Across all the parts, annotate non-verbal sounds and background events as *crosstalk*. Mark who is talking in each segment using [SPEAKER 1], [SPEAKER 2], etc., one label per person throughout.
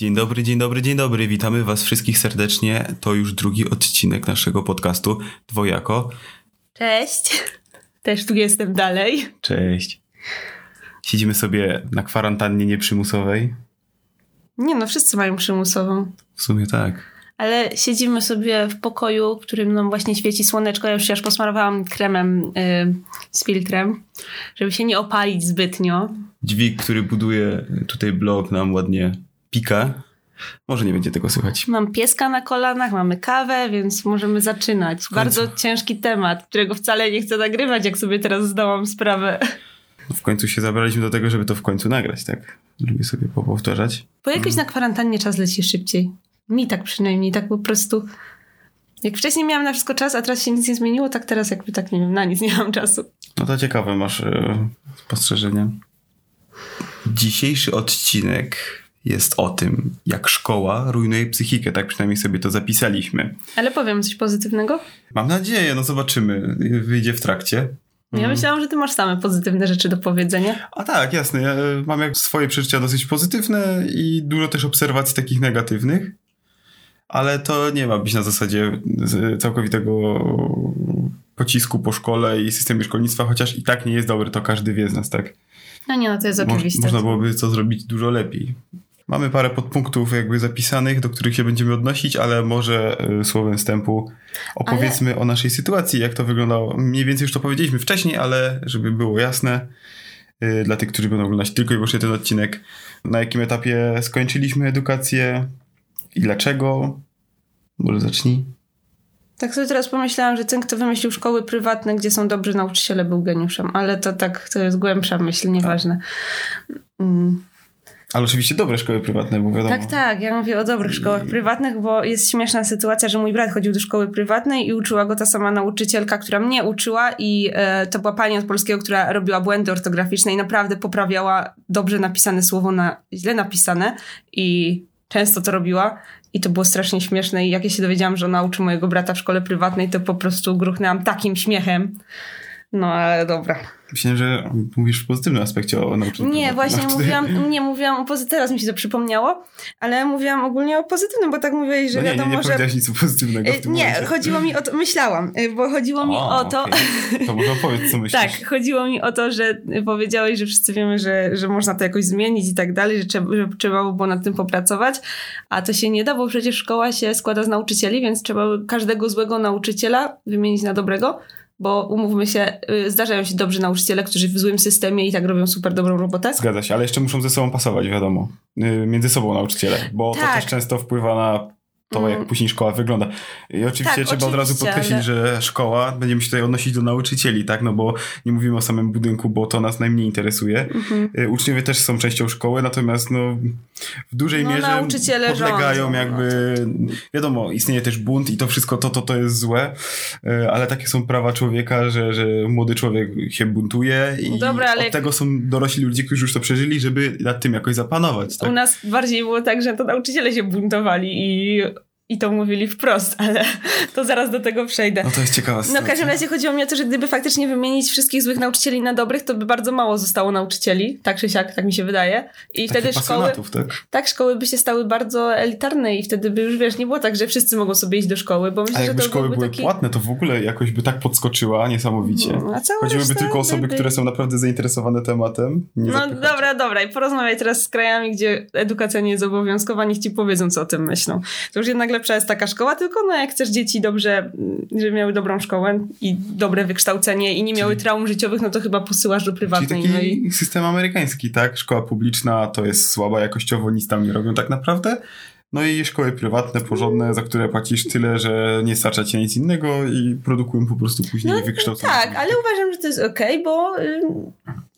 [SPEAKER 1] Dzień dobry, dzień dobry, dzień dobry. Witamy Was wszystkich serdecznie. To już drugi odcinek naszego podcastu Dwojako.
[SPEAKER 2] Cześć. Też tu jestem dalej.
[SPEAKER 1] Cześć. Siedzimy sobie na kwarantannie nieprzymusowej.
[SPEAKER 2] Nie no, wszyscy mają przymusową.
[SPEAKER 1] W sumie tak.
[SPEAKER 2] Ale siedzimy sobie w pokoju, w którym nam właśnie świeci słoneczko. Ja już się aż posmarowałam kremem y, z filtrem, żeby się nie opalić zbytnio.
[SPEAKER 1] Dźwig, który buduje tutaj blok nam ładnie pika. Może nie będzie tego słychać.
[SPEAKER 2] Mam pieska na kolanach, mamy kawę, więc możemy zaczynać. Bardzo ciężki temat, którego wcale nie chcę nagrywać, jak sobie teraz zdałam sprawę.
[SPEAKER 1] W końcu się zabraliśmy do tego, żeby to w końcu nagrać, tak? Lubię sobie powtarzać.
[SPEAKER 2] Bo jakoś na kwarantannie czas leci szybciej. Mi tak przynajmniej, tak po prostu. Jak wcześniej miałam na wszystko czas, a teraz się nic nie zmieniło, tak teraz jakby tak nie wiem, na nic nie mam czasu.
[SPEAKER 1] No to ciekawe masz e, spostrzeżenia. Dzisiejszy odcinek jest o tym, jak szkoła rujnuje psychikę. Tak przynajmniej sobie to zapisaliśmy.
[SPEAKER 2] Ale powiem coś pozytywnego?
[SPEAKER 1] Mam nadzieję, no zobaczymy. Wyjdzie w trakcie.
[SPEAKER 2] Ja myślałam, że ty masz same pozytywne rzeczy do powiedzenia.
[SPEAKER 1] A tak, jasne. Ja mam jak swoje przeżycia dosyć pozytywne i dużo też obserwacji takich negatywnych. Ale to nie ma być na zasadzie całkowitego pocisku po szkole i systemie szkolnictwa, chociaż i tak nie jest dobry, to każdy wie z nas, tak?
[SPEAKER 2] No nie, no to jest oczywiste.
[SPEAKER 1] Można byłoby to zrobić dużo lepiej. Mamy parę podpunktów jakby zapisanych, do których się będziemy odnosić, ale może y, słowem wstępu opowiedzmy ale... o naszej sytuacji, jak to wyglądało. Mniej więcej już to powiedzieliśmy wcześniej, ale żeby było jasne y, dla tych, którzy będą oglądać tylko i wyłącznie ten odcinek, na jakim etapie skończyliśmy edukację i dlaczego. Może zacznij.
[SPEAKER 2] Tak sobie teraz pomyślałam, że ten, kto wymyślił szkoły prywatne, gdzie są dobrzy nauczyciele, był geniuszem, ale to tak, to jest głębsza myśl, nieważne. Mm.
[SPEAKER 1] Ale oczywiście dobre szkoły prywatne, bo wiadomo.
[SPEAKER 2] Tak, tak. Ja mówię o dobrych szkołach prywatnych, bo jest śmieszna sytuacja, że mój brat chodził do szkoły prywatnej i uczyła go ta sama nauczycielka, która mnie uczyła i e, to była pani od polskiego, która robiła błędy ortograficzne i naprawdę poprawiała dobrze napisane słowo na źle napisane i często to robiła. I to było strasznie śmieszne i jak ja się dowiedziałam, że ona uczy mojego brata w szkole prywatnej, to po prostu gruchnęłam takim śmiechem. No ale dobra.
[SPEAKER 1] Myślałem, że mówisz w pozytywnym aspekcie o nauce.
[SPEAKER 2] Nie, właśnie *laughs* mówiłam, nie mówiłam o pozytywnym, teraz mi się to przypomniało, ale mówiłam ogólnie o pozytywnym, bo tak mówiłeś, że
[SPEAKER 1] no nie,
[SPEAKER 2] wiadomo,
[SPEAKER 1] nie, nie
[SPEAKER 2] że...
[SPEAKER 1] Nie, nic pozytywnego w tym
[SPEAKER 2] Nie,
[SPEAKER 1] momencie.
[SPEAKER 2] chodziło mi o to, myślałam, y, bo chodziło mi o, o to...
[SPEAKER 1] Okay. To może opowiedz, co *laughs* myślisz.
[SPEAKER 2] tak, chodziło mi o to, że powiedziałeś, że wszyscy wiemy, że, że można to jakoś zmienić i tak dalej, że trzeba, że trzeba było nad tym popracować, a to się nie da, bo przecież szkoła się składa z nauczycieli, więc trzeba każdego złego nauczyciela wymienić na dobrego, bo umówmy się, y, zdarzają się dobrzy nauczyciele, którzy w złym systemie i tak robią super dobrą robotę.
[SPEAKER 1] Zgadza się, ale jeszcze muszą ze sobą pasować, wiadomo. Y, między sobą nauczyciele, bo tak. to też często wpływa na to, jak mm. później szkoła wygląda. I oczywiście tak, trzeba oczywiście, od razu podkreślić, ale... że szkoła, będziemy się tutaj odnosić do nauczycieli, tak? No bo nie mówimy o samym budynku, bo to nas najmniej interesuje. Mm-hmm. Uczniowie też są częścią szkoły, natomiast no, w dużej
[SPEAKER 2] no,
[SPEAKER 1] mierze podlegają
[SPEAKER 2] rządzą,
[SPEAKER 1] jakby... No wiadomo, istnieje też bunt i to wszystko, to, to, to jest złe, y, ale takie są prawa człowieka, że, że młody człowiek się buntuje i Dobra, ale... od tego są dorośli ludzie, którzy już to przeżyli, żeby nad tym jakoś zapanować. Tak?
[SPEAKER 2] U nas bardziej było tak, że to nauczyciele się buntowali i i to mówili wprost, *laughs* ale to zaraz do tego przejdę.
[SPEAKER 1] No to jest ciekawe.
[SPEAKER 2] No w każdym razie chodziło mi o to, że gdyby faktycznie wymienić wszystkich złych nauczycieli na dobrych, to by bardzo mało zostało nauczycieli, tak czy siak, tak mi się wydaje. I
[SPEAKER 1] Takie
[SPEAKER 2] wtedy szkoły.
[SPEAKER 1] Tak?
[SPEAKER 2] tak, szkoły by się stały bardzo elitarne i wtedy by już wiesz, nie było tak, że wszyscy mogą sobie iść do szkoły, bo myślę,
[SPEAKER 1] A jakby
[SPEAKER 2] że to
[SPEAKER 1] szkoły były
[SPEAKER 2] taki...
[SPEAKER 1] płatne, to w ogóle jakoś by tak podskoczyła niesamowicie.
[SPEAKER 2] No,
[SPEAKER 1] Chodziłyby tylko osoby,
[SPEAKER 2] by...
[SPEAKER 1] które są naprawdę zainteresowane tematem.
[SPEAKER 2] no zapychać. dobra, dobra. I porozmawiaj teraz z krajami, gdzie edukacja nie jest obowiązkowa, niech ci powiedzą, co o tym myślą. To już jednak lepsza jest taka szkoła, tylko no jak chcesz dzieci dobrze, mm, żeby miały dobrą szkołę i dobre wykształcenie i nie miały Czyli... traum życiowych, no to chyba posyłasz do prywatnej.
[SPEAKER 1] Czyli taki
[SPEAKER 2] no i...
[SPEAKER 1] system amerykański, tak? Szkoła publiczna to jest słaba jakościowo, nic tam nie robią tak naprawdę. No i szkoły prywatne, porządne, za które płacisz tyle, że nie starcza ci nic innego i produkują po prostu później no, wykształcone.
[SPEAKER 2] Tak, ale uważam, że to jest okej, okay, bo y,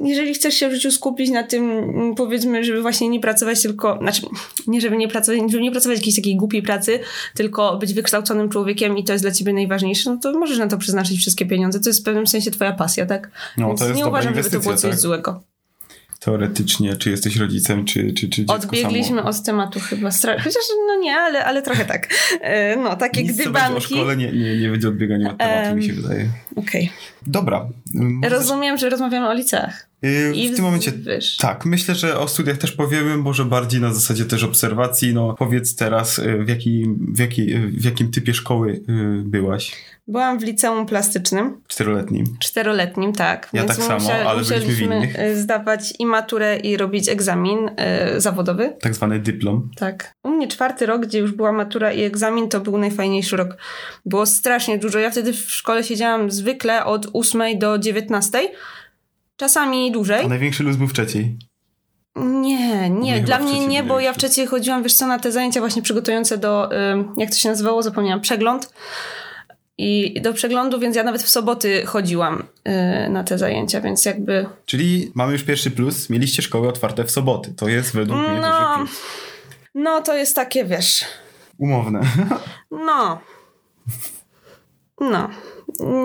[SPEAKER 2] jeżeli chcesz się w życiu skupić na tym, mm, powiedzmy, żeby właśnie nie pracować tylko, znaczy nie żeby nie pracować, żeby nie pracować jakiejś takiej głupiej pracy, tylko być wykształconym człowiekiem i to jest dla ciebie najważniejsze, no to możesz na to przeznaczyć wszystkie pieniądze. To jest w pewnym sensie twoja pasja, tak?
[SPEAKER 1] No, Więc to jest
[SPEAKER 2] nie uważam, żeby to było coś
[SPEAKER 1] tak?
[SPEAKER 2] złego
[SPEAKER 1] teoretycznie, czy jesteś rodzicem, czy, czy, czy dziecko
[SPEAKER 2] Odbiegliśmy
[SPEAKER 1] samo.
[SPEAKER 2] od tematu chyba. Chociaż no nie, ale, ale trochę tak. E, no, takie
[SPEAKER 1] Nic,
[SPEAKER 2] gdybanki.
[SPEAKER 1] o szkole nie, nie, nie będzie odbiegania od tematu, um, mi się wydaje.
[SPEAKER 2] Okej. Okay.
[SPEAKER 1] Dobra.
[SPEAKER 2] Rozumiem, że rozmawiamy o liceach. I
[SPEAKER 1] w tym momencie tak, myślę, że o studiach też powiemy, może bardziej na zasadzie też obserwacji. No powiedz teraz, yy, w, jaki, w, jaki, yy, w jakim typie szkoły yy, byłaś?
[SPEAKER 2] Byłam w liceum plastycznym,
[SPEAKER 1] Czteroletnim.
[SPEAKER 2] czteroletnim, tak.
[SPEAKER 1] Ja tak samo, ale byliśmy w
[SPEAKER 2] musieliśmy
[SPEAKER 1] innych.
[SPEAKER 2] y, zdawać i maturę i robić egzamin y, zawodowy.
[SPEAKER 1] Tak zwany dyplom.
[SPEAKER 2] Tak. U mnie czwarty rok, gdzie już była matura i egzamin, to był najfajniejszy rok. Było strasznie dużo. Ja wtedy w szkole siedziałam zwykle od 8 do 19. Czasami dłużej.
[SPEAKER 1] A największy luz był w trzeciej.
[SPEAKER 2] Nie, nie, dla mnie nie, bo ja w trzeciej chodziłam, wiesz co, na te zajęcia właśnie przygotujące do, jak to się nazywało, zapomniałam, przegląd. I do przeglądu, więc ja nawet w soboty chodziłam y, na te zajęcia, więc jakby...
[SPEAKER 1] Czyli mamy już pierwszy plus. Mieliście szkoły otwarte w soboty. To jest według mnie
[SPEAKER 2] No.
[SPEAKER 1] duży plus.
[SPEAKER 2] No, to jest takie, wiesz,
[SPEAKER 1] Umowne. *laughs*
[SPEAKER 2] no... No,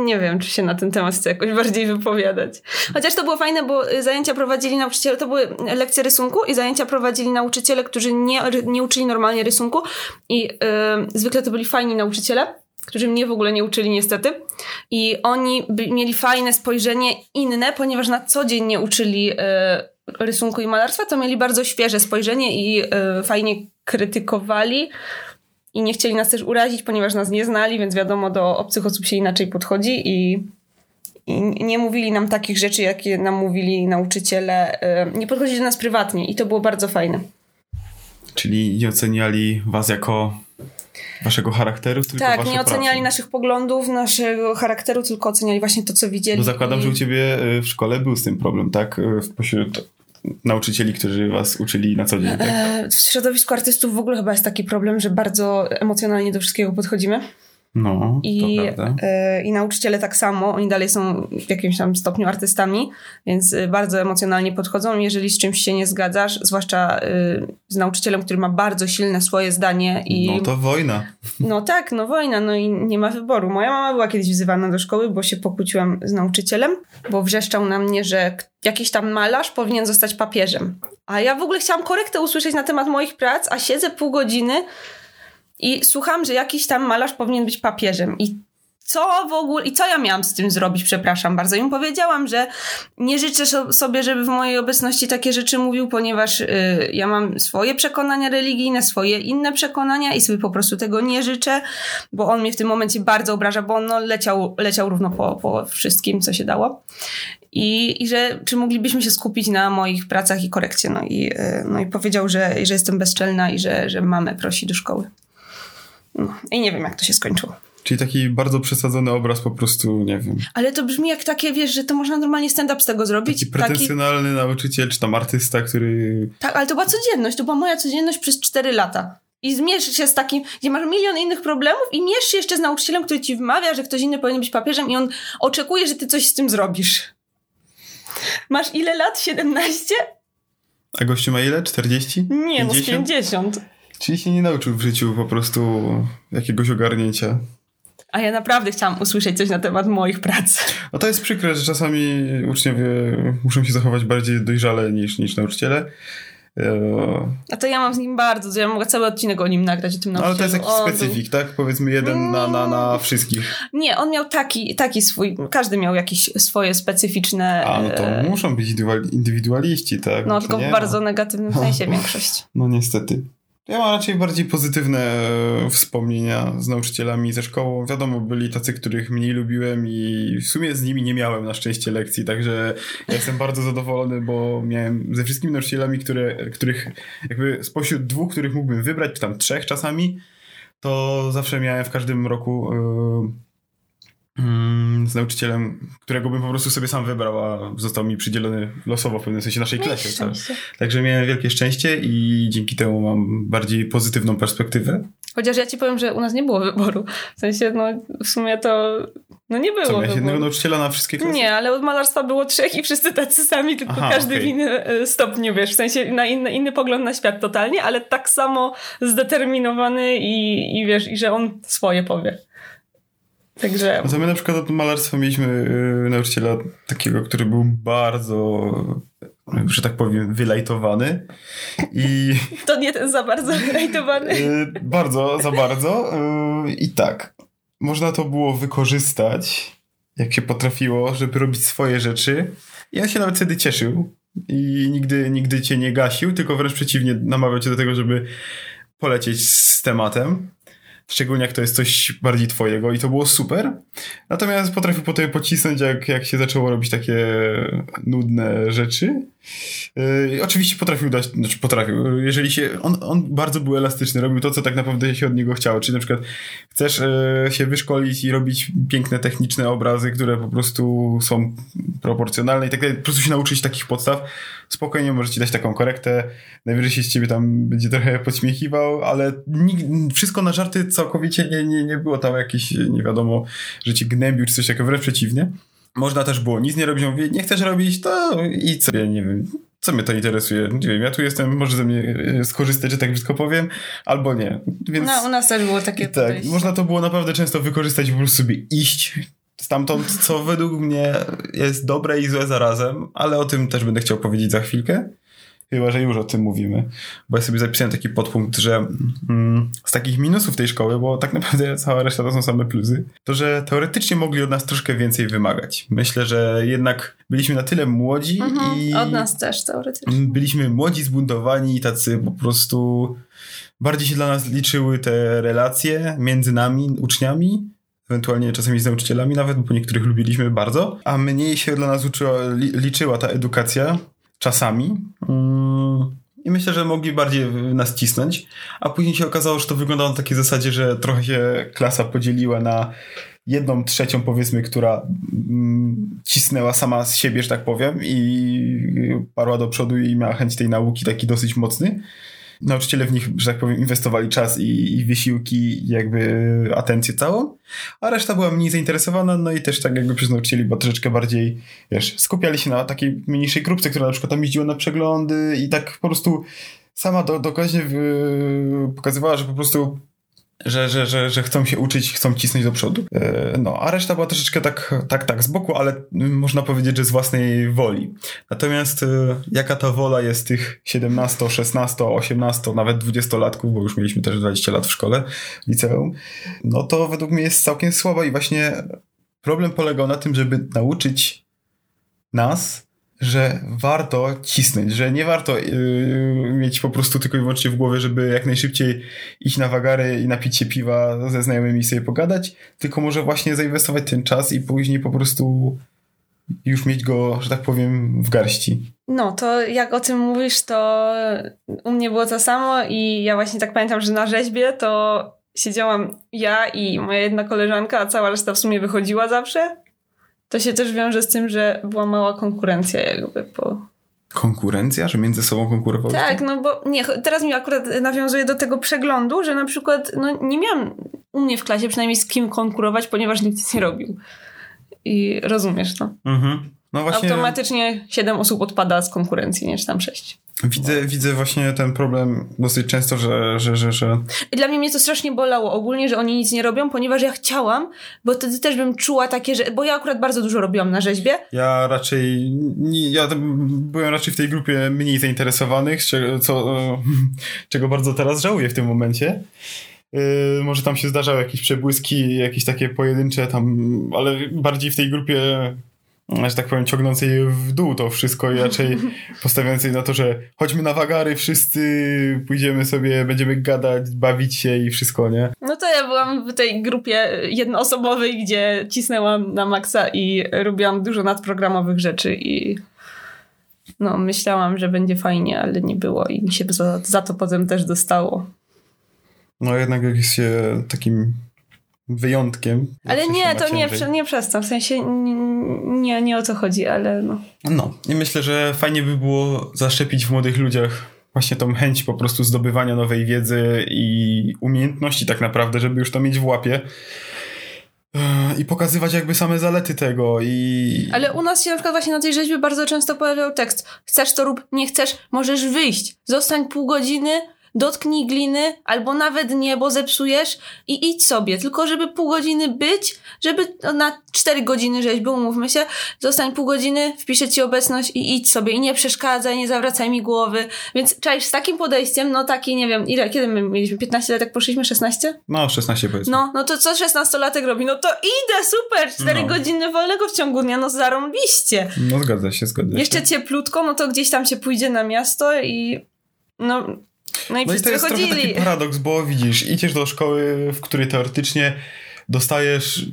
[SPEAKER 2] nie wiem, czy się na ten temat chcę jakoś bardziej wypowiadać. Chociaż to było fajne, bo y, zajęcia prowadzili nauczyciele, to były lekcje rysunku i zajęcia prowadzili nauczyciele, którzy nie, nie uczyli normalnie rysunku i y, zwykle to byli fajni nauczyciele, którzy mnie w ogóle nie uczyli niestety. I oni by, mieli fajne spojrzenie inne, ponieważ na co dzień nie uczyli y, rysunku i malarstwa, to mieli bardzo świeże spojrzenie i y, fajnie krytykowali i nie chcieli nas też urazić, ponieważ nas nie znali, więc wiadomo, do obcych osób się inaczej podchodzi i, i nie mówili nam takich rzeczy, jakie nam mówili nauczyciele. y, Nie podchodzili do nas prywatnie i to było bardzo fajne.
[SPEAKER 1] Czyli nie oceniali was jako waszego charakteru, tylko
[SPEAKER 2] tak, nie oceniali
[SPEAKER 1] pracę.
[SPEAKER 2] naszych poglądów, naszego charakteru, tylko oceniali właśnie to, co widzieli.
[SPEAKER 1] Bo zakładam,
[SPEAKER 2] i...
[SPEAKER 1] że u ciebie y, w szkole był z tym problem, tak? Y, Pośród nauczycieli, którzy was uczyli na co dzień, tak?
[SPEAKER 2] E, W środowisku artystów w ogóle chyba jest taki problem, że bardzo emocjonalnie do wszystkiego podchodzimy.
[SPEAKER 1] No,
[SPEAKER 2] I, e, I nauczyciele tak samo, oni dalej są w jakimś tam stopniu artystami, więc e, bardzo emocjonalnie podchodzą. Jeżeli z czymś się nie zgadzasz, zwłaszcza e, z nauczycielem, który ma bardzo silne swoje zdanie i
[SPEAKER 1] No to wojna.
[SPEAKER 2] no tak, no wojna, no i nie ma wyboru. Moja mama była kiedyś wzywana do szkoły, bo się pokłóciłam z nauczycielem, bo wrzeszczał na mnie, że jakiś tam malarz powinien zostać papieżem. A ja w ogóle chciałam korektę usłyszeć na temat moich prac, a siedzę pół godziny i słucham, że jakiś tam malarz powinien być papieżem. I co w ogóle, i co ja miałam z tym zrobić, przepraszam bardzo. Im powiedziałam, że nie życzę so- sobie, żeby w mojej obecności takie rzeczy mówił, ponieważ y, ja mam swoje przekonania religijne, swoje inne przekonania i sobie po prostu tego nie życzę, bo on mnie w tym momencie bardzo obraża, bo on no, leciał, leciał równo po, po wszystkim, co się dało. I, I że czy moglibyśmy się skupić na moich pracach i korekcie. No i, y, no i powiedział, że, że jestem bezczelna i że, że mamę prosi do szkoły. No. I nie wiem, jak to się skończyło.
[SPEAKER 1] Czyli taki bardzo przesadzony obraz po prostu, nie wiem.
[SPEAKER 2] Ale to brzmi jak takie, wiesz, że to można normalnie stand-up z tego zrobić.
[SPEAKER 1] Taki pretensjonalny nauczyciel, czy tam artysta, który...
[SPEAKER 2] tak, ale to była codzienność, to była moja codzienność przez 4 lata. I zmierz się z takim, gdzie masz milion innych problemów i mierz się jeszcze z nauczycielem, który ci wmawia, że ktoś inny powinien być papieżem i on oczekuje, że ty coś z tym zrobisz. Masz ile lat? 17?
[SPEAKER 1] A gościu ma ile? 40?
[SPEAKER 2] Nie, no z
[SPEAKER 1] 50?
[SPEAKER 2] 50.
[SPEAKER 1] Czyli się nie nauczył w życiu po prostu jakiegoś ogarnięcia.
[SPEAKER 2] A ja naprawdę chciałam usłyszeć coś na temat moich prac.
[SPEAKER 1] No to jest przykre, że czasami uczniowie muszą się zachować bardziej dojrzale niż, niż nauczyciele.
[SPEAKER 2] A to ja mam z nim bardzo, ja mogę cały odcinek o nim nagrać, o tym
[SPEAKER 1] No ale to jest jakiś
[SPEAKER 2] nauczycielu. On był-
[SPEAKER 1] specyfik, tak? Powiedzmy jeden na, na, na wszystkich.
[SPEAKER 2] Nie, on miał taki, taki swój, każdy miał jakieś swoje specyficzne...
[SPEAKER 1] A no to
[SPEAKER 2] e,
[SPEAKER 1] muszą być indywidual- indywidualiści, tak?
[SPEAKER 2] No,
[SPEAKER 1] to
[SPEAKER 2] tylko w
[SPEAKER 1] ma.
[SPEAKER 2] bardzo negatywnym *laughs* sensie większość.
[SPEAKER 1] No niestety. Ja mam raczej bardziej pozytywne e, wspomnienia z nauczycielami ze szkołą. Wiadomo, byli tacy, których mniej lubiłem i w sumie z nimi nie miałem na szczęście lekcji, także ja jestem bardzo zadowolony, bo miałem ze wszystkimi nauczycielami, które, których jakby spośród dwóch, których mógłbym wybrać, czy tam trzech czasami, to zawsze miałem w każdym roku mm, z nauczycielem, którego bym po prostu sobie sam wybrał, a został mi przydzielony losowo w pewnym sensie naszej klasie. Tak? Także miałem wielkie szczęście i dzięki temu mam bardziej pozytywną perspektywę.
[SPEAKER 2] Chociaż ja ci powiem, że u nas nie było wyboru. W sensie, no w sumie to no nie było
[SPEAKER 1] Co, miałeś
[SPEAKER 2] wyboru.
[SPEAKER 1] jednego nauczyciela na wszystkie klasy?
[SPEAKER 2] Nie, ale od malarstwa było trzech i wszyscy tacy sami, tylko
[SPEAKER 1] Aha,
[SPEAKER 2] każdy
[SPEAKER 1] okej.
[SPEAKER 2] w innym e, stopniu, wiesz, w sensie na inny, inny pogląd na świat totalnie, ale tak samo zdeterminowany i, i wiesz, i że on swoje powie. Także
[SPEAKER 1] No to my na przykład od malarstwa mieliśmy y, nauczyciela takiego, który był bardzo, że tak powiem, wylajtowany i *laughs*
[SPEAKER 2] to nie ten za bardzo rejtowany.
[SPEAKER 1] y, bardzo, za bardzo y, i tak, można to było wykorzystać, jak się potrafiło, żeby robić swoje rzeczy I on się nawet wtedy cieszył i nigdy, nigdy cię nie gasił, tylko wręcz przeciwnie, namawiał cię do tego, żeby polecieć z tematem. Szczególnie jak to jest coś bardziej twojego i to było super. Natomiast potrafił potem pocisnąć, jak, jak się zaczęło robić takie nudne rzeczy. Yy, oczywiście potrafił dać, znaczy potrafił, jeżeli się, on, on bardzo był elastyczny, robił to, co tak naprawdę się od niego chciało, czyli na przykład chcesz yy, się wyszkolić i robić piękne, techniczne obrazy, które po prostu są proporcjonalne i tak dalej, po prostu się nauczyć takich podstaw, spokojnie możecie dać taką korektę, najwyżej się z ciebie tam będzie trochę podśmiechiwał, ale wszystko na żarty całkowicie nie, nie, nie było tam jakieś, nie wiadomo, że cię gnębił czy coś takiego, wręcz przeciwnie. Można też było nic nie robić, nie chcesz robić, to i sobie, nie wiem, co mnie to interesuje? Nie wiem, ja tu jestem, może ze mnie e, skorzystać, że tak brzydko powiem, albo nie. Więc,
[SPEAKER 2] no, u nas też było takie
[SPEAKER 1] Tak, podejście. można to było naprawdę często wykorzystać i po prostu sobie iść stamtąd, co według mnie jest dobre i złe zarazem, ale o tym też będę chciał powiedzieć za chwilkę. Chyba, że już o tym mówimy. Bo ja sobie zapisałem taki podpunkt, że mm, z takich minusów tej szkoły, bo tak naprawdę *laughs* cała reszta to są same plusy, to że teoretycznie mogli od nas troszkę więcej wymagać. Myślę, że jednak byliśmy na tyle młodzi mhm, i...
[SPEAKER 2] Od nas też teoretycznie.
[SPEAKER 1] Byliśmy młodzi, zbuntowani i tacy po prostu... Bardziej się dla nas liczyły te relacje między nami, uczniami, ewentualnie czasami z nauczycielami nawet, bo niektórych lubiliśmy bardzo, a mniej się dla nas uczyła, liczyła ta edukacja czasami. Mm, I myślę, że mogli bardziej nas cisnąć, a później się okazało, że to wyglądało na takiej zasadzie, że trochę się klasa podzieliła na jedną trzecią, powiedzmy, która mm, cisnęła sama z siebie, że tak powiem, i parła do przodu i miała chęć tej nauki taki dosyć mocny nauczyciele w nich, że tak powiem, inwestowali czas i, i wysiłki, jakby atencję całą, a reszta była mniej zainteresowana, no i też tak jakby przez nauczycieli, bo troszeczkę bardziej, wiesz, skupiali się na takiej mniejszej grupce, która na przykład tam jeździła na przeglądy i tak po prostu sama do, pokazywała, że po prostu że, że, że, że chcą się uczyć, chcą cisnąć do przodu. E, no, a reszta była troszeczkę tak, tak, tak z boku, ale można powiedzieć, że z własnej woli. Natomiast e, jaka ta wola jest tych 17, 16, 18, nawet 20 latków, bo już mieliśmy też 20 lat w szkole, liceum, no to według mnie jest całkiem słaba i właśnie problem polegał na tym, żeby nauczyć nas że warto cisnąć, że nie warto yy, mieć po prostu tylko i wyłącznie w głowie, żeby jak najszybciej iść na wagary i napić się piwa ze znajomymi i sobie pogadać, tylko może właśnie zainwestować ten czas i później po prostu już mieć go, że tak powiem, w garści.
[SPEAKER 2] No, to jak o tym mówisz, to u mnie było to samo i ja właśnie tak pamiętam, że na rzeźbie to siedziałam ja i moja jedna koleżanka, a cała reszta w sumie wychodziła zawsze to się też wiąże z tym, że była mała konkurencja jakby po...
[SPEAKER 1] Konkurencja? Że między sobą konkurowały?
[SPEAKER 2] Tak, no bo nie, teraz mi akurat nawiązuje do tego przeglądu, że na przykład no, nie miałam u mnie w klasie przynajmniej z kim konkurować, ponieważ nikt nic nie robił. I rozumiesz to. Mhm. No właśnie... Automatycznie 7 osób odpada z konkurencji? Czy tam 6.
[SPEAKER 1] Widzę, widzę właśnie ten problem dosyć często, że, że, że, że...
[SPEAKER 2] Dla mnie mnie to strasznie bolało ogólnie, że oni nic nie robią, ponieważ ja chciałam, bo wtedy też bym czuła takie, że... Bo ja akurat bardzo dużo robiłam na rzeźbie.
[SPEAKER 1] Ja raczej... Ja byłem raczej w tej grupie mniej zainteresowanych, czego, co, *laughs* czego bardzo teraz żałuję w tym momencie. Yy, może tam się zdarzały jakieś przebłyski, jakieś takie pojedyncze tam, ale bardziej w tej grupie że tak powiem, ciągnącej w dół to wszystko i raczej *laughs* postawiającej na to, że chodźmy na wagary, wszyscy pójdziemy sobie, będziemy gadać, bawić się i wszystko, nie?
[SPEAKER 2] No to ja byłam w tej grupie jednoosobowej, gdzie cisnęłam na maksa i robiłam dużo nadprogramowych rzeczy i no myślałam, że będzie fajnie, ale nie było i mi się za, za to potem też dostało.
[SPEAKER 1] No jednak jak jest się takim wyjątkiem.
[SPEAKER 2] Ale nie, to nie, nie przez to, w sensie nie, nie o co chodzi, ale no.
[SPEAKER 1] No i myślę, że fajnie by było zaszczepić w młodych ludziach właśnie tą chęć po prostu zdobywania nowej wiedzy i umiejętności tak naprawdę, żeby już to mieć w łapie i pokazywać jakby same zalety tego i...
[SPEAKER 2] Ale u nas się na przykład właśnie na tej rzeźbie bardzo często pojawiał tekst chcesz to rób, nie chcesz, możesz wyjść, zostań pół godziny, dotknij gliny, albo nawet nie, bo zepsujesz i idź sobie. Tylko żeby pół godziny być, żeby na cztery godziny był, umówmy się, zostań pół godziny, wpiszę ci obecność i idź sobie i nie przeszkadzaj, nie zawracaj mi głowy. Więc czaisz z takim podejściem, no taki, nie wiem, ile, kiedy my mieliśmy? 15 lat, jak poszliśmy? 16?
[SPEAKER 1] No, 16 powiedzmy.
[SPEAKER 2] No, no to co 16-latek robi? No to idę, super, cztery
[SPEAKER 1] No.
[SPEAKER 2] godziny wolnego w ciągu dnia, no zarąbiście.
[SPEAKER 1] No zgadza się, zgadza się.
[SPEAKER 2] Jeszcze cieplutko, no to gdzieś tam się pójdzie na miasto i no, no i
[SPEAKER 1] No i
[SPEAKER 2] wszyscy
[SPEAKER 1] to jest trochę taki paradoks, bo widzisz, idziesz do szkoły, w której teoretycznie dostajesz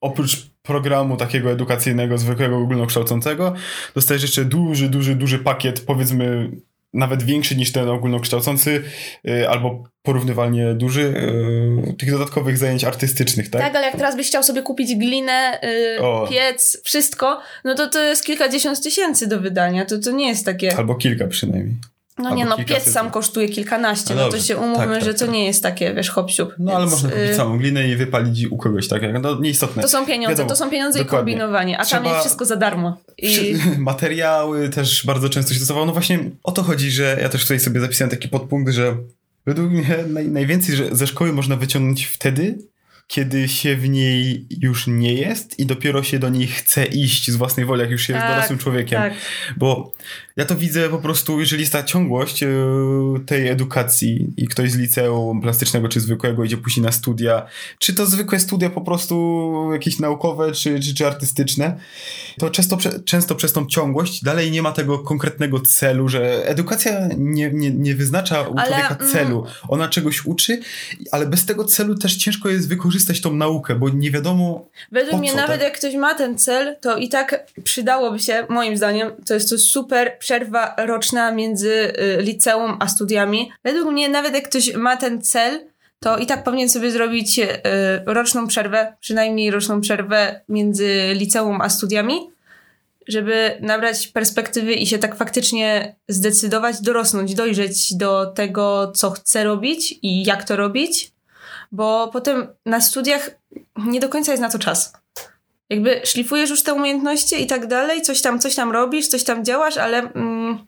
[SPEAKER 1] oprócz programu takiego edukacyjnego, zwykłego, ogólnokształcącego, dostajesz jeszcze duży, duży, duży pakiet, powiedzmy nawet większy niż ten ogólnokształcący, y, albo porównywalnie duży, y, tych dodatkowych zajęć artystycznych, tak?
[SPEAKER 2] Tak, ale jak teraz byś chciał sobie kupić glinę, yy,
[SPEAKER 1] O.
[SPEAKER 2] piec, wszystko, no to to jest kilkadziesiąt tysięcy do wydania. To, to nie jest takie.
[SPEAKER 1] Albo kilka przynajmniej.
[SPEAKER 2] No nie, no piec sam kosztuje kilkanaście,
[SPEAKER 1] No
[SPEAKER 2] no to się umówmy,
[SPEAKER 1] Tak, tak,
[SPEAKER 2] że to
[SPEAKER 1] tak.
[SPEAKER 2] nie jest takie, wiesz, hop siup.
[SPEAKER 1] No ale
[SPEAKER 2] Więc,
[SPEAKER 1] można kupić całą glinę i wypalić u kogoś, tak? No nieistotne.
[SPEAKER 2] To są pieniądze,
[SPEAKER 1] Wiadomo,
[SPEAKER 2] to są pieniądze
[SPEAKER 1] dokładnie.
[SPEAKER 2] i kombinowanie, a tam
[SPEAKER 1] Trzeba-
[SPEAKER 2] jest wszystko za darmo. I *laughs*
[SPEAKER 1] Materiały też bardzo często się stosowało. No właśnie o to chodzi, że ja też tutaj sobie zapisałem taki podpunkt, że według mnie naj, najwięcej że ze szkoły można wyciągnąć wtedy, kiedy się w niej już nie jest i dopiero się do niej chce iść z własnej woli, jak już się jest
[SPEAKER 2] Tak,
[SPEAKER 1] dorosłym człowiekiem.
[SPEAKER 2] tak.
[SPEAKER 1] Bo ja to widzę po prostu, jeżeli jest ta ciągłość e, tej edukacji i ktoś z liceum plastycznego czy zwykłego idzie później na studia, czy to zwykłe studia po prostu jakieś naukowe czy, czy, czy artystyczne, to często, często przez tą ciągłość dalej nie ma tego konkretnego celu, że edukacja nie, nie, nie wyznacza u
[SPEAKER 2] Ale,
[SPEAKER 1] człowieka
[SPEAKER 2] mm,
[SPEAKER 1] celu. Ona czegoś uczy, ale bez tego celu też ciężko jest wykorzystać tą naukę, bo nie wiadomo
[SPEAKER 2] Według mnie
[SPEAKER 1] co,
[SPEAKER 2] nawet
[SPEAKER 1] tak?
[SPEAKER 2] jak ktoś ma ten cel, to i tak przydałoby się, moim zdaniem, to jest to super przerwa roczna między y, liceum a studiami. Według mnie nawet jak ktoś ma ten cel, to i tak powinien sobie zrobić y, roczną przerwę, przynajmniej roczną przerwę między liceum a studiami, żeby nabrać perspektywy i się tak faktycznie zdecydować, dorosnąć, dojrzeć do tego, co chce robić i jak to robić, bo potem na studiach nie do końca jest na to czas. Jakby szlifujesz już te umiejętności i tak dalej, coś tam, coś tam robisz, coś tam działasz, ale mm,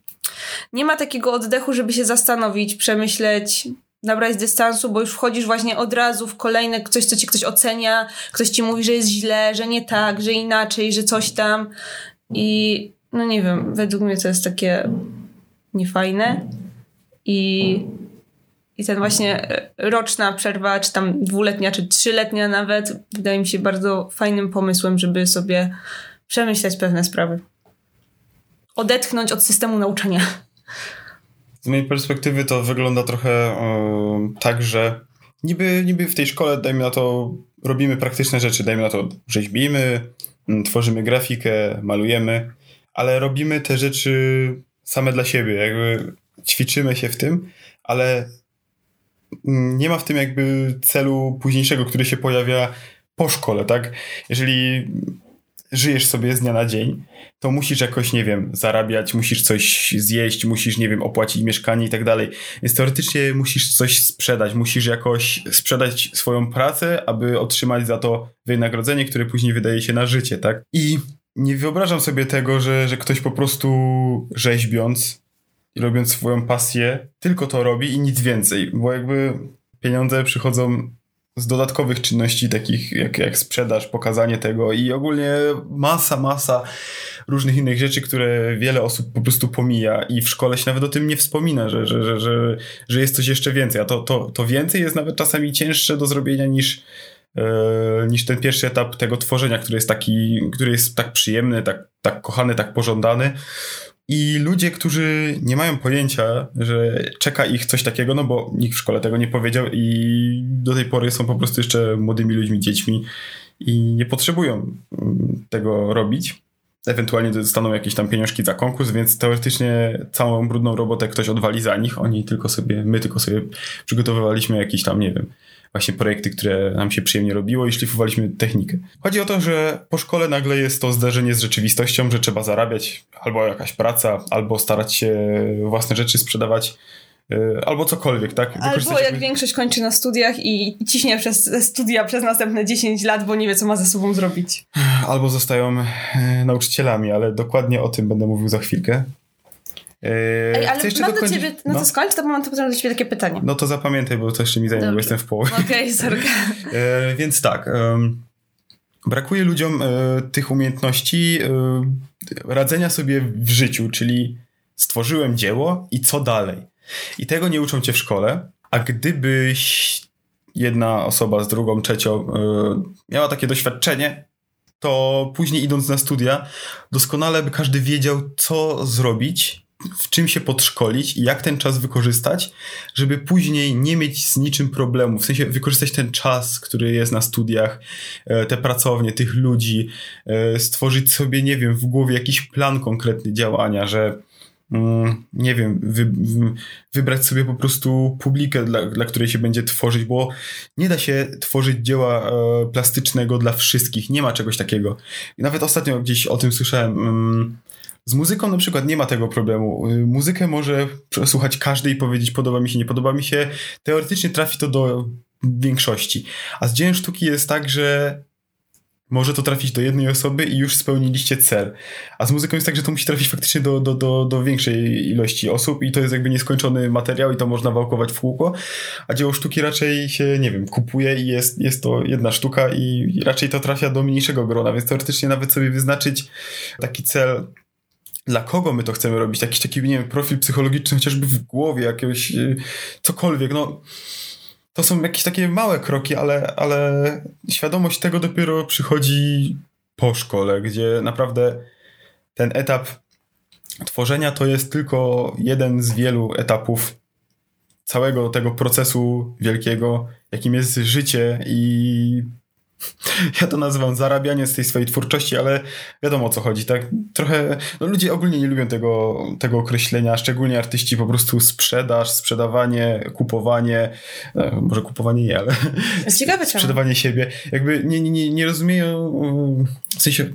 [SPEAKER 2] nie ma takiego oddechu, żeby się zastanowić, przemyśleć, nabrać dystansu, bo już wchodzisz właśnie od razu w kolejne coś, co ci ktoś ocenia, ktoś ci mówi, że jest źle, że nie tak, że inaczej, że coś tam. I no nie wiem, według mnie to jest takie niefajne. I, i ten właśnie e, roczna przerwa, czy tam dwuletnia, czy trzyletnia nawet, wydaje mi się bardzo fajnym pomysłem, żeby sobie przemyśleć pewne sprawy. Odetchnąć od systemu nauczania.
[SPEAKER 1] Z mojej perspektywy to wygląda trochę e, tak, że niby, niby w tej szkole, dajmy na to, robimy praktyczne rzeczy, dajmy na to, rzeźbimy, tworzymy grafikę, malujemy, ale robimy te rzeczy same dla siebie, jakby ćwiczymy się w tym, ale nie ma w tym jakby celu późniejszego, który się pojawia po szkole, tak? Jeżeli żyjesz sobie z dnia na dzień, to musisz jakoś, nie wiem, zarabiać, musisz coś zjeść, musisz, nie wiem, opłacić mieszkanie i tak dalej. Więc teoretycznie musisz coś sprzedać, musisz jakoś sprzedać swoją pracę, aby otrzymać za to wynagrodzenie, które później wydaje się na życie, tak? I nie wyobrażam sobie tego, że, że ktoś po prostu rzeźbiąc i robiąc swoją pasję, tylko to robi i nic więcej, bo jakby pieniądze przychodzą z dodatkowych czynności, takich jak, jak sprzedaż, pokazanie tego i ogólnie masa, masa różnych innych rzeczy, które wiele osób po prostu pomija i w szkole się nawet o tym nie wspomina, że, że, że, że, że jest coś jeszcze więcej, a to, to, to więcej jest nawet czasami cięższe do zrobienia niż, e, niż ten pierwszy etap tego tworzenia, który jest taki, który jest tak przyjemny, tak, tak kochany, tak pożądany. I ludzie, którzy nie mają pojęcia, że czeka ich coś takiego, no bo nikt w szkole tego nie powiedział i do tej pory są po prostu jeszcze młodymi ludźmi, dziećmi i nie potrzebują mm, tego robić. Ewentualnie dostaną jakieś tam pieniążki za konkurs, więc teoretycznie całą brudną robotę ktoś odwali za nich. Oni tylko sobie, my tylko sobie przygotowywaliśmy jakieś tam, nie wiem, właśnie projekty, które nam się przyjemnie robiło i szlifowaliśmy technikę. Chodzi o to, że po szkole nagle jest to zderzenie z rzeczywistością, że trzeba zarabiać, albo jakaś praca, albo starać się własne rzeczy sprzedawać, yy, albo cokolwiek, tak?
[SPEAKER 2] Albo jak większość kończy na studiach i ciśnie przez studia przez następne 10 lat, bo nie wie, co ma ze sobą zrobić.
[SPEAKER 1] albo zostają e, nauczycielami, ale dokładnie o tym będę mówił za chwilkę.
[SPEAKER 2] Ej, ale Chcę mam do ciebie, no, no to skończ, to mam to potem do ciebie takie pytanie.
[SPEAKER 1] No to zapamiętaj, bo to jeszcze mi zajmie, bo jestem w połowie.
[SPEAKER 2] Okej, okay, *laughs*
[SPEAKER 1] e, Więc tak, brakuje ludziom e, tych umiejętności e, radzenia sobie w życiu, czyli stworzyłem dzieło i co dalej. I tego nie uczą cię w szkole, a gdybyś jedna osoba z drugą, trzecią miała takie doświadczenie, to później idąc na studia, doskonale by każdy wiedział, co zrobić, w czym się podszkolić i jak ten czas wykorzystać, żeby później nie mieć z niczym problemu. W sensie wykorzystać ten czas, który jest na studiach, e, te pracownie, tych ludzi, e, stworzyć sobie, nie wiem, w głowie jakiś plan konkretny działania, że mm, nie wiem, wy, wybrać sobie po prostu publikę, dla, dla której się będzie tworzyć, bo nie da się tworzyć dzieła e, plastycznego dla wszystkich. Nie ma czegoś takiego. Nawet ostatnio gdzieś o tym słyszałem. Z muzyką na przykład nie ma tego problemu. Y, muzykę może słuchać każdy i powiedzieć podoba mi się, nie podoba mi się. Teoretycznie trafi to do większości. A z dziełem sztuki jest tak, że może to trafić do jednej osoby i już spełniliście cel. A z muzyką jest tak, że to musi trafić faktycznie do, do, do, do większej ilości osób i to jest jakby nieskończony materiał i to można wałkować w kółko. A dzieło sztuki raczej się, nie wiem, kupuje i jest, jest to jedna sztuka i raczej to trafia do mniejszego grona, więc teoretycznie nawet sobie wyznaczyć taki cel dla kogo my to chcemy robić, jakiś taki, nie wiem, profil psychologiczny chociażby w głowie, jakiegoś y, cokolwiek, no. To są jakieś takie małe kroki, ale, ale świadomość tego dopiero przychodzi po szkole, gdzie naprawdę ten etap tworzenia to jest tylko jeden z wielu etapów całego tego procesu wielkiego, jakim jest życie i ja to nazywam zarabianie z tej swojej twórczości, ale wiadomo o co chodzi, tak? Trochę, no ludzie ogólnie nie lubią tego, tego określenia, szczególnie artyści, po prostu sprzedaż, sprzedawanie, kupowanie, e, może kupowanie nie, ale
[SPEAKER 2] Ciekawe
[SPEAKER 1] sprzedawanie siebie. Jakby nie, nie, nie rozumieją, w sensie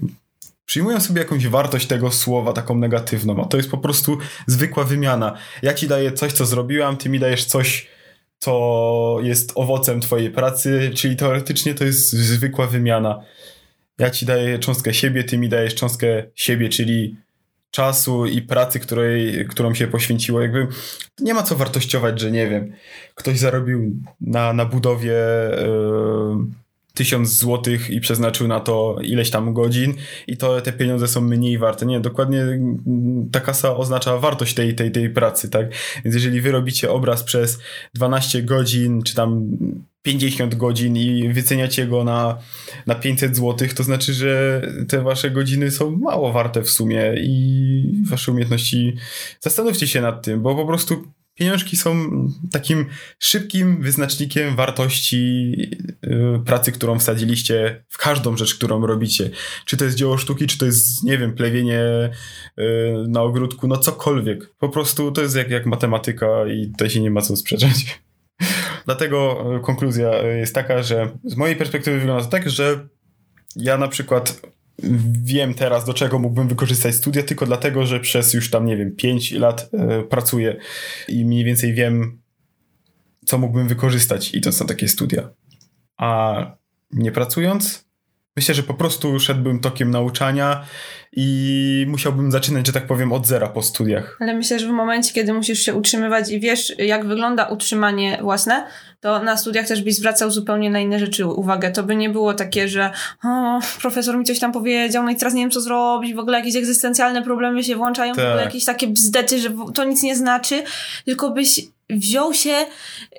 [SPEAKER 1] przyjmują sobie jakąś wartość tego słowa, taką negatywną, a to jest po prostu zwykła wymiana. Ja ci daję coś, co zrobiłam, ty mi dajesz coś, co jest owocem twojej pracy, czyli teoretycznie to jest zwykła wymiana. Ja ci daję cząstkę siebie, ty mi dajesz cząstkę siebie, czyli czasu i pracy, której, którą się poświęciło. Jakby nie ma co wartościować, że nie wiem, ktoś zarobił na, na budowie. Yy tysiąc złotych i przeznaczył na to ileś tam godzin i to te pieniądze są mniej warte. Nie, dokładnie mm, ta kasa oznacza wartość tej, tej, tej pracy, tak? Więc jeżeli wy robicie obraz przez 12 godzin, czy tam 50 godzin i wyceniacie go na, na 500 złotych, to znaczy, że te wasze godziny są mało warte w sumie i wasze umiejętności, zastanówcie się nad tym, bo po prostu Pieniążki są takim szybkim wyznacznikiem wartości y, pracy, którą wsadziliście w każdą rzecz, którą robicie. Czy to jest dzieło sztuki, czy to jest, nie wiem, plewienie y, na ogródku, no cokolwiek. Po prostu to jest jak, jak matematyka i tutaj się nie ma co sprzeczać. *laughs* Dlatego y, konkluzja jest taka, że z mojej perspektywy wygląda to tak, że ja na przykład wiem teraz, do czego mógłbym wykorzystać studia, tylko dlatego, że przez już tam, nie wiem, 5 lat y, pracuję i mniej więcej wiem, co mógłbym wykorzystać, idąc na takie studia. A nie pracując, myślę, że po prostu szedłbym tokiem nauczania i musiałbym zaczynać, że tak powiem, od zera po studiach.
[SPEAKER 2] Ale myślę, że w momencie, kiedy musisz się utrzymywać i wiesz, jak wygląda utrzymanie własne, to na studiach też byś zwracał zupełnie na inne rzeczy uwagę. To by nie było takie, że o, profesor mi coś tam powiedział, no i teraz nie wiem, co zrobić, w ogóle jakieś egzystencjalne problemy się włączają, tak. w ogóle tak. jakieś takie bzdety, że to nic nie znaczy, tylko byś wziął się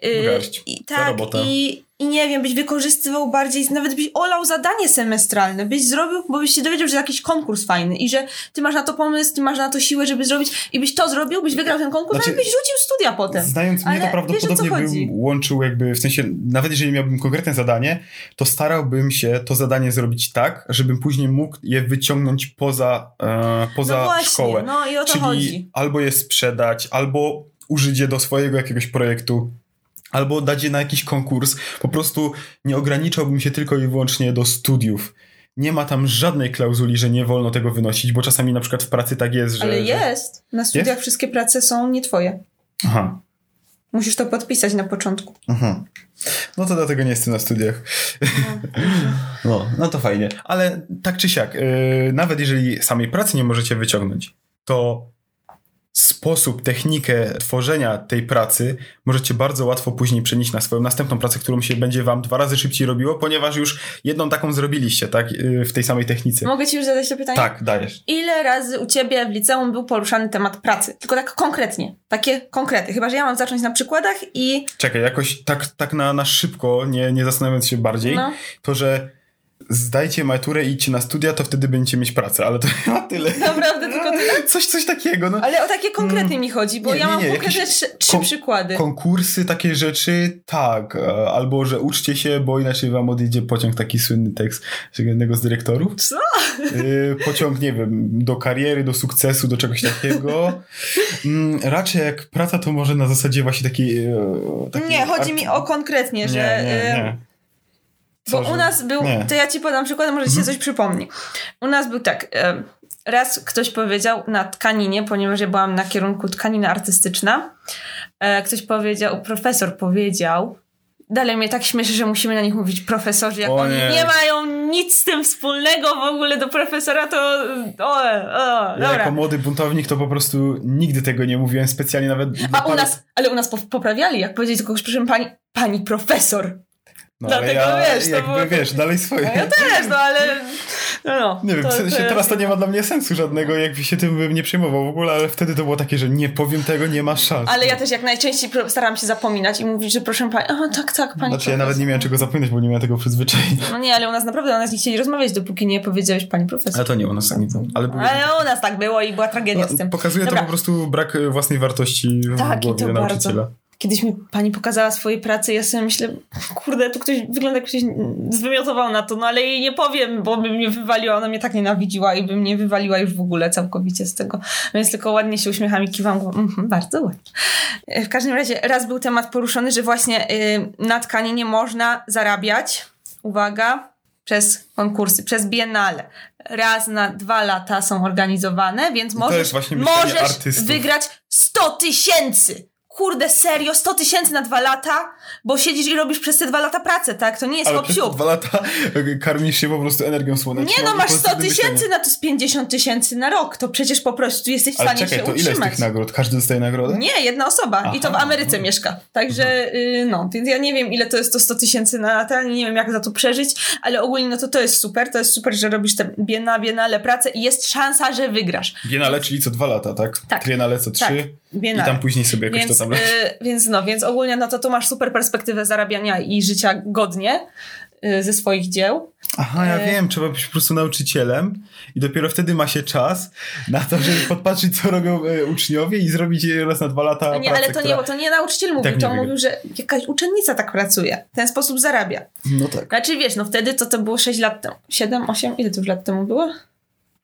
[SPEAKER 1] yy,
[SPEAKER 2] i tak i i nie wiem, byś wykorzystywał bardziej, nawet byś olał zadanie semestralne, byś zrobił, bo byś się dowiedział, że jakiś konkurs fajny i że ty masz na to pomysł, ty masz na to siłę, żeby zrobić i byś to zrobił, byś wygrał ten konkurs, znaczy, byś rzucił studia potem.
[SPEAKER 1] Znając mnie, to prawdopodobnie wiesz, bym łączył jakby, w sensie, nawet jeżeli miałbym konkretne zadanie, to starałbym się to zadanie zrobić tak, żebym później mógł je wyciągnąć poza, e, poza no właśnie, szkołę.
[SPEAKER 2] No i o to
[SPEAKER 1] Czyli
[SPEAKER 2] chodzi.
[SPEAKER 1] albo je sprzedać, albo użyć je do swojego jakiegoś projektu albo dać je na jakiś konkurs. Po prostu nie ograniczałbym się tylko i wyłącznie do studiów. Nie ma tam żadnej klauzuli, że nie wolno tego wynosić, bo czasami na przykład w pracy tak jest, że...
[SPEAKER 2] Ale jest. Na studiach jest? wszystkie prace są nie twoje.
[SPEAKER 1] Aha.
[SPEAKER 2] Musisz to podpisać na początku.
[SPEAKER 1] Aha. No to dlatego nie jestem na studiach. No, no, no to fajnie. Ale tak czy siak, yy, nawet jeżeli samej pracy nie możecie wyciągnąć, to sposób, technikę tworzenia tej pracy możecie bardzo łatwo później przenieść na swoją następną pracę, którą się będzie wam dwa razy szybciej robiło, ponieważ już jedną taką zrobiliście, tak? Y, w tej samej technice.
[SPEAKER 2] Mogę ci już zadać to pytanie?
[SPEAKER 1] Tak, dajesz.
[SPEAKER 2] Ile razy u ciebie w liceum był poruszany temat pracy? Tylko tak konkretnie. Takie konkrety. Chyba, że ja mam zacząć na przykładach i...
[SPEAKER 1] Czekaj, jakoś tak, tak na, na szybko, nie, nie zastanawiając się bardziej,
[SPEAKER 2] No.
[SPEAKER 1] to, że zdajcie maturę i idźcie na studia, to wtedy będziecie mieć pracę, ale to *laughs* chyba tyle.
[SPEAKER 2] Naprawdę tylko tyle?
[SPEAKER 1] Coś, coś takiego, no.
[SPEAKER 2] Ale o takie konkrety mi chodzi, bo
[SPEAKER 1] Nie,
[SPEAKER 2] ja
[SPEAKER 1] nie,
[SPEAKER 2] mam
[SPEAKER 1] nie,
[SPEAKER 2] konkretne
[SPEAKER 1] jakieś
[SPEAKER 2] trzy,
[SPEAKER 1] kon-
[SPEAKER 2] przykłady.
[SPEAKER 1] Konkursy, takie rzeczy, tak. E, Albo, że uczcie się, bo inaczej wam odjedzie pociąg, taki słynny tekst jednego z dyrektorów.
[SPEAKER 2] Co?
[SPEAKER 1] Y, Pociąg, nie wiem, do kariery, do sukcesu, do czegoś takiego. Mm, Raczej jak praca, to może na zasadzie właśnie takiej... e, takiej
[SPEAKER 2] Nie, chodzi mi o konkretnie, że...
[SPEAKER 1] Nie, nie,
[SPEAKER 2] e. Bo
[SPEAKER 1] że-
[SPEAKER 2] u nas był,
[SPEAKER 1] nie. Mhm.
[SPEAKER 2] to ja ci podam przykład, może ci się coś przypomni. U nas był tak, e, raz ktoś powiedział na tkaninie, ponieważ ja byłam na kierunku tkanina artystyczna, e, ktoś powiedział, profesor powiedział, dalej mnie tak śmieszy, że musimy na nich mówić profesorzy, jak
[SPEAKER 1] O
[SPEAKER 2] oni
[SPEAKER 1] nie.
[SPEAKER 2] nie mają nic z tym wspólnego w ogóle do profesora, to o, o,
[SPEAKER 1] Ja jako młody buntownik to po prostu nigdy tego nie mówiłem specjalnie nawet...
[SPEAKER 2] A u nas, ale u nas po- poprawiali, jak powiedzieć do kogoś, proszę pani, pani profesor.
[SPEAKER 1] No,
[SPEAKER 2] dlatego
[SPEAKER 1] ale ja,
[SPEAKER 2] wiesz, to
[SPEAKER 1] jakby
[SPEAKER 2] było-
[SPEAKER 1] wiesz, dalej swoje.
[SPEAKER 2] No ja też, no ale no, no,
[SPEAKER 1] Nie wiem,
[SPEAKER 2] to-
[SPEAKER 1] w sensie
[SPEAKER 2] to
[SPEAKER 1] teraz to nie ma dla mnie sensu żadnego, jakby się tym bym nie przejmował w ogóle, ale wtedy to było takie, że nie powiem tego, nie ma szans.
[SPEAKER 2] Ale ja też jak najczęściej staram się zapominać i mówić, że proszę pani, o tak, tak, pani
[SPEAKER 1] Znaczy ja nawet nie miałem czego zapominać, bo nie miałem tego przyzwyczajenia.
[SPEAKER 2] No nie, ale u nas naprawdę, u nas nie chcieli rozmawiać, dopóki nie powiedziałeś pani profesor.
[SPEAKER 1] Ale to nie u nas tak nie. Ale było
[SPEAKER 2] Ale u nas tak było i była tragedia z tym.
[SPEAKER 1] Pokazuje
[SPEAKER 2] Dobra.
[SPEAKER 1] to po prostu brak własnej wartości w
[SPEAKER 2] Tak, i
[SPEAKER 1] głowie
[SPEAKER 2] to
[SPEAKER 1] nauczyciela.
[SPEAKER 2] Kiedyś mi pani pokazała swoje prace ja sobie myślę, kurde, tu ktoś wygląda jak ktoś zwymiotował na to, no ale jej nie powiem, bo by mnie wywaliła, ona mnie tak nienawidziła i by mnie wywaliła już w ogóle całkowicie z tego. Więc tylko ładnie się uśmiecham i kiwam głową, mhm, bardzo ładnie. E, W każdym razie raz był temat poruszony, że właśnie y, na tkaninie można zarabiać, uwaga, przez konkursy, przez biennale. Raz na dwa lata są organizowane, więc możesz,
[SPEAKER 1] myślenie
[SPEAKER 2] możesz
[SPEAKER 1] artystów.
[SPEAKER 2] wygrać 100 tysięcy! Kurde, serio, 100 tysięcy na dwa lata? Bo siedzisz i robisz przez te dwa lata pracę, tak? To nie jest
[SPEAKER 1] Ale
[SPEAKER 2] hop
[SPEAKER 1] przez te
[SPEAKER 2] siup.
[SPEAKER 1] dwa lata e, karmisz się po prostu energią słoneczną.
[SPEAKER 2] Nie no, masz 100
[SPEAKER 1] pozytywnym
[SPEAKER 2] tysięcy, na to z 50 tysięcy na rok. To przecież po prostu jesteś w
[SPEAKER 1] Ale
[SPEAKER 2] stanie
[SPEAKER 1] czekaj,
[SPEAKER 2] się
[SPEAKER 1] to ile z
[SPEAKER 2] utrzymać.
[SPEAKER 1] tych nagród? Każdy dostaje nagrodę?
[SPEAKER 2] Nie, jedna osoba. I to w
[SPEAKER 1] Aha.
[SPEAKER 2] Ameryce mieszka. Także, y, no, więc ja nie wiem, ile to jest to 100 tysięcy na lata, nie wiem, jak za to przeżyć, ale ogólnie, no to to jest super. To jest super, że robisz te biena, biennale pracę i jest szansa, że wygrasz.
[SPEAKER 1] Biennale, czyli co dwa lata, tak?
[SPEAKER 2] Tak.
[SPEAKER 1] Triennale co trzy
[SPEAKER 2] Tak,
[SPEAKER 1] i
[SPEAKER 2] biennale.
[SPEAKER 1] tam później sobie jakoś
[SPEAKER 2] Więc,
[SPEAKER 1] to tam leci.
[SPEAKER 2] y, więc no, więc ogólnie, no to tu masz super perspektywę zarabiania i życia godnie y, ze swoich dzieł.
[SPEAKER 1] Aha, ja
[SPEAKER 2] e-
[SPEAKER 1] wiem, trzeba być po prostu nauczycielem i dopiero wtedy ma się czas na to, żeby podpatrzeć, co robią e, uczniowie i zrobić raz na dwa lata
[SPEAKER 2] No nie,
[SPEAKER 1] pracę,
[SPEAKER 2] ale to nie,
[SPEAKER 1] która...
[SPEAKER 2] bo to nie nauczyciel mówił,
[SPEAKER 1] tak nie
[SPEAKER 2] to
[SPEAKER 1] wygra.
[SPEAKER 2] mówił, że jakaś uczennica tak pracuje. W ten sposób zarabia.
[SPEAKER 1] No tak.
[SPEAKER 2] Znaczy wiesz, no wtedy to to było 6 lat temu. 7, 8, ile to już lat temu było?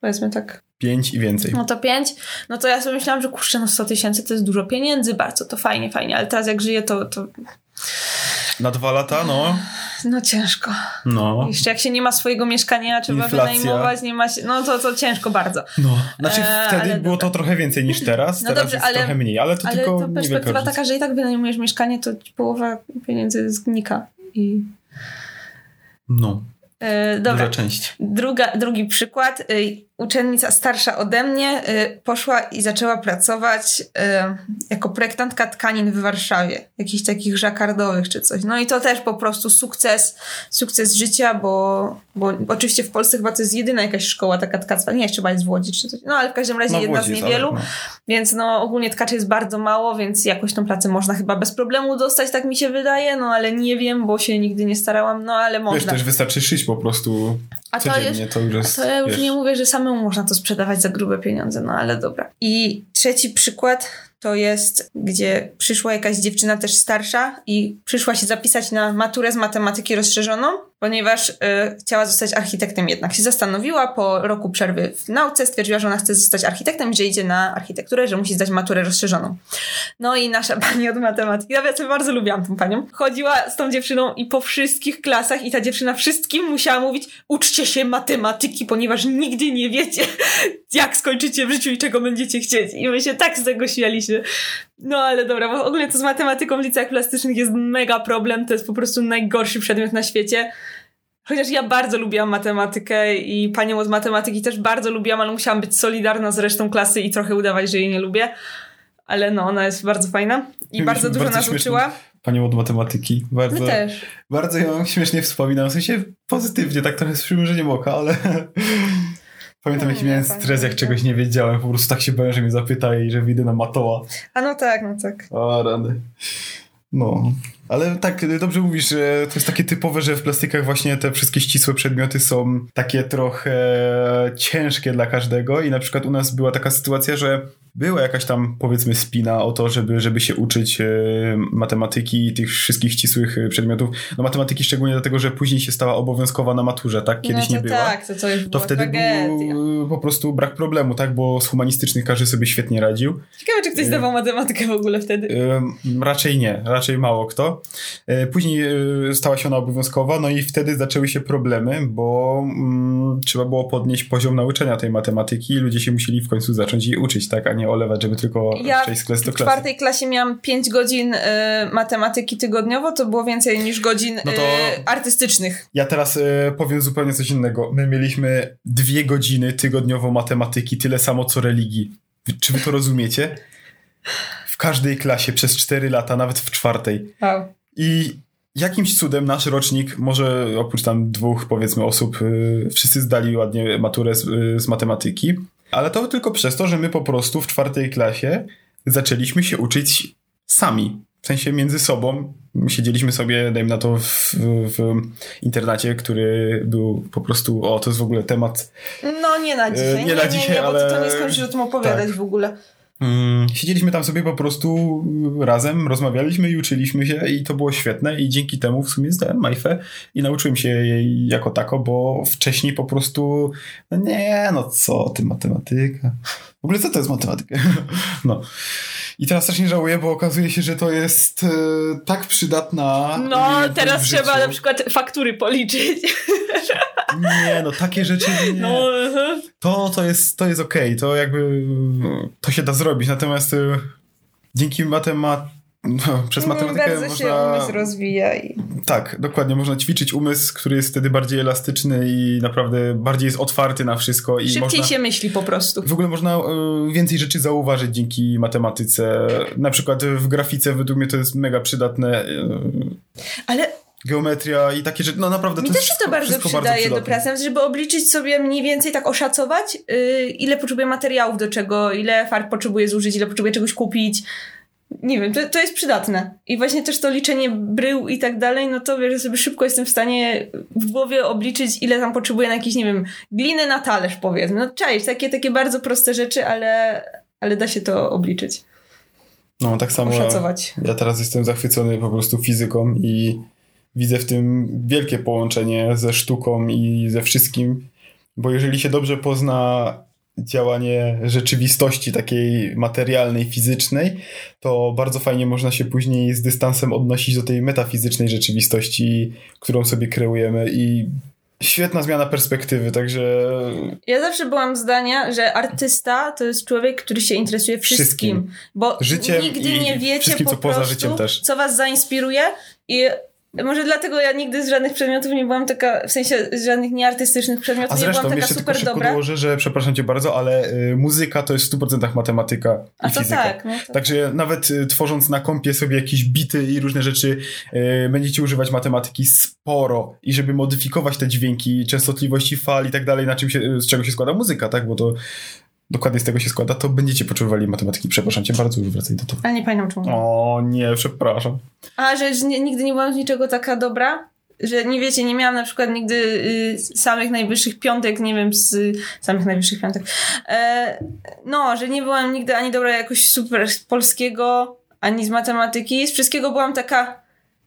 [SPEAKER 2] Powiedzmy tak.
[SPEAKER 1] Pięć i więcej.
[SPEAKER 2] No to 5. No to ja sobie myślałam, że kurczę, no 100 tysięcy to jest dużo pieniędzy, bardzo to fajnie, fajnie, ale teraz jak żyję, to, to
[SPEAKER 1] Na dwa lata, no.
[SPEAKER 2] no ciężko.
[SPEAKER 1] No.
[SPEAKER 2] Jeszcze jak się nie ma swojego mieszkania, trzeba
[SPEAKER 1] Inflacja.
[SPEAKER 2] wynajmować, nie ma się, no to, to ciężko bardzo.
[SPEAKER 1] No. Znaczy
[SPEAKER 2] E,
[SPEAKER 1] wtedy
[SPEAKER 2] ale
[SPEAKER 1] było to
[SPEAKER 2] dobra.
[SPEAKER 1] trochę więcej niż teraz,
[SPEAKER 2] No
[SPEAKER 1] teraz
[SPEAKER 2] dobrze,
[SPEAKER 1] jest
[SPEAKER 2] ale-
[SPEAKER 1] trochę mniej, ale to
[SPEAKER 2] Ale
[SPEAKER 1] tylko
[SPEAKER 2] to perspektywa taka, że i tak wynajmujesz mieszkanie, to połowa pieniędzy znika. I
[SPEAKER 1] No,
[SPEAKER 2] e, dobra.
[SPEAKER 1] duża część.
[SPEAKER 2] Druga, drugi przykład. Uczennica starsza ode mnie y, poszła i zaczęła pracować y, jako projektantka tkanin w Warszawie. Jakichś takich żakardowych czy coś. No i to też po prostu sukces, sukces życia, bo, bo oczywiście w Polsce chyba to jest jedyna jakaś szkoła taka tkactwa. Nie, jeszcze chyba jest w Łodzi czy coś. No ale w każdym razie
[SPEAKER 1] No,
[SPEAKER 2] jedna
[SPEAKER 1] Łodzi
[SPEAKER 2] z niewielu.
[SPEAKER 1] ale no.
[SPEAKER 2] Więc no ogólnie tkaczy jest bardzo mało, więc jakoś tą pracę można chyba bez problemu dostać, tak mi się wydaje. No ale nie wiem, bo się nigdy nie starałam. No ale
[SPEAKER 1] Wiesz,
[SPEAKER 2] można.
[SPEAKER 1] też wystarczy szyć po prostu
[SPEAKER 2] A to jest-
[SPEAKER 1] to już jest,
[SPEAKER 2] To ja już
[SPEAKER 1] wiesz,
[SPEAKER 2] nie mówię, że samemu można to sprzedawać za grube pieniądze, no ale dobra. I trzeci przykład to jest, gdzie przyszła jakaś dziewczyna też starsza i przyszła się zapisać na maturę z matematyki rozszerzoną, ponieważ y, chciała zostać architektem jednak. Się zastanowiła po roku przerwy w nauce, stwierdziła, że ona chce zostać architektem że idzie na architekturę, że musi zdać maturę rozszerzoną. No i nasza *laughs* pani od matematyki, ja sobie bardzo lubiłam tą panią, chodziła z tą dziewczyną i po wszystkich klasach i ta dziewczyna wszystkim musiała mówić uczcie się matematyki, ponieważ nigdy nie wiecie, *laughs* jak skończycie w życiu i czego będziecie chcieć. I my się tak z tego śmialiśmy. No ale dobra, bo ogólnie to z matematyką w liceach plastycznych jest mega problem, to jest po prostu najgorszy przedmiot na świecie. Chociaż ja bardzo lubiłam matematykę i panią od matematyki też bardzo lubiłam, ale musiałam być solidarna z resztą klasy i trochę udawać, że jej nie lubię. Ale no, ona jest bardzo fajna i bardzo dużo nas uczyła.
[SPEAKER 1] Panią od matematyki. Bardzo,
[SPEAKER 2] My też.
[SPEAKER 1] Bardzo ją śmiesznie wspominam, w sensie pozytywnie, tak trochę z przymrużeniem oka, ale *laughs* pamiętam
[SPEAKER 2] No
[SPEAKER 1] jaki miałem stres, jak
[SPEAKER 2] nie.
[SPEAKER 1] czegoś nie wiedziałem, po prostu tak się bałem, że mnie zapyta i że wyjdę na matoła.
[SPEAKER 2] A no tak, no tak.
[SPEAKER 1] O, rany. No. Ale tak, dobrze mówisz, że to jest takie typowe, że w plastykach właśnie te wszystkie ścisłe przedmioty są takie trochę ciężkie dla każdego i na przykład u nas była taka sytuacja, że była jakaś tam powiedzmy spina o to, żeby, żeby się uczyć e, matematyki i tych wszystkich ścisłych e, przedmiotów. No matematyki szczególnie dlatego, że później się stała obowiązkowa na maturze, tak? Kiedyś
[SPEAKER 2] no
[SPEAKER 1] nie była.
[SPEAKER 2] tak, to, już
[SPEAKER 1] To wtedy
[SPEAKER 2] tragedia.
[SPEAKER 1] był po prostu brak problemu, tak? Bo z humanistycznych każdy sobie świetnie radził.
[SPEAKER 2] Ciekawe, czy ktoś zdawał matematykę w ogóle wtedy.
[SPEAKER 1] Raczej nie, raczej mało kto. E, Później e, stała się ona obowiązkowa, no i wtedy zaczęły się problemy, bo mm, trzeba było podnieść poziom nauczania tej matematyki i ludzie się musieli w końcu zacząć jej uczyć, tak, a nie olewać, żeby tylko
[SPEAKER 2] Ja
[SPEAKER 1] przejść z klasy do
[SPEAKER 2] W
[SPEAKER 1] klasy.
[SPEAKER 2] czwartej klasie miałam 5 godzin y, matematyki tygodniowo, to było więcej niż godzin
[SPEAKER 1] No
[SPEAKER 2] y, artystycznych.
[SPEAKER 1] Ja teraz e, powiem zupełnie coś innego. My mieliśmy dwie godziny tygodniowo matematyki, tyle samo co religii. Czy wy to rozumiecie? W każdej klasie przez cztery lata, nawet w czwartej.
[SPEAKER 2] Wow.
[SPEAKER 1] I jakimś cudem nasz rocznik, może oprócz tam dwóch powiedzmy osób, y, wszyscy zdali ładnie maturę z, y, z matematyki, ale to tylko przez to, że my po prostu w czwartej klasie zaczęliśmy się uczyć sami. W sensie między sobą. Siedzieliśmy sobie, dajmy na to, w, w internacie, który był po prostu, o, to jest w ogóle temat
[SPEAKER 2] No nie na dzisiaj.
[SPEAKER 1] E,
[SPEAKER 2] nie,
[SPEAKER 1] nie na
[SPEAKER 2] nie,
[SPEAKER 1] dzisiaj,
[SPEAKER 2] nie, bo
[SPEAKER 1] ale-
[SPEAKER 2] to, to nie skończysz o tym opowiadać
[SPEAKER 1] tak.
[SPEAKER 2] w ogóle.
[SPEAKER 1] Mm, Siedzieliśmy tam sobie po prostu razem, rozmawialiśmy i uczyliśmy się i to było świetne i dzięki temu w sumie zdałem Majfę i nauczyłem się jej jako tako, bo wcześniej po prostu no nie, no co ty, matematyka. W ogóle co to jest matematyka? *laughs* No. I teraz strasznie żałuję, bo okazuje się, że to jest e, tak przydatna
[SPEAKER 2] No, teraz trzeba na przykład faktury policzyć. *laughs*
[SPEAKER 1] Nie, no takie rzeczy nie.
[SPEAKER 2] No.
[SPEAKER 1] To, to jest, to jest okej, to jakby to się da zrobić, natomiast y, dzięki matemat... No, przez matematykę
[SPEAKER 2] Bardzo się
[SPEAKER 1] można...
[SPEAKER 2] umysł rozwija. I...
[SPEAKER 1] Tak, dokładnie, można ćwiczyć umysł, który jest wtedy bardziej elastyczny i naprawdę bardziej jest otwarty na wszystko i
[SPEAKER 2] Szybciej
[SPEAKER 1] można...
[SPEAKER 2] się myśli po prostu.
[SPEAKER 1] W ogóle można y, więcej rzeczy zauważyć dzięki matematyce. Na przykład w grafice według mnie to jest mega przydatne. y,
[SPEAKER 2] Ale
[SPEAKER 1] Geometria i takie rzeczy, no naprawdę
[SPEAKER 2] mi
[SPEAKER 1] to
[SPEAKER 2] też
[SPEAKER 1] jest
[SPEAKER 2] się to bardzo przydaje do
[SPEAKER 1] przydatne.
[SPEAKER 2] pracy, żeby obliczyć sobie mniej więcej tak oszacować, yy, ile potrzebuję materiałów do czego, ile farb potrzebuję zużyć, ile potrzebuję czegoś kupić. Nie wiem, to, to jest przydatne. I właśnie też to liczenie brył i tak dalej, no to wiesz, że sobie szybko jestem w stanie w głowie obliczyć, ile tam potrzebuję na jakieś, nie wiem, gliny na talerz powiedzmy. No cześć, takie, takie bardzo proste rzeczy, ale, ale da się to obliczyć,
[SPEAKER 1] No tak samo
[SPEAKER 2] oszacować.
[SPEAKER 1] Ja teraz jestem zachwycony po prostu fizyką i widzę w tym wielkie połączenie ze sztuką i ze wszystkim, bo jeżeli się dobrze pozna działanie rzeczywistości takiej materialnej, fizycznej, to bardzo fajnie można się później z dystansem odnosić do tej metafizycznej rzeczywistości, którą sobie kreujemy i świetna zmiana perspektywy, także
[SPEAKER 2] Ja zawsze byłam zdania, że artysta to jest człowiek, który się interesuje wszystkim.
[SPEAKER 1] Wszystkim.
[SPEAKER 2] Bo
[SPEAKER 1] Życiem
[SPEAKER 2] nigdy nie wiecie
[SPEAKER 1] wszystkim,
[SPEAKER 2] po
[SPEAKER 1] co poza
[SPEAKER 2] prostu,
[SPEAKER 1] życiem też.
[SPEAKER 2] co was zainspiruje i może dlatego ja nigdy z żadnych przedmiotów nie byłam taka, w sensie z żadnych nieartystycznych przedmiotów nie byłam taka
[SPEAKER 1] tylko
[SPEAKER 2] super
[SPEAKER 1] szybko
[SPEAKER 2] dobra.
[SPEAKER 1] dołożę, że przepraszam cię bardzo, ale y, muzyka to jest w 100% matematyka i
[SPEAKER 2] A to
[SPEAKER 1] fizyka.
[SPEAKER 2] tak, no to.
[SPEAKER 1] Także nawet y, tworząc na kompie sobie jakieś bity i różne rzeczy, y, będziecie używać matematyki sporo i żeby modyfikować te dźwięki, częstotliwości fal i tak dalej, na czym się, z czego się składa muzyka, tak? Bo to dokładnie z tego się składa, to będziecie potrzebowali matematyki. Przepraszam cię bardzo, już wracaj do tego.
[SPEAKER 2] Ale nie pamiętam czemu.
[SPEAKER 1] O nie, przepraszam.
[SPEAKER 2] A, że że nie, nigdy nie byłam z niczego taka dobra? Że nie wiecie, nie miałam na przykład nigdy y, samych najwyższych piątek, nie wiem, z y, samych najwyższych piątek. E, no, że nie byłam nigdy ani dobra jakoś super z polskiego, ani z matematyki. Z wszystkiego byłam taka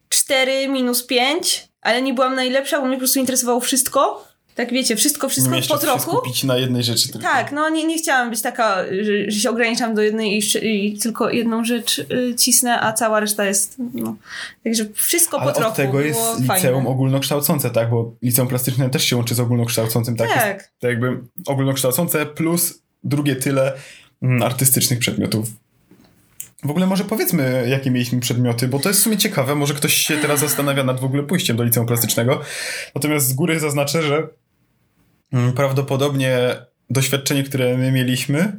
[SPEAKER 2] 4 minus 5, ale nie byłam najlepsza, bo mnie po prostu interesowało wszystko. Tak wiecie, wszystko, wszystko po trochu.
[SPEAKER 1] skupić na jednej rzeczy tylko.
[SPEAKER 2] Tak, no nie, nie chciałam być taka, że, że się ograniczam do jednej i, i tylko jedną rzecz y, cisnę, a cała reszta jest, no. Także wszystko
[SPEAKER 1] Ale
[SPEAKER 2] po trochu
[SPEAKER 1] od tego jest liceum
[SPEAKER 2] fajne.
[SPEAKER 1] ogólnokształcące, tak? Bo liceum plastyczne też się łączy z ogólnokształcącym, tak? Jest
[SPEAKER 2] Tak.
[SPEAKER 1] jakby ogólnokształcące plus drugie tyle mm, artystycznych przedmiotów. W ogóle może powiedzmy, jakie mieliśmy przedmioty, bo to jest w sumie ciekawe. Może ktoś się teraz zastanawia nad w ogóle pójściem do liceum plastycznego. Natomiast z góry zaznaczę, że prawdopodobnie doświadczenie, które my mieliśmy,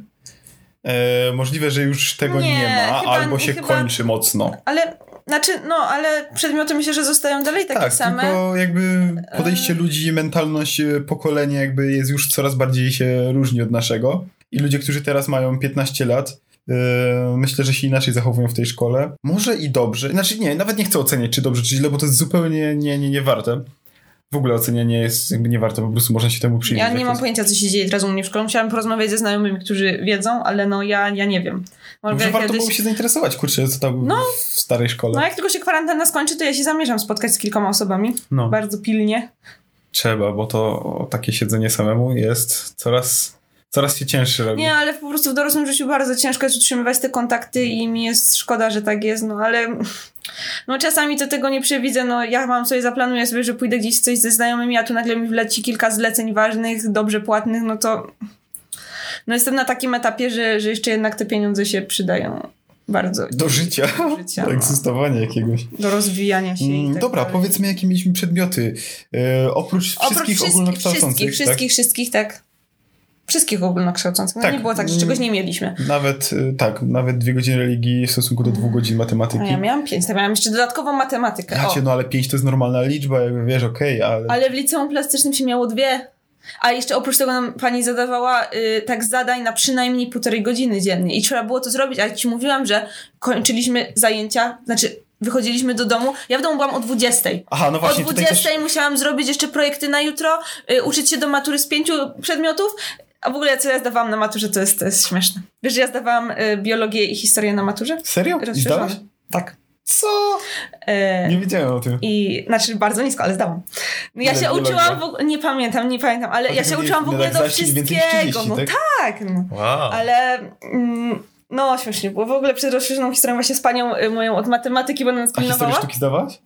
[SPEAKER 1] e, możliwe, że już tego nie,
[SPEAKER 2] Nie,
[SPEAKER 1] ma,
[SPEAKER 2] chyba-
[SPEAKER 1] albo się
[SPEAKER 2] chyba-
[SPEAKER 1] kończy mocno.
[SPEAKER 2] Ale, znaczy, no, ale przedmioty myślę, że zostają dalej takie
[SPEAKER 1] Tak,
[SPEAKER 2] same.
[SPEAKER 1] tylko jakby podejście ludzi, mentalność, e, pokolenie jakby jest już coraz bardziej się różni od naszego. I ludzie, którzy teraz mają 15 lat, e, myślę, że się inaczej zachowują w tej szkole. Może i dobrze. Znaczy nie, nawet nie chcę oceniać, czy dobrze, czy źle, bo to jest zupełnie nie, nie, nie warte. W ogóle ocenianie jest jakby nie warte, po prostu można się temu przyjrzeć.
[SPEAKER 2] Ja nie mam
[SPEAKER 1] to
[SPEAKER 2] pojęcia, co się dzieje teraz u mnie w szkole. Musiałam porozmawiać ze znajomymi, którzy wiedzą, ale no ja, ja nie wiem.
[SPEAKER 1] Może warto
[SPEAKER 2] kiedyś-
[SPEAKER 1] było się zainteresować, kurczę, co tam
[SPEAKER 2] No.
[SPEAKER 1] w starej szkole.
[SPEAKER 2] No jak tylko się kwarantanna skończy, to ja się zamierzam spotkać z kilkoma osobami.
[SPEAKER 1] No.
[SPEAKER 2] Bardzo pilnie.
[SPEAKER 1] Trzeba, bo to takie siedzenie samemu jest coraz, coraz się cięższe robi.
[SPEAKER 2] Nie, ale po prostu w dorosłym życiu bardzo ciężko jest utrzymywać te kontakty i mi jest szkoda, że tak jest, no ale no czasami to tego nie przewidzę, no ja mam sobie, zaplanuję sobie, że pójdę gdzieś coś ze znajomymi, a tu nagle mi wleci kilka zleceń ważnych, dobrze płatnych, no to no jestem na takim etapie, że, że jeszcze jednak te pieniądze się przydają bardzo.
[SPEAKER 1] Do życia,
[SPEAKER 2] Do życia,
[SPEAKER 1] do
[SPEAKER 2] no.
[SPEAKER 1] egzystowania jakiegoś.
[SPEAKER 2] Do rozwijania się
[SPEAKER 1] Mm,
[SPEAKER 2] tak
[SPEAKER 1] Dobra,
[SPEAKER 2] dalej.
[SPEAKER 1] powiedzmy, jakie mieliśmy przedmioty. E, oprócz
[SPEAKER 2] Oprócz
[SPEAKER 1] wszystkich ogólnokształcących.
[SPEAKER 2] Wszystkich, wszystkich, wszystkich, tak. Wszystkich ogólnokształcących. No
[SPEAKER 1] Tak.
[SPEAKER 2] nie było tak, że czegoś nie mieliśmy.
[SPEAKER 1] Tak? Nawet, e, tak, nawet dwie godziny religii w stosunku do dwóch godzin matematyki.
[SPEAKER 2] A ja miałam pięć, to miałam jeszcze dodatkową matematykę.
[SPEAKER 1] Ja cię, no ale pięć to jest normalna liczba, jakby wiesz, okej, ale...
[SPEAKER 2] Ale w liceum plastycznym się miało dwie. A jeszcze oprócz tego nam pani zadawała y, tak zadań na przynajmniej półtorej godziny dziennie. I trzeba było to zrobić. A jak ci mówiłam, że kończyliśmy zajęcia, znaczy wychodziliśmy do domu. Ja w domu byłam o 20.
[SPEAKER 1] Aha, no właśnie,
[SPEAKER 2] o
[SPEAKER 1] tutaj
[SPEAKER 2] 20
[SPEAKER 1] też...
[SPEAKER 2] musiałam zrobić jeszcze projekty na jutro, y, uczyć się do matury z pięciu przedmiotów. A w ogóle co ja zdawałam na maturze, to jest, to jest śmieszne. Wiesz, że ja zdawałam y, biologię i historię na maturze?
[SPEAKER 1] Serio? I zdałaś? Tak. Co?
[SPEAKER 2] E,
[SPEAKER 1] Nie wiedziałem o tym.
[SPEAKER 2] I znaczy bardzo nisko, ale zdałam. No ja
[SPEAKER 1] Ile
[SPEAKER 2] się
[SPEAKER 1] biologia?
[SPEAKER 2] uczyłam w ogóle, nie pamiętam, nie pamiętam, ale
[SPEAKER 1] A
[SPEAKER 2] ja się
[SPEAKER 1] nie-
[SPEAKER 2] uczyłam w ogóle do wszystkiego.
[SPEAKER 1] 30,
[SPEAKER 2] no
[SPEAKER 1] tak?
[SPEAKER 2] tak, no.
[SPEAKER 1] Wow.
[SPEAKER 2] Ale mm, no śmiesznie było. W ogóle przed rozszerzoną historią właśnie z panią y, moją od matematyki, bo ona nas
[SPEAKER 1] A historię
[SPEAKER 2] pilnowała.
[SPEAKER 1] sztuki zdawałaś?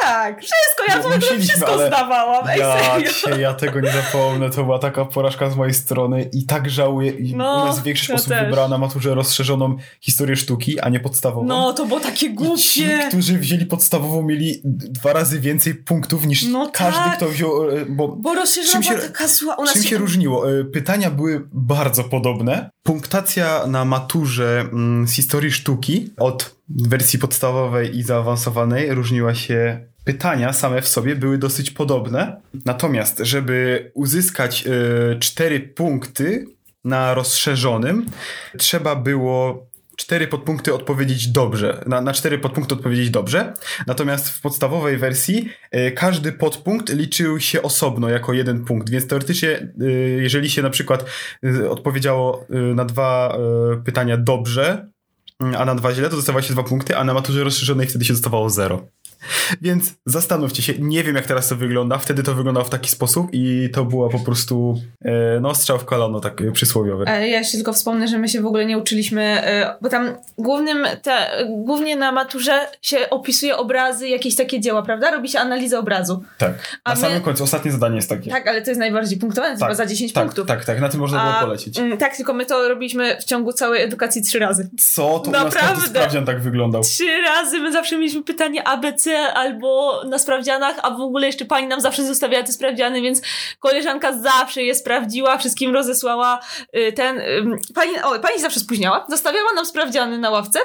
[SPEAKER 2] Tak, wszystko, ja
[SPEAKER 1] No, musieliśmy,
[SPEAKER 2] wszystko
[SPEAKER 1] ale-
[SPEAKER 2] zdawałam. Ej,
[SPEAKER 1] Ja cię, ja tego nie zapomnę, to była taka porażka z mojej strony i tak żałuję. I
[SPEAKER 2] No,
[SPEAKER 1] u nas większość
[SPEAKER 2] ja
[SPEAKER 1] osób
[SPEAKER 2] też.
[SPEAKER 1] wybrała na maturze rozszerzoną historię sztuki, a nie podstawową.
[SPEAKER 2] No, to było takie
[SPEAKER 1] I ci,
[SPEAKER 2] głupie.
[SPEAKER 1] którzy wzięli podstawową, mieli dwa razy więcej punktów niż
[SPEAKER 2] No
[SPEAKER 1] każdy,
[SPEAKER 2] tak.
[SPEAKER 1] kto wziął. e, Bo
[SPEAKER 2] Bo rozszerzona
[SPEAKER 1] Czym się-
[SPEAKER 2] taka zła. U nas
[SPEAKER 1] czym się różniło? E, Pytania były bardzo podobne. Punktacja na maturze mm, z historii sztuki od wersji podstawowej i zaawansowanej różniła się. Pytania same w sobie były dosyć podobne. Natomiast, żeby uzyskać e, cztery punkty na rozszerzonym, trzeba było cztery podpunkty odpowiedzieć dobrze. Na, na cztery podpunkty odpowiedzieć dobrze. Natomiast w podstawowej wersji e, każdy podpunkt liczył się osobno jako jeden punkt, więc teoretycznie, e, jeżeli się na przykład e, odpowiedziało na dwa pytania dobrze, a na dwa źle, to dostawało się dwa punkty, a na maturze rozszerzonej wtedy się dostawało zero. Więc zastanówcie się, nie wiem jak teraz to wygląda, wtedy to wyglądało w taki sposób i to była po prostu e, no strzał w kolano, tak e, przysłowiowy.
[SPEAKER 2] E, Ja jeszcze tylko wspomnę, że my się w ogóle nie uczyliśmy, bo tam głównym, te, głównie na maturze się opisuje obrazy, jakieś takie dzieła, prawda? Robi się analizę obrazu.
[SPEAKER 1] Tak.
[SPEAKER 2] A
[SPEAKER 1] Na
[SPEAKER 2] my-
[SPEAKER 1] samym końcu, ostatnie zadanie jest takie.
[SPEAKER 2] Tak, ale to jest najbardziej punktowane, to chyba za 10
[SPEAKER 1] tak,
[SPEAKER 2] punktów.
[SPEAKER 1] Tak, tak, na tym można było
[SPEAKER 2] A,
[SPEAKER 1] polecieć.
[SPEAKER 2] mm, tak, tylko my to robiliśmy w ciągu całej edukacji trzy razy.
[SPEAKER 1] Co? To u nas każdy
[SPEAKER 2] Naprawdę.
[SPEAKER 1] sprawdzian tak wyglądał.
[SPEAKER 2] Trzy razy my zawsze mieliśmy pytanie ABC albo na sprawdzianach, a w ogóle jeszcze pani nam zawsze zostawiała te sprawdziany, więc koleżanka zawsze je sprawdziła, wszystkim rozesłała y, ten... pani, o, pani zawsze spóźniała, zostawiała nam sprawdziany na ławce,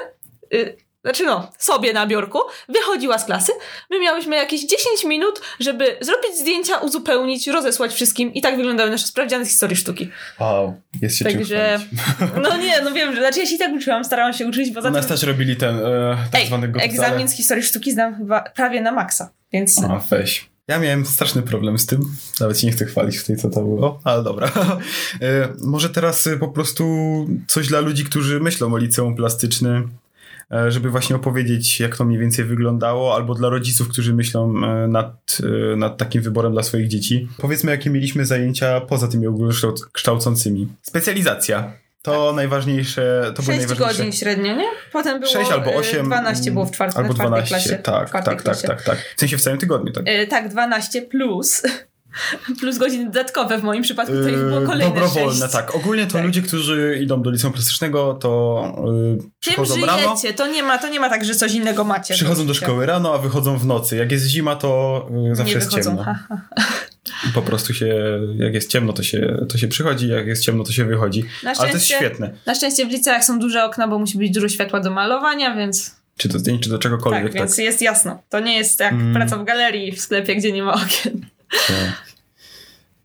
[SPEAKER 2] y, znaczy no, sobie na biurku, wychodziła z klasy, my miałyśmy jakieś 10 minut, żeby zrobić zdjęcia, uzupełnić, rozesłać wszystkim i tak wyglądały nasze sprawdziany z historii sztuki.
[SPEAKER 1] Wow, jest się
[SPEAKER 2] Także, *laughs* no nie, no wiem, że znaczy ja się i tak uczyłam, starałam się uczyć, poza
[SPEAKER 1] U nas
[SPEAKER 2] tym...
[SPEAKER 1] też robili ten e, tak
[SPEAKER 2] Ej,
[SPEAKER 1] zwany gotów,
[SPEAKER 2] egzamin z historii sztuki zdam chyba prawie na maksa, więc...
[SPEAKER 1] A, weź. Ja miałem straszny problem z tym. Nawet się nie chcę chwalić w tej, co to było, ale dobra. *laughs* E, może teraz e, po prostu coś dla ludzi, którzy myślą o liceum plastycznym, żeby właśnie opowiedzieć, jak to mniej więcej wyglądało, albo dla rodziców, którzy myślą e, nad, e, nad takim wyborem dla swoich dzieci. Powiedzmy, jakie mieliśmy zajęcia poza tymi ogólnokształcącymi. Specjalizacja. To najważniejsze, to były
[SPEAKER 2] 6
[SPEAKER 1] najważniejsze.
[SPEAKER 2] godzin średnio, nie? Potem było
[SPEAKER 1] 6 albo
[SPEAKER 2] y,
[SPEAKER 1] 8.
[SPEAKER 2] 12 było w czwartej,
[SPEAKER 1] albo
[SPEAKER 2] w czwartej
[SPEAKER 1] 12,
[SPEAKER 2] klasie.
[SPEAKER 1] Tak, tak, tak, tak, tak. W sensie w całym tygodniu, tak.
[SPEAKER 2] Y, tak, 12 plus. Plus godziny dodatkowe w moim przypadku to ich było kolejne
[SPEAKER 1] Dobrowolne,
[SPEAKER 2] sześć.
[SPEAKER 1] tak. Ogólnie to
[SPEAKER 2] Tak.
[SPEAKER 1] ludzie, którzy idą do liceum plastycznego, to yy, przychodzą
[SPEAKER 2] żyjecie,
[SPEAKER 1] rano,
[SPEAKER 2] to nie, ma, to nie ma tak, że coś innego macie.
[SPEAKER 1] przychodzą do szkoły rano, a wychodzą w nocy. Jak jest zima, to yy, zawsze
[SPEAKER 2] nie
[SPEAKER 1] jest
[SPEAKER 2] wychodzą.
[SPEAKER 1] ciemno.
[SPEAKER 2] Ha,
[SPEAKER 1] po prostu się, jak jest ciemno, to się, to się przychodzi, jak jest ciemno, to się wychodzi. Ale to jest świetne.
[SPEAKER 2] Na szczęście w liceach są duże okna, bo musi być dużo światła do malowania, więc
[SPEAKER 1] Czy do zdjęć, czy do czegokolwiek.
[SPEAKER 2] tak,
[SPEAKER 1] Tak,
[SPEAKER 2] więc jest jasno. To nie jest jak
[SPEAKER 1] Mm.
[SPEAKER 2] praca w galerii w sklepie, gdzie nie ma okien.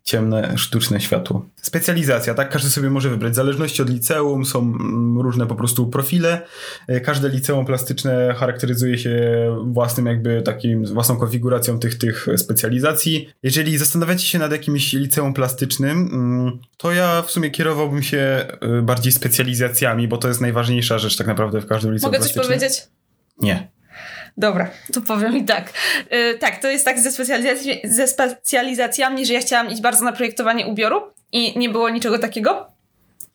[SPEAKER 1] Ciemne, sztuczne światło. Specjalizacja, tak? Każdy sobie może wybrać. W zależności od liceum są mm, różne po prostu profile. E, Każde liceum plastyczne charakteryzuje się własnym jakby takim, własną konfiguracją tych, tych specjalizacji. Jeżeli zastanawiacie się nad jakimś liceum plastycznym, mm, to ja w sumie kierowałbym się y, bardziej specjalizacjami, bo to jest najważniejsza rzecz tak naprawdę w każdym liceum
[SPEAKER 2] Mogę coś
[SPEAKER 1] plastycznym.
[SPEAKER 2] powiedzieć?
[SPEAKER 1] Nie.
[SPEAKER 2] Dobra, to powiem i tak. Yy, tak, to jest tak ze, specjalizac- ze specjalizacjami, że ja chciałam iść bardzo na projektowanie ubioru i nie było niczego takiego.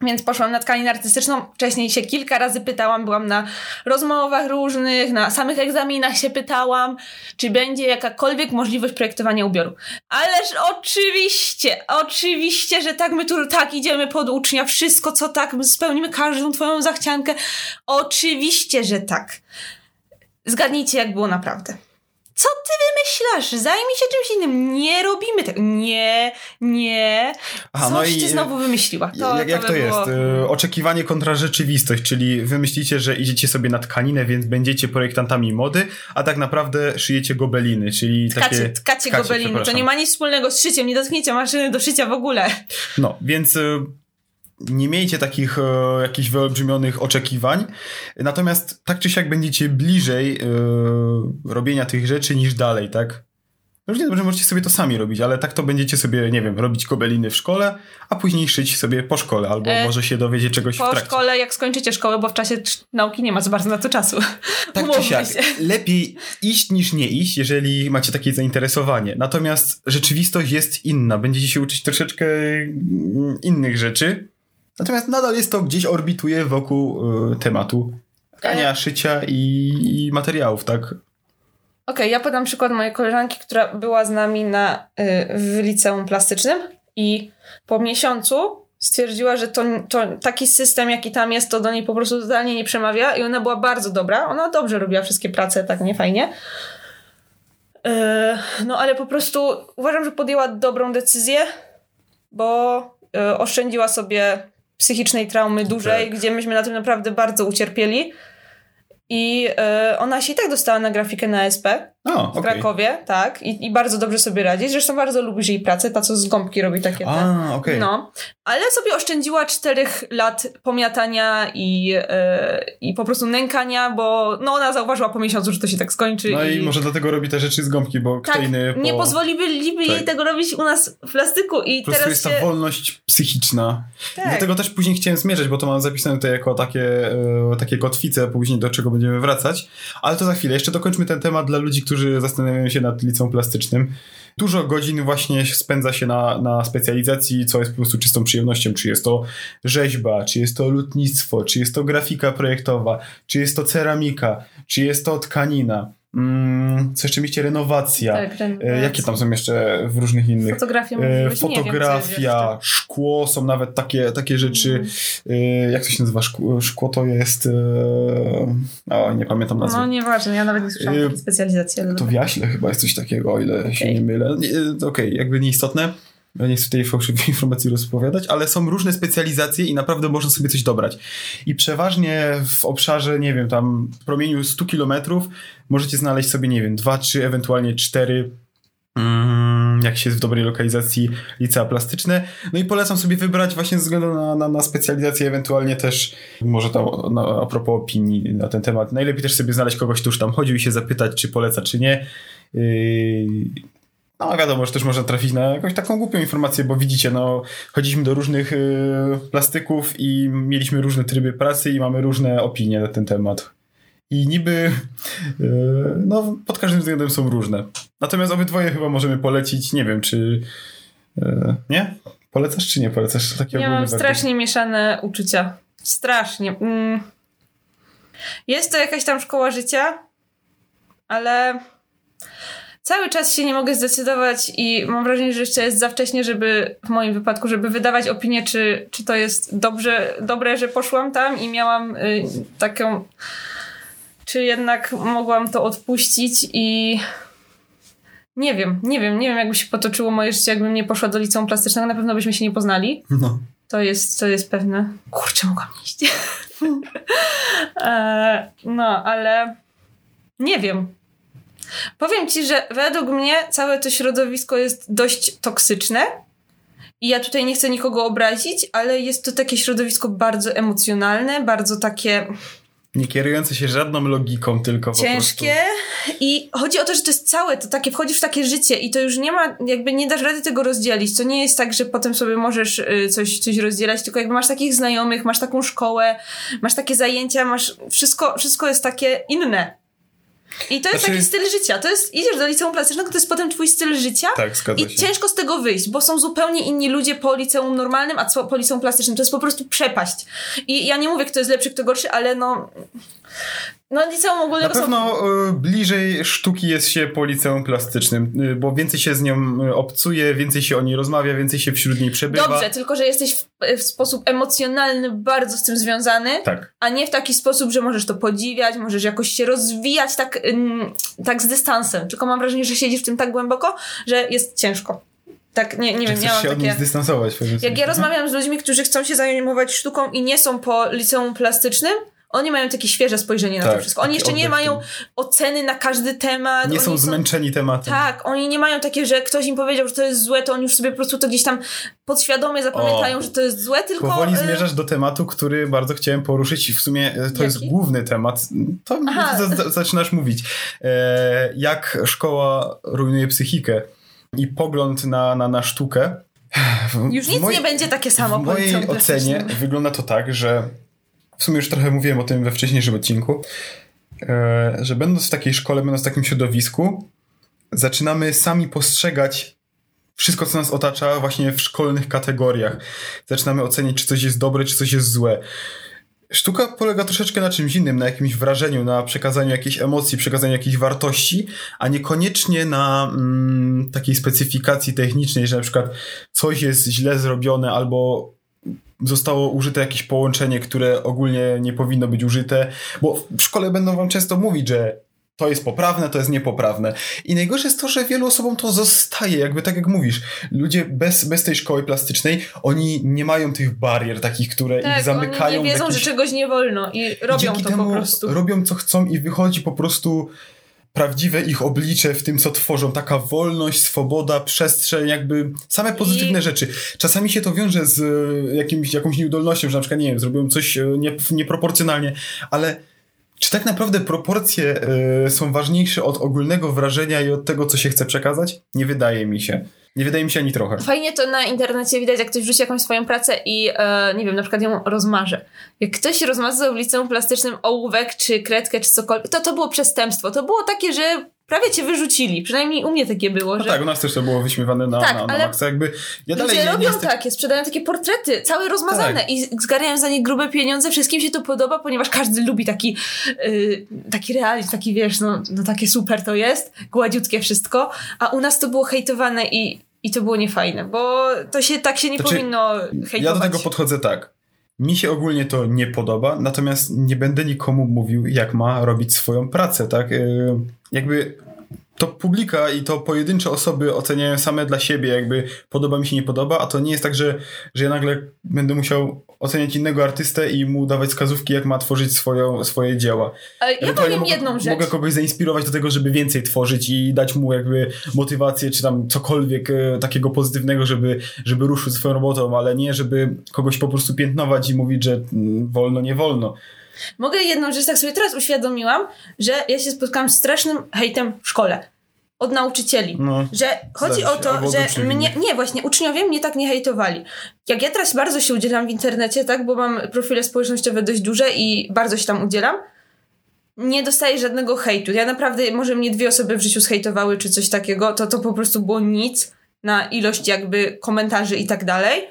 [SPEAKER 2] Więc poszłam na tkaninę artystyczną. Wcześniej się kilka razy pytałam, byłam na rozmowach różnych, na samych egzaminach się pytałam, czy będzie jakakolwiek możliwość projektowania ubioru. Ależ oczywiście, oczywiście, że tak, my tu tak idziemy pod ucznia, wszystko co tak, my spełnimy każdą twoją zachciankę. Oczywiście, że tak. Zgadnijcie, jak było naprawdę. Co ty wymyślasz? Zajmij się czymś innym. Nie robimy tego. Nie, nie.
[SPEAKER 1] Aha,
[SPEAKER 2] Coś
[SPEAKER 1] no i-
[SPEAKER 2] ty znowu wymyśliła. To,
[SPEAKER 1] jak jak
[SPEAKER 2] by
[SPEAKER 1] to jest?
[SPEAKER 2] było-
[SPEAKER 1] Y, Oczekiwanie kontra rzeczywistość, czyli wy myślicie, że idziecie sobie na tkaninę, więc będziecie projektantami mody, a tak naprawdę szyjecie gobeliny, czyli takie...
[SPEAKER 2] Tkacie, tkacie gobeliny. To nie ma nic wspólnego z szyciem. Nie dotkniecie maszyny do szycia w ogóle.
[SPEAKER 1] No, więc y, nie miejcie takich e, jakichś wyolbrzymionych oczekiwań, natomiast tak czy siak będziecie bliżej e, robienia tych rzeczy niż dalej, tak? Różnie dobrze możecie sobie to sami robić, ale tak to będziecie sobie, nie wiem, robić gobeliny w szkole, a później szyć sobie po szkole, albo
[SPEAKER 2] E,
[SPEAKER 1] może się dowiedzieć czegoś w
[SPEAKER 2] Po
[SPEAKER 1] trakcie.
[SPEAKER 2] szkole, jak skończycie szkołę, bo w czasie nauki nie ma za bardzo na to czasu. *laughs*
[SPEAKER 1] Tak czy siak,
[SPEAKER 2] się.
[SPEAKER 1] lepiej iść niż nie iść, jeżeli macie takie zainteresowanie. Natomiast rzeczywistość jest inna. Będziecie się uczyć troszeczkę mm, innych rzeczy. Natomiast nadal jest to gdzieś orbituje wokół y, tematu tkania, szycia i, i materiałów, tak?
[SPEAKER 2] Okej, ja podam przykład mojej koleżanki, która była z nami na, y, w liceum plastycznym i po miesiącu stwierdziła, że to, to taki system, jaki tam jest, to do niej po prostu totalnie nie przemawia i ona była bardzo dobra. Ona dobrze robiła wszystkie prace, tak nie fajnie. Y, no ale po prostu uważam, że podjęła dobrą decyzję, bo y, oszczędziła sobie psychicznej traumy dużej,
[SPEAKER 1] Tak.
[SPEAKER 2] gdzie myśmy na tym naprawdę bardzo ucierpieli. I y, ona się i tak dostała na grafikę na SP
[SPEAKER 1] O,
[SPEAKER 2] w
[SPEAKER 1] okej.
[SPEAKER 2] Krakowie, tak. I, I bardzo dobrze sobie radzi. Zresztą bardzo lubisz jej pracę, ta co z gąbki robi takie te.
[SPEAKER 1] A, okej.
[SPEAKER 2] No, ale sobie oszczędziła czterech lat pomiatania i, e, i po prostu nękania, bo no ona zauważyła po miesiącu, że to się tak skończy.
[SPEAKER 1] No i może dlatego robi te rzeczy z gąbki, bo kto
[SPEAKER 2] tak,
[SPEAKER 1] inny po...
[SPEAKER 2] nie pozwoliliby jej
[SPEAKER 1] Tak.
[SPEAKER 2] tego robić u nas w plastyku i
[SPEAKER 1] Po
[SPEAKER 2] teraz
[SPEAKER 1] jest
[SPEAKER 2] się...
[SPEAKER 1] ta wolność psychiczna.
[SPEAKER 2] Tak.
[SPEAKER 1] I Dlatego też później chciałem zmierzać, bo to mam zapisane tutaj jako takie, e, takie kotwice, później do czego będziemy wracać. Ale to za chwilę. Jeszcze dokończmy ten temat dla ludzi, którzy zastanawiają się nad liceum plastycznym. Dużo godzin właśnie spędza się na, na specjalizacji, co jest po prostu czystą przyjemnością. Czy jest to rzeźba, czy jest to lutnictwo, czy jest to grafika projektowa, czy jest to ceramika, czy jest to tkanina. Mm, co jeszcze mieliście? Renowacja.
[SPEAKER 2] Tak, renowacja.
[SPEAKER 1] E, Jakie tam są jeszcze w różnych innych?
[SPEAKER 2] Fotografia,
[SPEAKER 1] E,
[SPEAKER 2] wiem, jest
[SPEAKER 1] fotografia,
[SPEAKER 2] jeszcze.
[SPEAKER 1] szkło, są nawet takie, takie rzeczy.
[SPEAKER 2] Mhm.
[SPEAKER 1] e, Jak to się nazywa? Szkło, szkło to jest. O, nie pamiętam nazwy.
[SPEAKER 2] No nieważne, ja nawet nie słyszałam takiej specjalizacji.
[SPEAKER 1] To w. Jaśle chyba jest coś takiego, o ile się
[SPEAKER 2] Okej.
[SPEAKER 1] nie mylę. Okej, jakby nieistotne. Ja Nie chcę tutaj fałszywych informacji rozpowiadać, ale są różne specjalizacje i naprawdę można sobie coś dobrać. I przeważnie w obszarze, nie wiem, tam promieniu 100 kilometrów możecie znaleźć sobie, nie wiem, dwa, trzy, ewentualnie cztery Mm, jak się jest w dobrej lokalizacji licea plastyczne. No i polecam sobie wybrać właśnie ze względu na, na, na specjalizację, ewentualnie też może tam na, a propos opinii na ten temat. Najlepiej też sobie znaleźć kogoś, kto już tam chodził i się zapytać, czy poleca, czy nie. Yy, no wiadomo, że też można trafić na jakąś taką głupią informację, bo widzicie, no chodziliśmy do różnych yy, plastyków i mieliśmy różne tryby pracy i mamy różne opinie na ten temat. I niby yy, no pod każdym względem są różne. Natomiast obydwoje chyba możemy polecić, nie wiem, czy yy, nie? Polecasz czy nie polecasz? Taki
[SPEAKER 2] Ja mam strasznie mieszane uczucia. Strasznie. Mm. Jest to jakaś tam szkoła życia, ale cały czas się nie mogę zdecydować i mam wrażenie, że jeszcze jest za wcześnie, żeby w moim wypadku, żeby wydawać opinię, czy, czy to jest dobrze, dobre, że poszłam tam i miałam y, taką, czy jednak mogłam to odpuścić i nie wiem, nie wiem, nie wiem, jakby się potoczyło moje życie, jakbym nie poszła do liceum plastycznego, na pewno byśmy się nie poznali.
[SPEAKER 1] No.
[SPEAKER 2] To jest, to jest pewne. Kurczę, mogłam iść. *laughs* e, no, ale nie wiem. Powiem ci, że według mnie całe to środowisko jest dość toksyczne. I ja tutaj nie chcę nikogo obrazić, ale jest to takie środowisko bardzo emocjonalne, bardzo takie
[SPEAKER 1] Nie kierujące się żadną logiką, tylko
[SPEAKER 2] ciężkie. I chodzi o to, że to jest całe, to takie, wchodzisz w takie życie i to już nie ma, jakby nie dasz rady tego rozdzielić. To nie jest tak, że potem sobie możesz y, coś, coś rozdzielać, tylko jakby masz takich znajomych, masz taką szkołę, masz takie zajęcia, masz wszystko, wszystko jest takie inne. I to jest
[SPEAKER 1] Znaczy-
[SPEAKER 2] taki styl życia. To jest, idziesz do liceum plastycznego, to jest potem twój styl życia.
[SPEAKER 1] Tak, zgadza
[SPEAKER 2] I
[SPEAKER 1] się.
[SPEAKER 2] ciężko z tego wyjść, bo są zupełnie inni ludzie po liceum normalnym, a co po liceum plastycznym. To jest po prostu przepaść. I ja nie mówię, kto jest lepszy, kto gorszy, ale no. No, liceum
[SPEAKER 1] Na
[SPEAKER 2] ogólnego są
[SPEAKER 1] pewno y, bliżej sztuki jest się po liceum plastycznym, y, bo więcej się z nią y, obcuje, więcej się o niej rozmawia, więcej się wśród niej przebywa.
[SPEAKER 2] Dobrze, tylko że jesteś w, w sposób emocjonalny bardzo z tym związany,
[SPEAKER 1] Tak.
[SPEAKER 2] a nie w taki sposób, że możesz to podziwiać, możesz jakoś się rozwijać tak, ym, tak z dystansem. Tylko mam wrażenie, że siedzisz w tym tak głęboko, że jest ciężko. Tak, nie, nie
[SPEAKER 1] Czy
[SPEAKER 2] wiem, miałam
[SPEAKER 1] się
[SPEAKER 2] takie...
[SPEAKER 1] zdystansować?
[SPEAKER 2] Jak ja rozmawiam z ludźmi, którzy chcą się zajmować sztuką i nie są po liceum plastycznym, oni mają takie świeże spojrzenie na to
[SPEAKER 1] Tak,
[SPEAKER 2] wszystko. Oni jeszcze nie mają oceny na każdy temat.
[SPEAKER 1] Nie są zmęczeni tematem.
[SPEAKER 2] Tak, oni nie mają takie, że ktoś im powiedział, że to jest złe, to oni już sobie po prostu to gdzieś tam podświadomie zapamiętają,
[SPEAKER 1] O.
[SPEAKER 2] że to jest złe, tylko...
[SPEAKER 1] Powoli
[SPEAKER 2] y,
[SPEAKER 1] zmierzasz do tematu, który bardzo chciałem poruszyć i w sumie e, to jest
[SPEAKER 2] Jaki?
[SPEAKER 1] główny temat. To *laughs* zaczynasz mówić. E, jak szkoła rujnuje psychikę i pogląd na, na, na sztukę. W-
[SPEAKER 2] Już nic
[SPEAKER 1] mojej-
[SPEAKER 2] nie będzie takie samo
[SPEAKER 1] W mojej ocenie wygląda to tak, że w sumie już trochę mówiłem o tym we wcześniejszym odcinku, e, że będąc w takiej szkole, będąc w takim środowisku, zaczynamy sami postrzegać wszystko, co nas otacza właśnie w szkolnych kategoriach. Zaczynamy oceniać, czy coś jest dobre, czy coś jest złe. Sztuka polega troszeczkę na czymś innym, na jakimś wrażeniu, na przekazaniu jakiejś emocji, przekazaniu jakiejś wartości, a niekoniecznie na mm, takiej specyfikacji technicznej, że na przykład coś jest źle zrobione albo zostało użyte jakieś połączenie, które ogólnie nie powinno być użyte, bo w szkole będą wam często mówić, że to jest poprawne, to jest niepoprawne. I najgorsze jest to, że wielu osobom to zostaje, jakby tak jak mówisz. Ludzie bez, bez tej szkoły plastycznej, oni nie mają tych barier takich, które ich
[SPEAKER 2] Tak,
[SPEAKER 1] zamykają.
[SPEAKER 2] oni nie wiedzą,
[SPEAKER 1] jakiś-
[SPEAKER 2] że czegoś nie wolno i robią
[SPEAKER 1] dzięki
[SPEAKER 2] to po prostu.
[SPEAKER 1] robią co chcą i wychodzi po prostu prawdziwe ich oblicze w tym, co tworzą. Taka wolność, swoboda, przestrzeń, jakby same pozytywne
[SPEAKER 2] I-
[SPEAKER 1] rzeczy. Czasami się to wiąże z e, jakimś, jakąś nieudolnością, że na przykład, nie wiem, zrobiłem coś e, nie, nieproporcjonalnie, ale czy tak naprawdę proporcje e, są ważniejsze od ogólnego wrażenia i od tego, co się chce przekazać? Nie wydaje mi się. Nie wydaje mi się ani trochę.
[SPEAKER 2] Fajnie to na internecie widać, jak ktoś wrzuci jakąś swoją pracę i e, nie wiem, na przykład ją rozmaże. Jak ktoś rozmazał w liceum plastycznym ołówek, czy kredkę, czy cokolwiek, to to było przestępstwo. To było takie, że prawie cię wyrzucili. Przynajmniej u mnie takie było,
[SPEAKER 1] No
[SPEAKER 2] że...
[SPEAKER 1] tak, u nas też to było wyśmiewane na,
[SPEAKER 2] Tak,
[SPEAKER 1] na, na
[SPEAKER 2] ale
[SPEAKER 1] maksa. Jakby ja dalej
[SPEAKER 2] Ludzie
[SPEAKER 1] nie,
[SPEAKER 2] robią
[SPEAKER 1] nie jestem-
[SPEAKER 2] takie, sprzedają takie portrety, całe rozmazane
[SPEAKER 1] Tak.
[SPEAKER 2] i zgarają za nie grube pieniądze, wszystkim się to podoba, ponieważ każdy lubi taki, yy, taki realizm, taki wiesz, no, no takie super to jest, gładziutkie wszystko, a u nas to było hejtowane i, i to było niefajne, bo to się tak się nie
[SPEAKER 1] Znaczy,
[SPEAKER 2] powinno hejtować.
[SPEAKER 1] Ja do tego podchodzę tak. Mi się ogólnie to nie podoba, natomiast nie będę nikomu mówił, jak ma robić swoją pracę, tak? Yy, jakby to publika i to pojedyncze osoby oceniają same dla siebie, jakby podoba mi się, nie podoba, a to nie jest tak, że, że ja nagle będę musiał oceniać innego artystę i mu dawać wskazówki, jak ma tworzyć swoją, swoje dzieła.
[SPEAKER 2] Ale ja powiem
[SPEAKER 1] mogę,
[SPEAKER 2] jedną rzecz.
[SPEAKER 1] Mogę kogoś zainspirować do tego, żeby więcej tworzyć i dać mu jakby motywację, czy tam cokolwiek e, takiego pozytywnego, żeby, żeby ruszył swoją robotą, ale nie, żeby kogoś po prostu piętnować i mówić, że mm, wolno, nie wolno.
[SPEAKER 2] Mogę jedną rzecz, tak sobie teraz uświadomiłam, że ja się spotkałam z strasznym hejtem w szkole. Od nauczycieli.
[SPEAKER 1] No.
[SPEAKER 2] Że chodzi o to, że mnie, nie, właśnie, uczniowie mnie tak nie hejtowali. Jak ja teraz bardzo się udzielam w internecie, tak, bo mam profile społecznościowe dość duże i bardzo się tam udzielam, nie dostaję żadnego hejtu. Ja naprawdę, może mnie dwie osoby w życiu zhejtowały czy coś takiego, to to po prostu było nic na ilość jakby komentarzy i tak dalej.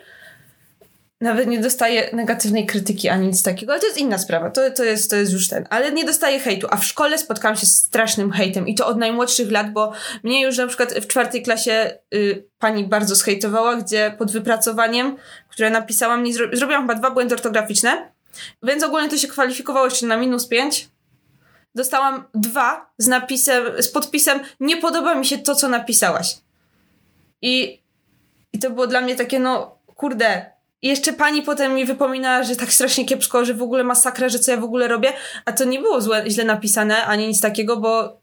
[SPEAKER 2] Nawet nie dostaję negatywnej krytyki ani nic takiego, ale to jest inna sprawa, to, to, jest, to jest już ten, ale nie dostaję hejtu, a w szkole spotkałam się z strasznym hejtem i to od najmłodszych lat, bo mnie już na przykład w czwartej klasie y, pani bardzo zhejtowała, gdzie pod wypracowaniem, które napisałam, nie zro zrobiłam chyba dwa błędy ortograficzne, więc ogólnie to się kwalifikowało jeszcze na minus pięć. Dostałam dwa z napisem, z podpisem nie podoba mi się to, co napisałaś. I, i to było dla mnie takie, no kurde, i jeszcze pani potem mi wypominała, że tak strasznie kiepsko, że w ogóle masakra, że co ja w ogóle robię, a to nie było złe, źle napisane, ani nic takiego, bo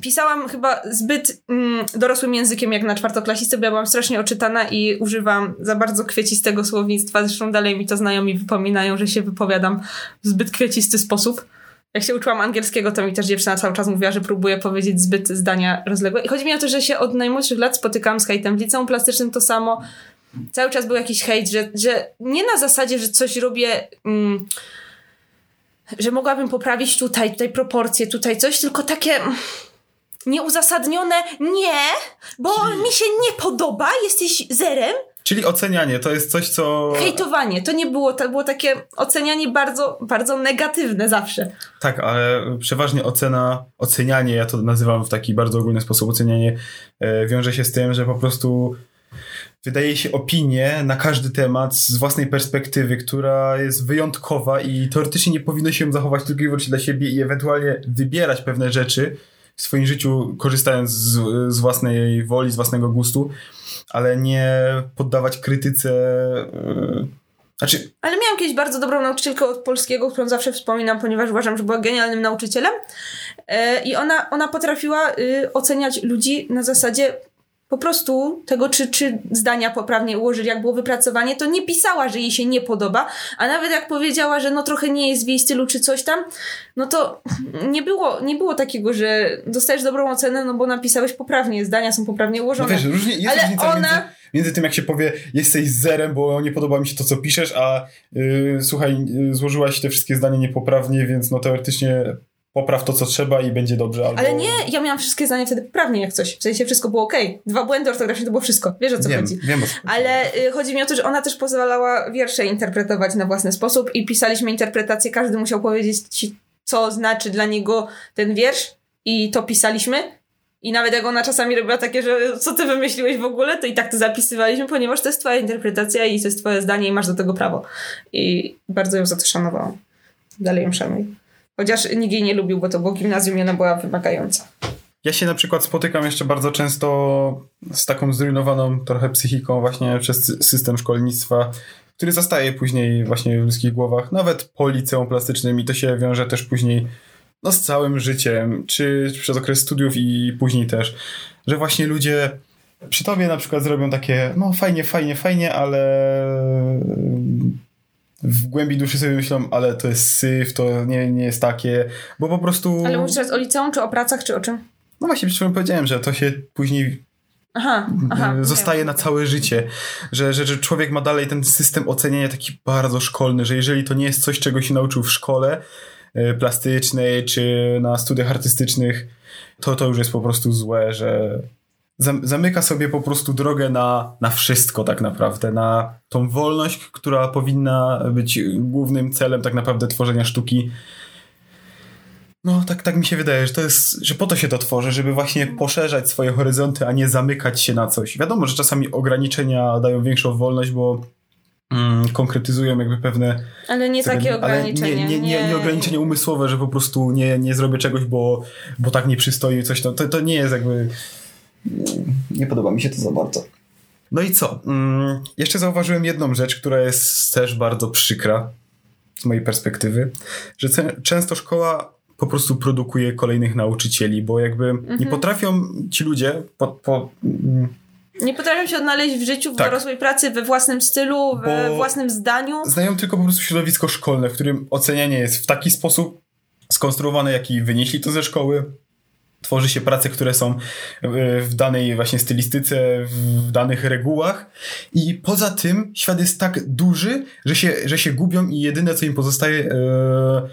[SPEAKER 2] pisałam chyba zbyt mm, dorosłym językiem jak na czwartoklasistę, bo ja byłam strasznie oczytana i używam za bardzo kwiecistego słownictwa. Zresztą dalej mi to znajomi wypominają, że się wypowiadam w zbyt kwiecisty sposób. Jak się uczyłam angielskiego, to mi też dziewczyna cały czas mówiła, że próbuję powiedzieć zbyt zdania rozległe. I chodzi mi o to, że się od najmłodszych lat spotykałam z hejtem. W liceum plastycznym to samo cały czas był jakiś hejt, że, że nie na zasadzie, że coś robię. Mm, że mogłabym poprawić tutaj, tutaj proporcje, tutaj coś, tylko takie nieuzasadnione nie, bo Czyli... mi się nie podoba, jesteś zerem.
[SPEAKER 1] Czyli ocenianie, to jest coś, co...
[SPEAKER 2] Hejtowanie, to nie było, to było takie ocenianie bardzo, bardzo negatywne zawsze.
[SPEAKER 1] Tak, ale przeważnie ocena, ocenianie, ja to nazywam w taki bardzo ogólny sposób, ocenianie e, wiąże się z tym, że po prostu wydaje się opinię na każdy temat z własnej perspektywy, która jest wyjątkowa i teoretycznie nie powinno się zachować tylko i wyłącznie dla siebie i ewentualnie wybierać pewne rzeczy w swoim życiu, korzystając z, z własnej woli, z własnego gustu, ale nie poddawać krytyce. Yy, znaczy...
[SPEAKER 2] Ale miałam kiedyś bardzo dobrą nauczycielkę od polskiego, którą zawsze wspominam, ponieważ uważam, że była genialnym nauczycielem. Yy, I ona, ona potrafiła yy, oceniać ludzi na zasadzie po prostu tego, czy, czy zdania poprawnie ułożyli, jak było wypracowanie, to nie pisała, że jej się nie podoba, a nawet jak powiedziała, że no trochę nie jest w jej stylu, czy coś tam, no to nie było, nie było takiego, że dostajesz dobrą ocenę, no bo napisałeś poprawnie, zdania są poprawnie ułożone.
[SPEAKER 1] No wiesz, różnie, jest Ale ona... między, między tym, jak się powie, jesteś zerem, bo nie podoba mi się to, co piszesz, a yy, słuchaj, yy, złożyłaś te wszystkie zdania niepoprawnie, więc no teoretycznie popraw to, co trzeba i będzie dobrze. Albo...
[SPEAKER 2] Ale nie, ja miałam wszystkie zdania wtedy poprawnie jak coś. W sensie wszystko było ok. Dwa błędy ortograficzne to było wszystko. Wiesz o co
[SPEAKER 1] wiem,
[SPEAKER 2] chodzi.
[SPEAKER 1] Wiem o
[SPEAKER 2] co Ale y, chodzi mi o to, że ona też pozwalała wiersze interpretować na własny sposób i pisaliśmy interpretację. Każdy musiał powiedzieć ci, co znaczy dla niego ten wiersz i to pisaliśmy. I nawet jak ona czasami robiła takie, że co ty wymyśliłeś w ogóle, to i tak to zapisywaliśmy, ponieważ to jest twoja interpretacja i to jest twoje zdanie i masz do tego prawo. I bardzo ją za to szanowałam. Dalej ją szanuję. Chociaż nikt jej nie lubił, bo to było gimnazjum i ona była wymagająca.
[SPEAKER 1] Ja się na przykład spotykam jeszcze bardzo często z taką zrujnowaną trochę psychiką właśnie przez system szkolnictwa, który zostaje później właśnie w ludzkich głowach, nawet po liceum plastycznym i to się wiąże też później no, z całym życiem, czy przez okres studiów i później też, że właśnie ludzie przy tobie na przykład zrobią takie, no fajnie, fajnie, fajnie, ale w głębi duszy sobie myślą, ale to jest syf, to nie, nie jest takie, bo po prostu...
[SPEAKER 2] Ale mówisz teraz o liceum, czy o pracach, czy o czym?
[SPEAKER 1] No właśnie, przed powiedziałem, że to się później
[SPEAKER 2] aha, aha,
[SPEAKER 1] zostaje nie. na całe życie, że, że, że człowiek ma dalej ten system oceniania taki bardzo szkolny, że jeżeli to nie jest coś, czego się nauczył w szkole y, plastycznej, czy na studiach artystycznych, to to już jest po prostu złe, że zamyka sobie po prostu drogę na, na wszystko tak naprawdę, na tą wolność, która powinna być głównym celem tak naprawdę tworzenia sztuki. No, tak, tak mi się wydaje, że to jest, że po to się to tworzy, żeby właśnie poszerzać swoje horyzonty, a nie zamykać się na coś. Wiadomo, że czasami ograniczenia dają większą wolność, bo mm, konkretyzują jakby pewne...
[SPEAKER 2] Ale nie takie ograniczenia.
[SPEAKER 1] Nie, nie, nie, nie, ograniczenie umysłowe, że po prostu nie, nie zrobię czegoś, bo, bo tak nie przystoi coś. To, to, to nie jest jakby nie podoba mi się to za bardzo. No i co? Mm, jeszcze zauważyłem jedną rzecz, która jest też bardzo przykra z mojej perspektywy, że często szkoła po prostu produkuje kolejnych nauczycieli, bo jakby mhm. nie potrafią ci ludzie po, po mm,
[SPEAKER 2] nie potrafią się odnaleźć w życiu, w tak. dorosłej pracy, we własnym stylu, we bo własnym zdaniu.
[SPEAKER 1] Znają tylko po prostu środowisko szkolne, w którym ocenianie jest w taki sposób skonstruowane, jaki wynieśli to ze szkoły, tworzy się prace, które są e, w danej właśnie stylistyce, w danych regułach. I poza tym świat jest tak duży, że się, że się gubią i jedyne co im pozostaje e,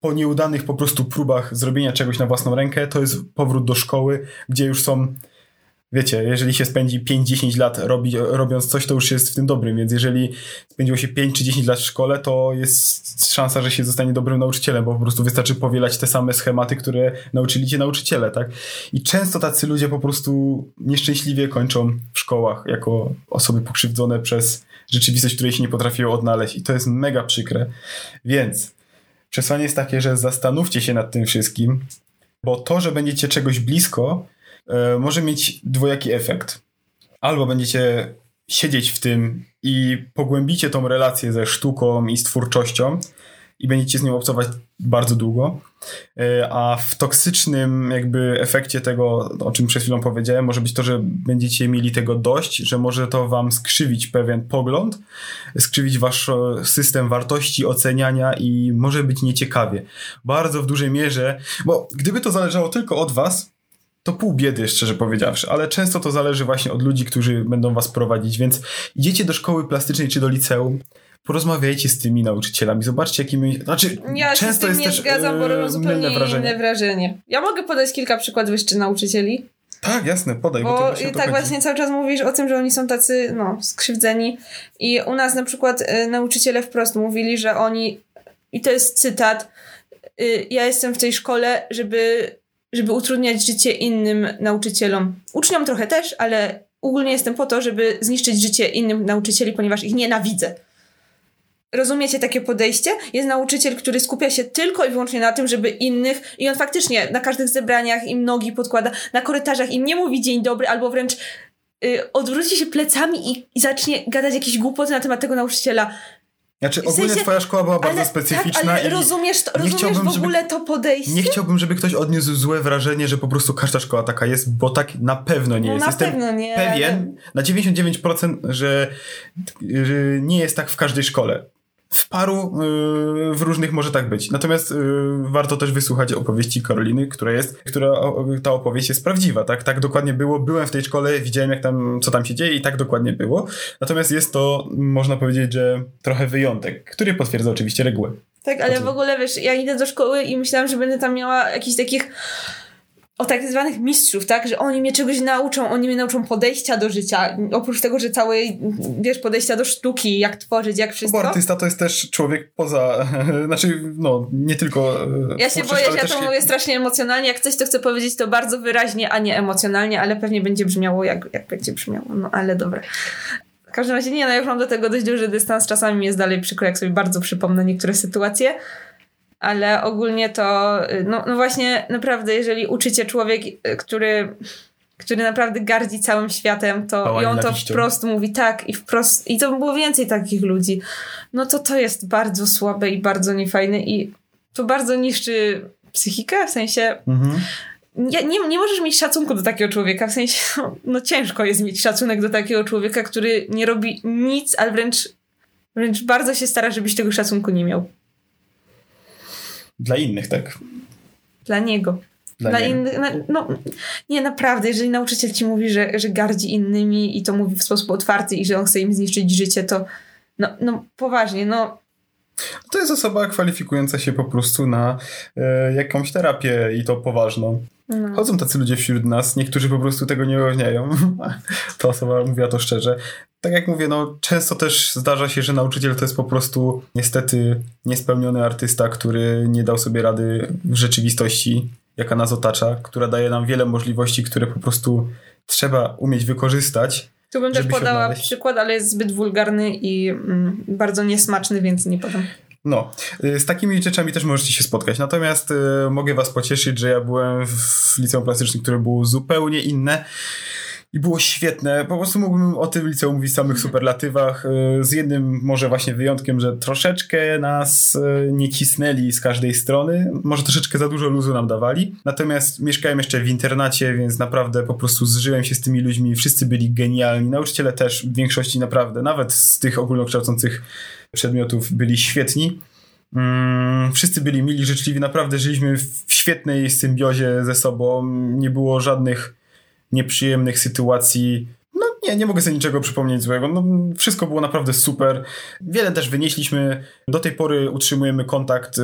[SPEAKER 1] po nieudanych po prostu próbach zrobienia czegoś na własną rękę to jest powrót do szkoły, gdzie już są wiecie, jeżeli się spędzi 5-10 lat robi, robiąc coś, to już jest w tym dobrym, więc jeżeli spędziło się 5 czy 10 lat w szkole, to jest szansa, że się zostanie dobrym nauczycielem, bo po prostu wystarczy powielać te same schematy, które nauczyli cię nauczyciele, tak? I często tacy ludzie po prostu nieszczęśliwie kończą w szkołach jako osoby pokrzywdzone przez rzeczywistość, której się nie potrafiły odnaleźć i to jest mega przykre. Więc przesłanie jest takie, że zastanówcie się nad tym wszystkim, bo to, że będziecie czegoś blisko, może mieć dwojaki efekt. Albo będziecie siedzieć w tym i pogłębicie tą relację ze sztuką i z twórczością, i będziecie z nią obcować bardzo długo. E, a w toksycznym jakby efekcie tego, o czym przed chwilą powiedziałem, może być to, że będziecie mieli tego dość, że może to wam skrzywić pewien pogląd, skrzywić wasz system wartości, oceniania i może być nieciekawie. Bardzo w dużej mierze, bo gdyby to zależało tylko od was, to pół biedy, szczerze powiedziawszy, ale często to zależy właśnie od ludzi, którzy będą was prowadzić, więc idziecie do szkoły plastycznej czy do liceum, porozmawiajcie z tymi nauczycielami, zobaczcie jakimi... Znaczy,
[SPEAKER 2] ja
[SPEAKER 1] często
[SPEAKER 2] się z tym
[SPEAKER 1] jest
[SPEAKER 2] nie
[SPEAKER 1] też
[SPEAKER 2] zgadzam, bo
[SPEAKER 1] yy,
[SPEAKER 2] robią zupełnie
[SPEAKER 1] wrażenie.
[SPEAKER 2] inne wrażenie. Ja mogę podać kilka przykładów jeszcze nauczycieli,
[SPEAKER 1] Tak, jasne, podaj, bo, to
[SPEAKER 2] bo
[SPEAKER 1] właśnie to
[SPEAKER 2] tak
[SPEAKER 1] chodzi.
[SPEAKER 2] właśnie cały czas mówisz o tym, że oni są tacy, no, skrzywdzeni i u nas na przykład y, nauczyciele wprost mówili, że oni, i to jest cytat, y, ja jestem w tej szkole, żeby, żeby utrudniać życie innym nauczycielom. Uczniom trochę też, ale ogólnie jestem po to, żeby zniszczyć życie innym nauczycieli, ponieważ ich nienawidzę. Rozumiecie takie podejście? Jest nauczyciel, który skupia się tylko i wyłącznie na tym, żeby innych, i on faktycznie na każdych zebraniach im nogi podkłada, na korytarzach im nie mówi dzień dobry, albo wręcz y, odwróci się plecami i, i zacznie gadać jakieś głupoty na temat tego nauczyciela.
[SPEAKER 1] Znaczy,
[SPEAKER 2] w
[SPEAKER 1] ogólnie
[SPEAKER 2] sensie-
[SPEAKER 1] twoja szkoła była bardzo
[SPEAKER 2] ale,
[SPEAKER 1] specyficzna
[SPEAKER 2] tak, ale
[SPEAKER 1] i
[SPEAKER 2] rozumiesz, to,
[SPEAKER 1] nie
[SPEAKER 2] rozumiesz
[SPEAKER 1] chciałbym,
[SPEAKER 2] w
[SPEAKER 1] żeby-
[SPEAKER 2] ogóle to podejście?
[SPEAKER 1] nie chciałbym, żeby ktoś odniósł złe wrażenie, że po prostu każda szkoła taka jest, bo tak na pewno nie
[SPEAKER 2] no,
[SPEAKER 1] jest.
[SPEAKER 2] na
[SPEAKER 1] Jestem
[SPEAKER 2] pewno nie.
[SPEAKER 1] pewien na 99%, że, że nie jest tak w każdej szkole. W paru, yy, w różnych może tak być. Natomiast yy, warto też wysłuchać opowieści Karoliny, która jest, która o, ta opowieść jest prawdziwa, tak? Tak dokładnie było. Byłem w tej szkole, widziałem jak tam, co tam się dzieje i tak dokładnie było. Natomiast jest to, można powiedzieć, że trochę wyjątek, który potwierdza oczywiście regułę.
[SPEAKER 2] Tak, ale w ogóle wiesz, ja idę do szkoły i myślałam, że będę tam miała jakichś takich o tak zwanych mistrzów, tak? Że oni mnie czegoś nauczą, oni mnie nauczą podejścia do życia. Oprócz tego, że całej, wiesz, podejścia do sztuki, jak tworzyć, jak
[SPEAKER 1] Bo
[SPEAKER 2] wszystko.
[SPEAKER 1] artysta to jest też człowiek poza, *laughs* znaczy, no, nie tylko. e,
[SPEAKER 2] Ja się boję, że ja to mówię strasznie emocjonalnie. Jak coś, to chcę powiedzieć to bardzo wyraźnie, a nie emocjonalnie, ale pewnie będzie brzmiało, jak, jak będzie brzmiało. No, ale dobra. W każdym razie nie, no ja już mam do tego dość duży dystans. Czasami mi jest dalej przykro, jak sobie bardzo przypomnę niektóre sytuacje. Ale ogólnie to, no, no właśnie, naprawdę, jeżeli uczycie człowiek, który, który naprawdę gardzi całym światem, to
[SPEAKER 1] Pała
[SPEAKER 2] i on to wprost mówi tak i wprost, i to było więcej takich ludzi, no to to jest bardzo słabe i bardzo niefajne i to bardzo niszczy psychikę, w sensie
[SPEAKER 1] Mhm.
[SPEAKER 2] nie, nie, nie możesz mieć szacunku do takiego człowieka, w sensie no, *laughs* no ciężko jest mieć szacunek do takiego człowieka, który nie robi nic, ale wręcz, wręcz bardzo się stara, żebyś tego szacunku nie miał.
[SPEAKER 1] Dla innych, tak.
[SPEAKER 2] Dla niego.
[SPEAKER 1] Dla,
[SPEAKER 2] Dla innych, na, no, nie, naprawdę, jeżeli nauczyciel ci mówi, że, że gardzi innymi i to mówi w sposób otwarty i że on chce im zniszczyć życie, to no, no poważnie, no
[SPEAKER 1] To jest osoba kwalifikująca się po prostu na e, jakąś terapię i to poważną.
[SPEAKER 2] no.
[SPEAKER 1] Chodzą tacy ludzie wśród nas, niektórzy po prostu tego nie ujawniają. *laughs* Ta osoba mówiła to szczerze. Tak jak mówię, no często też zdarza się, że nauczyciel to jest po prostu niestety niespełniony artysta, który nie dał sobie rady w rzeczywistości, jaka nas otacza, która daje nam wiele możliwości, które po prostu trzeba umieć wykorzystać.
[SPEAKER 2] Tu bym też podała
[SPEAKER 1] odnaleźć.
[SPEAKER 2] przykład, ale jest zbyt wulgarny i mm, bardzo niesmaczny, więc nie podam.
[SPEAKER 1] No, y, z takimi rzeczami też możecie się spotkać. Natomiast y, mogę was pocieszyć, że ja byłem w liceum plastycznym, które było zupełnie inne i było świetne. Po prostu mógłbym o tym liceum mówić w samych superlatywach. y, Z jednym może właśnie wyjątkiem, że troszeczkę nas y, nie cisnęli z każdej strony. Może troszeczkę za dużo luzu nam dawali. Natomiast mieszkałem jeszcze w internacie, więc naprawdę po prostu zżyłem się z tymi ludźmi. Wszyscy byli genialni. Nauczyciele też w większości naprawdę, nawet z tych ogólnokształcących przedmiotów byli świetni. Mm, wszyscy byli mili, życzliwi, naprawdę żyliśmy w świetnej symbiozie ze sobą. Nie było żadnych nieprzyjemnych sytuacji. No nie, nie mogę sobie niczego przypomnieć złego. No, wszystko było naprawdę super. Wiele też wynieśliśmy. Do tej pory utrzymujemy kontakt e,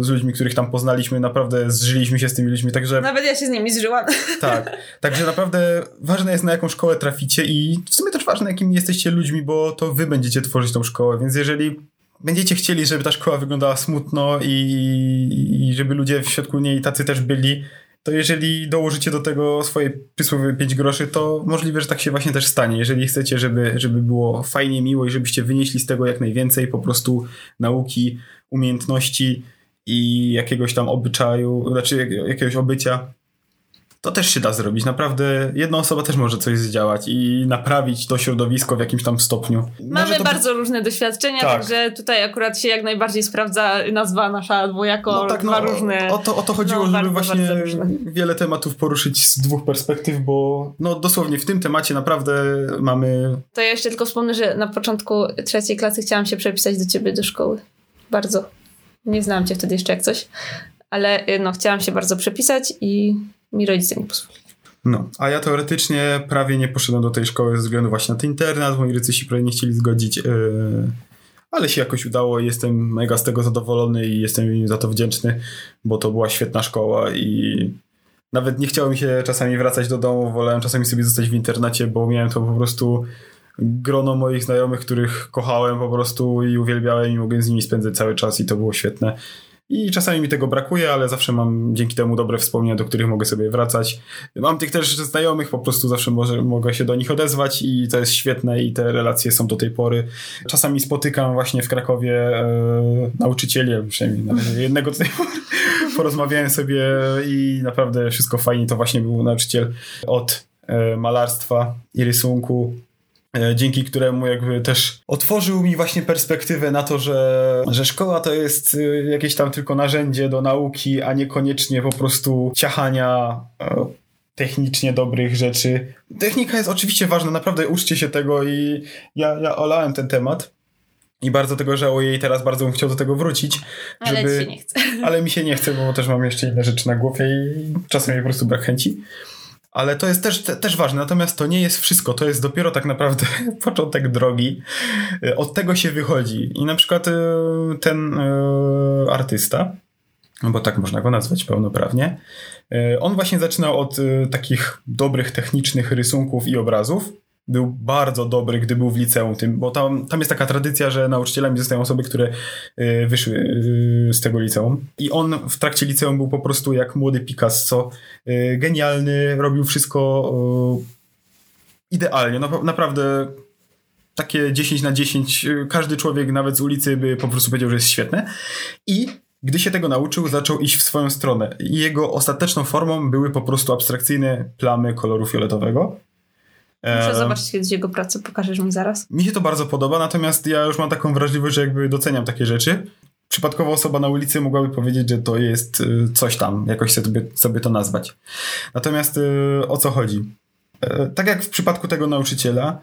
[SPEAKER 1] z ludźmi, których tam poznaliśmy. Naprawdę zżyliśmy się z tymi ludźmi, także...
[SPEAKER 2] Nawet ja się z nimi zżyłam. *laughs*
[SPEAKER 1] Tak, także naprawdę ważne jest na jaką szkołę traficie i w sumie też ważne jakimi jesteście ludźmi, bo to wy będziecie tworzyć tą szkołę, więc jeżeli będziecie chcieli, żeby ta szkoła wyglądała smutno i, i żeby ludzie w środku niej tacy też byli, to jeżeli dołożycie do tego swoje przysłowie 5 groszy, to możliwe, że tak się właśnie też stanie. Jeżeli chcecie, żeby, żeby było fajnie, miło i żebyście wynieśli z tego jak najwięcej po prostu nauki, umiejętności i jakiegoś tam obyczaju, znaczy jakiegoś obycia, to też się da zrobić. Naprawdę jedna osoba też może coś zdziałać i naprawić to środowisko w jakimś tam stopniu.
[SPEAKER 2] Mamy bardzo różne doświadczenia, tak. także tutaj akurat się jak najbardziej sprawdza nazwa nasza dwojako no tak, no, różne.
[SPEAKER 1] O to, o to chodziło, no, żeby bardzo, właśnie bardzo wiele tematów poruszyć z dwóch perspektyw, bo no dosłownie w tym temacie naprawdę mamy...
[SPEAKER 2] To ja jeszcze tylko wspomnę, że na początku trzeciej klasy chciałam się przepisać do ciebie do szkoły. Bardzo. Nie znałam cię wtedy jeszcze jak coś, ale no chciałam się bardzo przepisać i mi rodzice nie pozwolili.
[SPEAKER 1] No, a ja teoretycznie prawie nie poszedłem do tej szkoły ze względu właśnie na ten internat, moi rodzice się prawie nie chcieli zgodzić, yy, ale się jakoś udało i jestem mega z tego zadowolony i jestem im za to wdzięczny, bo to była świetna szkoła i nawet nie chciało mi się czasami wracać do domu, wolałem czasami sobie zostać w internacie, bo miałem to po prostu grono moich znajomych, których kochałem po prostu i uwielbiałem i mogłem z nimi spędzać cały czas i to było świetne. I czasami mi tego brakuje, ale zawsze mam dzięki temu dobre wspomnienia, do których mogę sobie wracać. Mam tych też znajomych, po prostu zawsze może, mogę się do nich odezwać i to jest świetne i te relacje są do tej pory. Czasami spotykam właśnie w Krakowie e, nauczycieli, przynajmniej jednego tutaj *laughs* porozmawiałem sobie i naprawdę wszystko fajnie. To właśnie był nauczyciel od e, malarstwa i rysunku dzięki któremu jakby też otworzył mi właśnie perspektywę na to, że, że szkoła to jest e, jakieś tam tylko narzędzie do nauki, a niekoniecznie po prostu ciachania e, technicznie dobrych rzeczy. Technika jest oczywiście ważna, naprawdę uczcie się tego i ja, ja olałem ten temat. I bardzo tego żałuję i teraz bardzo bym chciał do tego wrócić.
[SPEAKER 2] Ale żeby... się nie chce.
[SPEAKER 1] Ale mi się nie chce, bo też mam jeszcze inne rzeczy na głowie i czasem mi po prostu brak chęci ale to jest też, te, też ważne. Natomiast to nie jest wszystko, to jest dopiero tak naprawdę *laughs* początek drogi. E, od tego się wychodzi. I na przykład e, ten e, artysta, no bo tak można go nazwać pełnoprawnie, on właśnie zaczynał od takich dobrych technicznych rysunków i obrazów był bardzo dobry, gdy był w liceum, tym, bo tam, tam jest taka tradycja, że nauczycielami zostają osoby, które y, wyszły y, z tego liceum. I on w trakcie liceum był po prostu jak młody Picasso, y, genialny, robił wszystko idealnie. No, naprawdę takie 10 na 10, każdy człowiek nawet z ulicy by po prostu powiedział, że jest świetne. I gdy się tego nauczył, zaczął iść w swoją stronę. Jego ostateczną formą były po prostu abstrakcyjne plamy koloru fioletowego
[SPEAKER 2] Muszę e, zobaczyć kiedyś jego pracę, pokażesz mi zaraz.
[SPEAKER 1] Mi się to bardzo podoba, natomiast ja już mam taką wrażliwość, że jakby doceniam takie rzeczy. Przypadkowa osoba na ulicy mogłaby powiedzieć, że to jest y, coś tam, jakoś sobie, sobie to nazwać. Natomiast y, o co chodzi? E, tak jak w przypadku tego nauczyciela,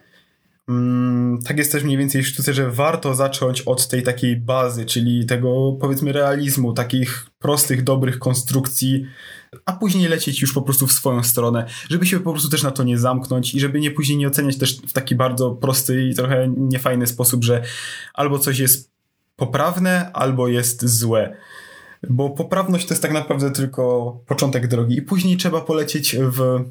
[SPEAKER 1] mm, tak jest też mniej więcej w sztuce, że warto zacząć od tej takiej bazy, czyli tego powiedzmy realizmu, takich prostych, dobrych konstrukcji, a później lecieć już po prostu w swoją stronę, żeby się po prostu też na to nie zamknąć i żeby nie później nie oceniać też w taki bardzo prosty i trochę niefajny sposób, że albo coś jest poprawne, albo jest złe. Bo poprawność to jest tak naprawdę tylko początek drogi i później trzeba polecieć w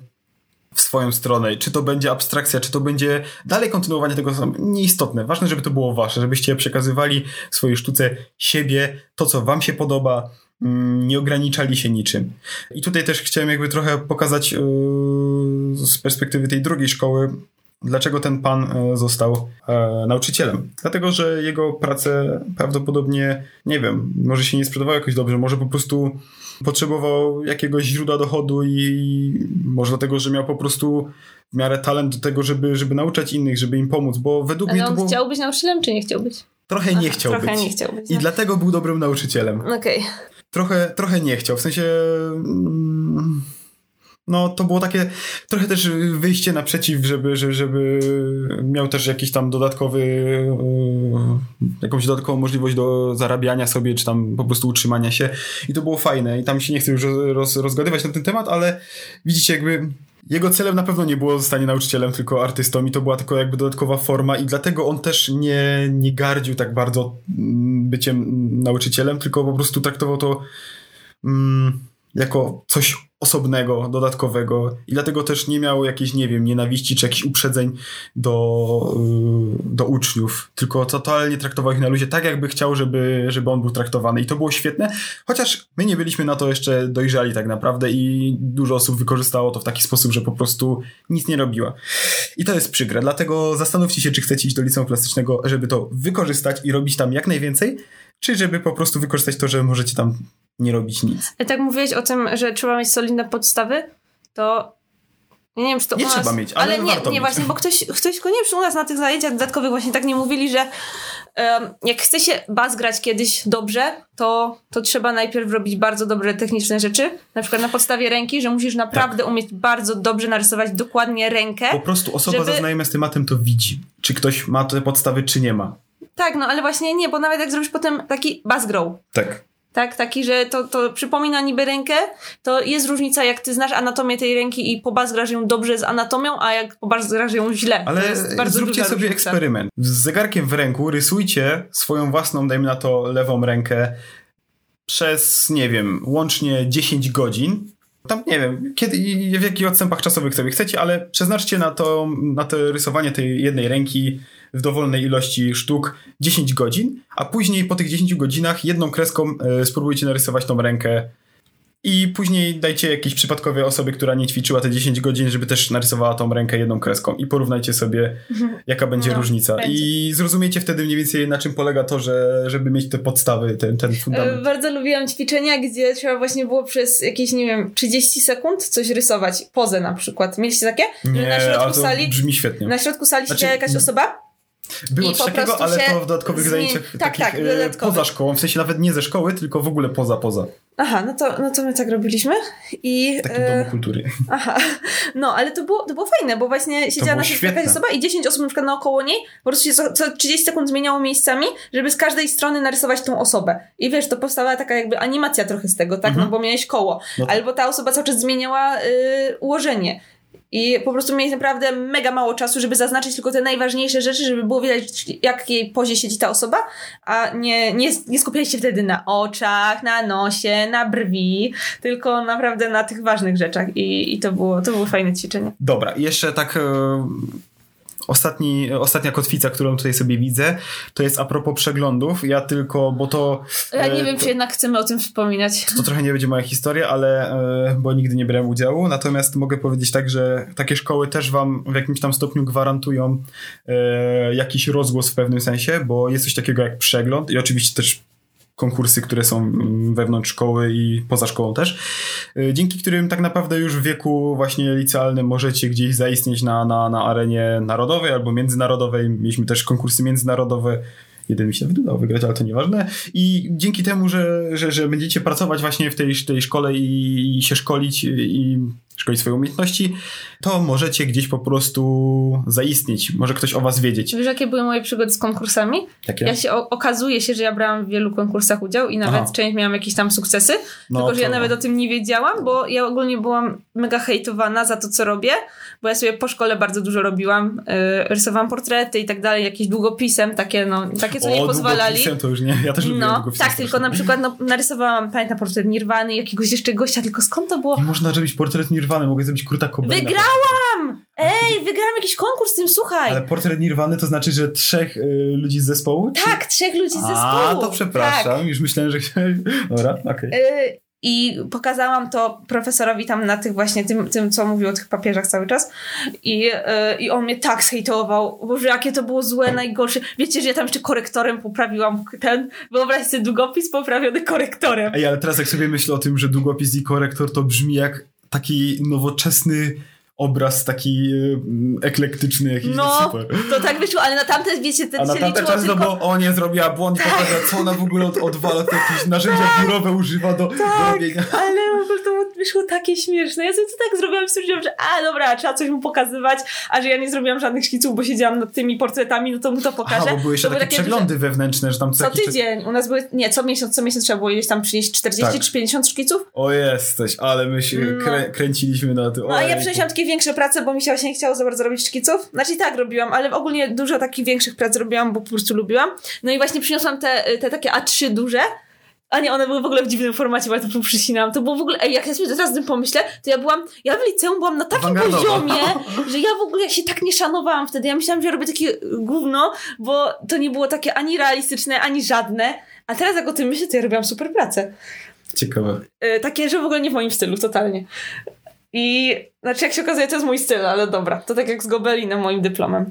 [SPEAKER 1] w swoją stronę. Czy to będzie abstrakcja, czy to będzie dalej kontynuowanie tego, nieistotne. Ważne, żeby to było wasze, żebyście przekazywali w swojej sztuce siebie, to co wam się podoba, nie ograniczali się niczym. I tutaj też chciałem jakby trochę pokazać yy, z perspektywy tej drugiej szkoły, dlaczego ten pan yy, został e, nauczycielem. Dlatego, że jego prace prawdopodobnie, nie wiem, może się nie sprzedawały jakoś dobrze, może po prostu potrzebował jakiegoś źródła dochodu i może dlatego, że miał po prostu w miarę talent do tego, żeby, żeby nauczać innych, żeby im pomóc, bo według
[SPEAKER 2] Ale
[SPEAKER 1] mnie to było...
[SPEAKER 2] chciał być nauczycielem, czy nie chciał być?
[SPEAKER 1] Trochę nie chciał
[SPEAKER 2] trochę
[SPEAKER 1] być.
[SPEAKER 2] nie chciał być.
[SPEAKER 1] I no. dlatego był dobrym nauczycielem.
[SPEAKER 2] Okej. Okay
[SPEAKER 1] trochę, trochę nie chciał. W sensie. Mm, no, to było takie trochę też wyjście naprzeciw, żeby, żeby, żeby miał też jakiś tam dodatkowy, yy, jakąś dodatkową możliwość do zarabiania sobie, czy tam po prostu utrzymania się. I to było fajne. I tam się nie chcę już roz, rozgadywać na ten temat, ale widzicie, jakby jego celem na pewno nie było zostanie nauczycielem, tylko artystą i to była tylko jakby dodatkowa forma i dlatego on też nie, nie gardził tak bardzo mm, byciem nauczycielem, tylko po prostu traktował to mm, jako coś osobnego, dodatkowego i dlatego też nie miał jakiejś, nie wiem, nienawiści czy jakichś uprzedzeń do, yy, do uczniów, tylko totalnie traktował ich na luzie tak, jakby chciał, żeby, żeby on był traktowany i to było świetne, chociaż my nie byliśmy na to jeszcze dojrzali tak naprawdę i dużo osób wykorzystało to w taki sposób, że po prostu nic nie robiła. I to jest przykre, dlatego zastanówcie się, czy chcecie iść do liceum klasycznego, żeby to wykorzystać i robić tam jak najwięcej, czy żeby po prostu wykorzystać to, że możecie tam nie robić nic.
[SPEAKER 2] Tak mówiłeś o tym, że trzeba mieć solidne podstawy, to nie wiem, czy to
[SPEAKER 1] nie
[SPEAKER 2] u nas...
[SPEAKER 1] trzeba mieć, ale,
[SPEAKER 2] ale nie, nie
[SPEAKER 1] mieć.
[SPEAKER 2] właśnie, bo ktoś, ktoś nie wiem, u nas na tych zajęciach dodatkowych właśnie tak nie mówili, że um, jak chce się bas grać kiedyś dobrze, to, to trzeba najpierw robić bardzo dobre techniczne rzeczy, na przykład na podstawie ręki, że musisz naprawdę
[SPEAKER 1] Tak.
[SPEAKER 2] umieć bardzo dobrze narysować dokładnie rękę.
[SPEAKER 1] Po prostu osoba
[SPEAKER 2] żeby-
[SPEAKER 1] zaznajoma z tematem to widzi, czy ktoś ma te podstawy, czy nie ma.
[SPEAKER 2] Tak, no ale właśnie nie, bo nawet jak zrobisz potem taki bas grow,
[SPEAKER 1] Tak.
[SPEAKER 2] Tak, taki, że to, to przypomina niby rękę, to jest różnica, jak ty znasz anatomię tej ręki i pobazgrasz ją dobrze z anatomią, a jak pobazgrasz ją źle.
[SPEAKER 1] Ale zróbcie sobie
[SPEAKER 2] różnica.
[SPEAKER 1] eksperyment. Z zegarkiem w ręku rysujcie swoją własną, dajmy na to, lewą rękę przez, nie wiem, łącznie 10 godzin. Tam nie wiem, kiedy i w jakich odstępach czasowych sobie chcecie, ale przeznaczcie na to, na to rysowanie tej jednej ręki w dowolnej ilości sztuk 10 godzin, a później po tych 10 godzinach jedną kreską e, spróbujcie narysować tą rękę i później dajcie jakiejś przypadkowej osobie, która nie ćwiczyła te 10 godzin, żeby też narysowała tą rękę jedną kreską i porównajcie sobie, jaka będzie
[SPEAKER 2] No,
[SPEAKER 1] różnica.
[SPEAKER 2] będzie.
[SPEAKER 1] I zrozumiecie wtedy mniej więcej na czym polega to, że, żeby mieć te podstawy, ten, ten
[SPEAKER 2] E,
[SPEAKER 1] fundament.
[SPEAKER 2] Bardzo lubiłam ćwiczenia, gdzie trzeba właśnie było przez jakieś, nie wiem, 30 sekund coś rysować. Pozę na przykład. Mieliście takie?
[SPEAKER 1] Nie,
[SPEAKER 2] na środku
[SPEAKER 1] to
[SPEAKER 2] sali,
[SPEAKER 1] brzmi świetnie.
[SPEAKER 2] na środku sali
[SPEAKER 1] Znaczy,
[SPEAKER 2] siedziała jakaś osoba
[SPEAKER 1] Było
[SPEAKER 2] i
[SPEAKER 1] coś takiego, ale to w dodatkowych
[SPEAKER 2] zmie-
[SPEAKER 1] zajęciach
[SPEAKER 2] tak,
[SPEAKER 1] takich
[SPEAKER 2] tak,
[SPEAKER 1] e,
[SPEAKER 2] dodatkowych.
[SPEAKER 1] poza szkołą, w sensie nawet nie ze szkoły, tylko w ogóle poza, poza.
[SPEAKER 2] Aha, no to, no to my tak robiliśmy. I,
[SPEAKER 1] W takim
[SPEAKER 2] e,
[SPEAKER 1] domu kultury. *laughs*
[SPEAKER 2] Aha, no ale to było, to było fajne, bo właśnie siedziała
[SPEAKER 1] było
[SPEAKER 2] na środku jakaś osoba i 10 osób na przykład naokoło niej, po prostu się co, co 30 sekund zmieniało miejscami, żeby z każdej strony narysować tą osobę. I wiesz, to powstała taka jakby animacja trochę z tego, tak?
[SPEAKER 1] Mhm.
[SPEAKER 2] No bo miałeś koło.
[SPEAKER 1] No to-
[SPEAKER 2] Albo ta osoba cały czas zmieniała y, ułożenie. I po prostu mieli naprawdę mega mało czasu, żeby zaznaczyć tylko te najważniejsze rzeczy, żeby było widać, jak jej pozie siedzi ta osoba, a nie, nie, nie skupiali się wtedy na oczach, na nosie, na brwi, tylko naprawdę na tych ważnych rzeczach. I, i to, było, to było fajne ćwiczenie.
[SPEAKER 1] Dobra, jeszcze tak e, ostatni, ostatnia kotwica, którą tutaj sobie widzę, to jest a propos przeglądów. Ja tylko, bo to...
[SPEAKER 2] Ja nie
[SPEAKER 1] e,
[SPEAKER 2] wiem,
[SPEAKER 1] to,
[SPEAKER 2] czy jednak chcemy o tym wspominać.
[SPEAKER 1] to trochę nie będzie moja historia, ale e, bo nigdy nie brałem udziału. Natomiast mogę powiedzieć tak, że takie szkoły też wam w jakimś tam stopniu gwarantują e, jakiś rozgłos w pewnym sensie, bo jest coś takiego jak przegląd i oczywiście też konkursy, które są wewnątrz szkoły i poza szkołą też, e, dzięki którym tak naprawdę już w wieku właśnie licealnym możecie gdzieś zaistnieć na, na, na arenie narodowej albo międzynarodowej. Mieliśmy też konkursy międzynarodowe. Jeden mi się wydawał wygrać, ale to nieważne. I dzięki temu, że, że, że będziecie pracować właśnie w tej, tej szkole i, i się szkolić i szkolić swoje umiejętności, to możecie gdzieś po prostu zaistnieć. Może ktoś o was wiedzieć.
[SPEAKER 2] Wiesz, jakie były moje przygody z konkursami?
[SPEAKER 1] Takie?
[SPEAKER 2] Ja się o, okazuje się, że ja brałam w wielu konkursach udział i nawet
[SPEAKER 1] Aha.
[SPEAKER 2] część miałam jakieś tam sukcesy,
[SPEAKER 1] No
[SPEAKER 2] tylko że ja
[SPEAKER 1] to-
[SPEAKER 2] nawet o tym nie wiedziałam, bo ja ogólnie byłam mega hejtowana za to, co robię, bo ja sobie po szkole bardzo dużo robiłam, yy, rysowałam portrety i tak dalej, jakieś długopisem, takie no, takie co nie
[SPEAKER 1] o,
[SPEAKER 2] pozwalali.
[SPEAKER 1] długopisem to już nie. Ja też
[SPEAKER 2] No,
[SPEAKER 1] długopisem
[SPEAKER 2] tak, tylko na przykład no, narysowałam, pamiętam portret Nirwany, jakiegoś jeszcze gościa, tylko skąd to było?
[SPEAKER 1] Nie można zrobić portret Nirwany, mogę zrobić Kurta Cobaina.
[SPEAKER 2] Wygrałam! Ej, wygrałam jakiś konkurs z tym, słuchaj!
[SPEAKER 1] Ale portret Nirwany to znaczy, że trzech y, ludzi z zespołu? Czy-
[SPEAKER 2] Tak, trzech ludzi z zespołu.
[SPEAKER 1] A, to przepraszam.
[SPEAKER 2] Tak.
[SPEAKER 1] Już myślałem, że chciałeś... Dobra, okej.
[SPEAKER 2] Y, I pokazałam to profesorowi tam na tych właśnie, tym, tym co mówił o tych papieżach cały czas. I, y, I on mnie tak zhejtował. Boże, jakie to było złe, najgorsze. Wiecie, że ja tam jeszcze korektorem poprawiłam ten, wyobraź sobie długopis poprawiony korektorem.
[SPEAKER 1] Ej, ale teraz jak sobie myślę o tym, że długopis i korektor to brzmi jak taki nowoczesny obraz, taki y, eklektyczny jakiś
[SPEAKER 2] No,
[SPEAKER 1] super.
[SPEAKER 2] to tak wyszło, ale na tamte, wiecie, te
[SPEAKER 1] A na
[SPEAKER 2] się
[SPEAKER 1] tamten
[SPEAKER 2] liczyło
[SPEAKER 1] czas, no
[SPEAKER 2] tylko...
[SPEAKER 1] bo o nie, zrobiła błąd i pokazała, co ona w ogóle od, odwala, to jakieś narzędzia biurowe używa do, do robienia.
[SPEAKER 2] Ale w ogóle to wyszło takie śmieszne. Ja sobie to tak zrobiłam stwierdziłam, że a dobra, trzeba coś mu pokazywać, a że ja nie zrobiłam żadnych szkiców, bo siedziałam nad tymi portretami, no to mu to pokażę.
[SPEAKER 1] Aha, bo były jeszcze
[SPEAKER 2] to
[SPEAKER 1] takie,
[SPEAKER 2] takie
[SPEAKER 1] przeglądy wewnętrzne, że tam
[SPEAKER 2] Co
[SPEAKER 1] jakiś czas-
[SPEAKER 2] tydzień. U nas były, nie, co miesiąc, co miesiąc trzeba było ileś tam przynieść 40
[SPEAKER 1] Tak.
[SPEAKER 2] czy 50 szkiców.
[SPEAKER 1] O jesteś, ale my się
[SPEAKER 2] No.
[SPEAKER 1] krę- kręciliśmy na tym.
[SPEAKER 2] No a ja przyniosłam takie większe prace, bo mi się właśnie nie chciało za bardzo robić szkiców. Znaczy i tak robiłam, ale ogólnie dużo takich większych prac robiłam, bo po prostu lubiłam. No i właśnie przyniosłam te, te takie A3 duże. A nie, one były w ogóle w dziwnym formacie, bo ja to przycinałam. To było w ogóle, ej, jak ja sobie teraz o tym pomyślę, to ja byłam, ja w liceum byłam na takim
[SPEAKER 1] Awangardowa.
[SPEAKER 2] poziomie, *laughs* że ja w ogóle się tak nie szanowałam wtedy. Ja myślałam, że robię takie gówno, bo to nie było takie ani realistyczne, ani żadne. A teraz jak o tym myślę, to ja robiłam super pracę.
[SPEAKER 1] Ciekawe.
[SPEAKER 2] Y, takie, że w ogóle nie w moim stylu, totalnie. I znaczy, jak się okazuje, to jest mój styl, ale dobra. To tak jak z Gobelinem, moim dyplomem.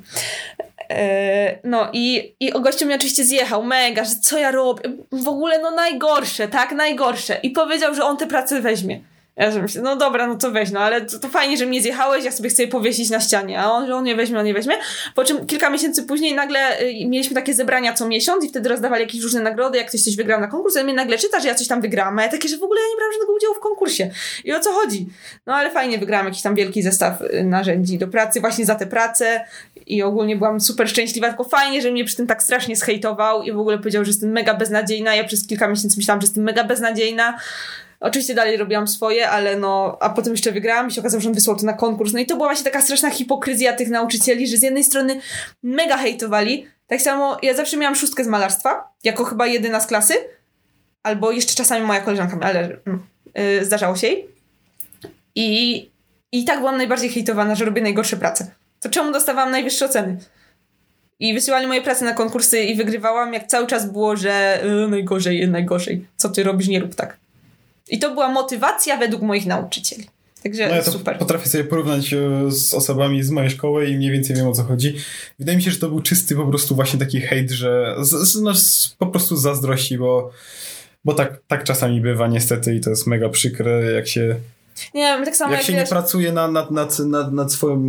[SPEAKER 2] E, No i, i o gościu mnie oczywiście zjechał, mega, że co ja robię, w ogóle no najgorsze, tak, najgorsze. I powiedział, że on tę pracę weźmie. Ja myślę, no dobra, no to weź, no ale to, to fajnie, że mnie zjechałeś, ja sobie chcę je powiesić na ścianie, a on, że on nie weźmie, on nie weźmie. Po czym kilka miesięcy później nagle y, mieliśmy takie zebrania co miesiąc i wtedy rozdawali jakieś różne nagrody, jak ktoś coś wygrał na konkurs, i mnie nagle czyta, że ja coś tam wygrałam, a ja takie, że w ogóle ja nie brałam żadnego udziału w konkursie. I o co chodzi? No ale fajnie wygrałam jakiś tam wielki zestaw y, narzędzi do pracy, właśnie za tę pracę i ogólnie byłam super szczęśliwa, tylko fajnie, że mnie przy tym tak strasznie zhejtował i w ogóle powiedział, że jestem mega beznadziejna. Ja przez kilka miesięcy myślałam, że jestem mega beznadziejna. Oczywiście dalej robiłam swoje, ale no, a potem jeszcze wygrałam i się okazało, że on wysłał to na konkurs. No i to była właśnie taka straszna hipokryzja tych nauczycieli, że z jednej strony mega hejtowali. Tak samo ja zawsze miałam szóstkę z malarstwa, jako chyba jedyna z klasy, albo jeszcze czasami moja koleżanka, ale yy, zdarzało się jej. I, I tak byłam najbardziej hejtowana, że robię najgorsze prace. To czemu dostawałam najwyższe oceny? I wysyłali moje prace na konkursy i wygrywałam, jak cały czas było, że yy, najgorzej, najgorzej. Co ty robisz, nie rób tak. I to była motywacja według moich nauczycieli. Także
[SPEAKER 1] No ja to
[SPEAKER 2] super.
[SPEAKER 1] potrafię sobie porównać e, z osobami z mojej szkoły i mniej więcej wiem o co chodzi. Wydaje mi się, że to był czysty po prostu właśnie taki hejt, że z, z, no, z, po prostu zazdrości, bo, bo tak, tak czasami bywa niestety i to jest mega przykre, jak się,
[SPEAKER 2] Nie wiem, tak samo
[SPEAKER 1] jak
[SPEAKER 2] jak,
[SPEAKER 1] się nie
[SPEAKER 2] wiesz,
[SPEAKER 1] pracuje nad, nad, nad, nad, nad swoją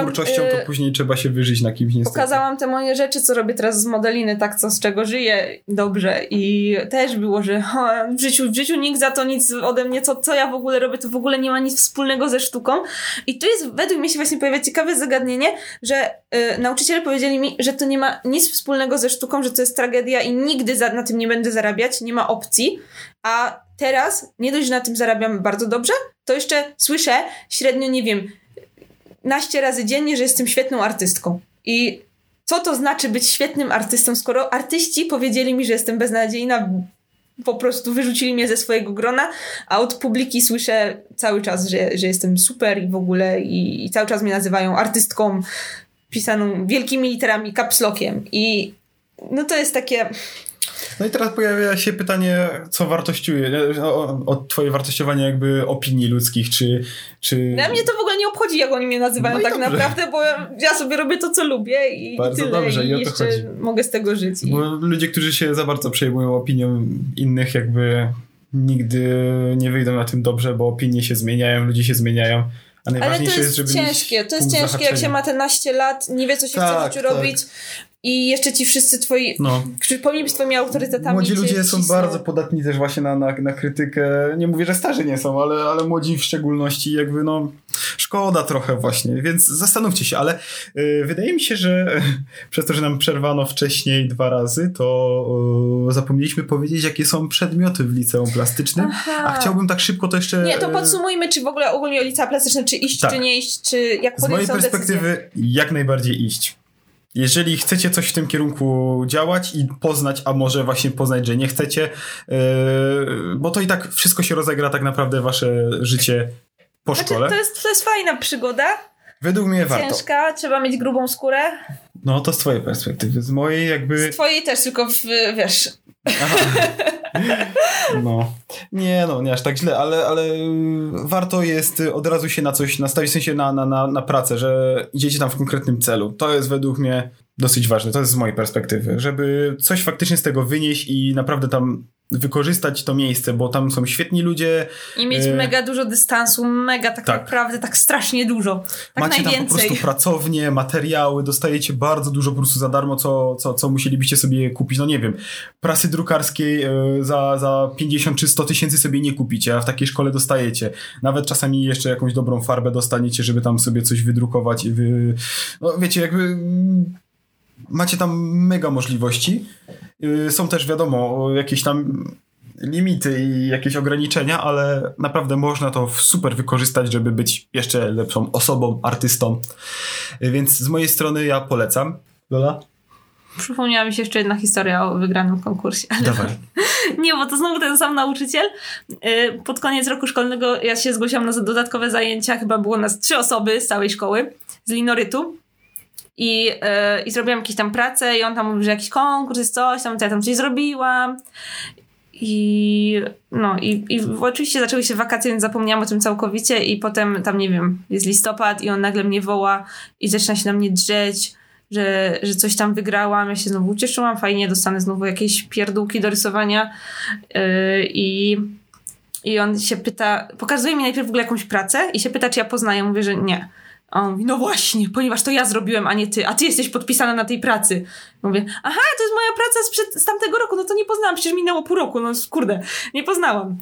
[SPEAKER 1] twórczością, to
[SPEAKER 2] y,
[SPEAKER 1] później trzeba się wyżyć na kimś niestety.
[SPEAKER 2] Pokazałam te moje rzeczy, co robię teraz z modeliny, tak, co z czego żyję dobrze. I też było, że *laughs* ha, w, życiu, w życiu nikt za to nic ode mnie, co, co ja w ogóle robię, to w ogóle nie ma nic wspólnego ze sztuką. I tu jest, według mnie się właśnie pojawia ciekawe zagadnienie, że y, nauczyciele powiedzieli mi, że to nie ma nic wspólnego ze sztuką, że to jest tragedia i nigdy za, na tym nie będę zarabiać, nie ma opcji. A teraz, nie dość, że na tym zarabiam bardzo dobrze, to jeszcze słyszę średnio, nie wiem, naście razy dziennie, że jestem świetną artystką. I co to znaczy być świetnym artystą, skoro artyści powiedzieli mi, że jestem beznadziejna, po prostu wyrzucili mnie ze swojego grona, a od publiki słyszę cały czas, że, że jestem super i w ogóle i, i cały czas mnie nazywają artystką pisaną wielkimi literami, kapslokiem i no to jest takie...
[SPEAKER 1] No i teraz pojawia się pytanie, co wartościuje, nie? o, o twoje wartościowanie jakby opinii ludzkich, czy... czy...
[SPEAKER 2] Dla mnie to w ogóle nie obchodzi, jak oni mnie nazywają
[SPEAKER 1] No
[SPEAKER 2] tak
[SPEAKER 1] dobrze.
[SPEAKER 2] naprawdę, bo ja sobie robię to, co lubię i,
[SPEAKER 1] Bardzo
[SPEAKER 2] tyle.
[SPEAKER 1] dobrze,
[SPEAKER 2] I,
[SPEAKER 1] i
[SPEAKER 2] jeszcze
[SPEAKER 1] chodzi.
[SPEAKER 2] mogę z tego żyć. I...
[SPEAKER 1] Bo ludzie, którzy się za bardzo przejmują opinią innych, jakby nigdy nie wyjdą na tym dobrze, bo opinie się zmieniają, ludzie się zmieniają.
[SPEAKER 2] Ale to
[SPEAKER 1] najważniejsze
[SPEAKER 2] jest,
[SPEAKER 1] żeby
[SPEAKER 2] ciężkie, to jest ciężkie, jak się ma te naście lat, nie wie, co się chce
[SPEAKER 1] Tak,
[SPEAKER 2] w życiu
[SPEAKER 1] tak.
[SPEAKER 2] robić i jeszcze ci wszyscy twoi,
[SPEAKER 1] No.
[SPEAKER 2] którzy powinni być twoimi autorytetami.
[SPEAKER 1] Młodzi ludzie są bardzo podatni też właśnie na, na, na krytykę. Nie mówię, że starzy nie są, ale, ale młodzi w szczególności jakby no szkoda trochę właśnie, więc zastanówcie się, ale y, wydaje mi się, że *laughs* przez to, że nam przerwano wcześniej dwa razy, to y, zapomnieliśmy powiedzieć, jakie są przedmioty w liceum plastycznym,
[SPEAKER 2] Aha.
[SPEAKER 1] a chciałbym tak szybko to jeszcze...
[SPEAKER 2] Nie, to
[SPEAKER 1] y,
[SPEAKER 2] podsumujmy, czy w ogóle ogólnie o licea plastyczne, czy iść,
[SPEAKER 1] Tak.
[SPEAKER 2] czy nie iść, czy jak
[SPEAKER 1] Z mojej
[SPEAKER 2] decyzję.
[SPEAKER 1] perspektywy jak najbardziej iść. Jeżeli chcecie coś w tym kierunku działać i poznać, a może właśnie poznać, że nie chcecie, yy, bo to i tak wszystko się rozegra tak naprawdę wasze życie po
[SPEAKER 2] Znaczy,
[SPEAKER 1] szkole.
[SPEAKER 2] to jest, to jest fajna przygoda,
[SPEAKER 1] Według mnie warto.
[SPEAKER 2] ciężka, trzeba mieć grubą skórę.
[SPEAKER 1] No to z twojej perspektywy. Z mojej jakby...
[SPEAKER 2] Z twojej też, tylko w, wiesz.
[SPEAKER 1] No. Nie no, nie aż tak źle, ale, ale warto jest od razu się na coś nastawić, w sensie na, na, na, na pracę, że idziecie tam w konkretnym celu. To jest według mnie dosyć ważne, to jest z mojej perspektywy, żeby coś faktycznie z tego wynieść i naprawdę tam wykorzystać to miejsce, bo tam są świetni ludzie.
[SPEAKER 2] I mieć
[SPEAKER 1] e,
[SPEAKER 2] mega dużo dystansu, mega tak,
[SPEAKER 1] tak.
[SPEAKER 2] naprawdę, tak strasznie dużo. Tak
[SPEAKER 1] Macie
[SPEAKER 2] najwięcej.
[SPEAKER 1] tam po prostu pracownie, materiały, dostajecie bardzo dużo po prostu za darmo, co, co, co musielibyście sobie kupić. No nie wiem, prasy drukarskiej e, za, za 50 czy 100 tysięcy sobie nie kupicie, a w takiej szkole dostajecie. Nawet czasami jeszcze jakąś dobrą farbę dostaniecie, żeby tam sobie coś wydrukować i wy... No wiecie, jakby macie tam mega możliwości. Y, Są też wiadomo jakieś tam limity i jakieś ograniczenia, ale naprawdę można to super wykorzystać, żeby być jeszcze lepszą osobą, artystą. Y, Więc z mojej strony ja polecam. Lola?
[SPEAKER 2] Przypomniała mi się jeszcze jedna historia o wygranym konkursie.
[SPEAKER 1] Dawaj. *laughs*
[SPEAKER 2] Nie, bo to znowu ten sam nauczyciel. Yy, Pod koniec roku szkolnego ja się zgłosiłam na dodatkowe zajęcia. Chyba było nas trzy osoby z całej szkoły, z linorytu. I, yy, I zrobiłam jakieś tam pracę i on tam mówił, że jakiś konkurs jest coś tam, to ja tam coś zrobiłam. I no i, i oczywiście zaczęły się wakacje, więc zapomniałam o tym całkowicie i potem tam, nie wiem, jest listopad i on nagle mnie woła i zaczyna się na mnie drzeć, że, że coś tam wygrałam. Ja się znowu ucieszyłam, fajnie, dostanę znowu jakieś pierdółki do rysowania yy, i i on się pyta, pokazuje mi najpierw w ogóle jakąś pracę i się pyta, czy ja poznaję. Mówię, że nie. A on mówi, no właśnie, ponieważ to ja zrobiłem, a nie ty, a ty jesteś podpisana na tej pracy. Mówię, aha, to jest moja praca sprzed, z tamtego roku, no to nie poznałam, przecież minęło pół roku, no kurde, nie poznałam.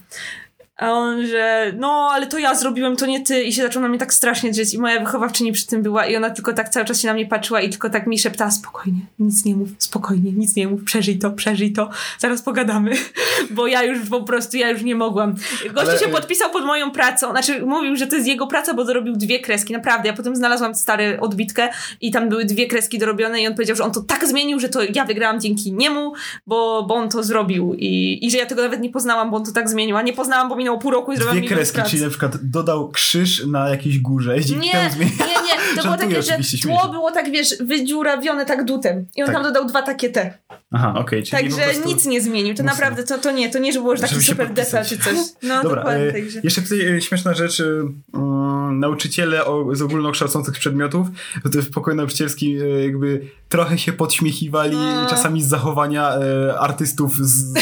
[SPEAKER 2] A on, że no, ale to ja zrobiłem, to nie ty. I się zaczął na mnie tak strasznie drzeć. I moja wychowawczyni przy tym była i ona tylko tak cały czas się na mnie patrzyła i tylko tak mi szeptała, spokojnie, nic nie mów, spokojnie, nic nie mów, przeżyj to, przeżyj to, zaraz pogadamy. *laughs* Bo ja już po prostu, ja już nie mogłam. Gościu
[SPEAKER 1] Ale-
[SPEAKER 2] się podpisał pod moją pracą, znaczy mówił, że to jest jego praca, bo dorobił dwie kreski, naprawdę. Ja potem znalazłam stary odbitkę i tam były dwie kreski dorobione i on powiedział, że on to tak zmienił, że to ja wygrałam dzięki niemu, bo, bo on to zrobił i, i że ja tego nawet nie poznałam, bo on to tak zmienił, a nie poznałam, bo minęło pół roku i zrobiłam
[SPEAKER 1] Dwie kreski,
[SPEAKER 2] prac.
[SPEAKER 1] czyli na przykład dodał krzyż na jakiejś górze i dzięki
[SPEAKER 2] Nie,
[SPEAKER 1] temu
[SPEAKER 2] nie,
[SPEAKER 1] zmienił.
[SPEAKER 2] nie, to było takie, że tło było tak, wiesz, wydziurawione tak dutem i on
[SPEAKER 1] Tak.
[SPEAKER 2] tam dodał dwa takie te.
[SPEAKER 1] Aha, okej, czyli
[SPEAKER 2] Także
[SPEAKER 1] prostu...
[SPEAKER 2] nic nie zmienił, to
[SPEAKER 1] mocno.
[SPEAKER 2] naprawdę, to, to nie, to nie, że było że taki super
[SPEAKER 1] podpisać.
[SPEAKER 2] czy coś. No
[SPEAKER 1] Dobra,
[SPEAKER 2] dokładnie,
[SPEAKER 1] e,
[SPEAKER 2] także.
[SPEAKER 1] jeszcze tutaj e, śmieszna rzecz. e, mm, nauczyciele o, z ogólnokształcących przedmiotów, to w pokoju nauczycielskim jakby trochę się podśmiechiwali
[SPEAKER 2] No.
[SPEAKER 1] czasami z zachowania e, artystów, z,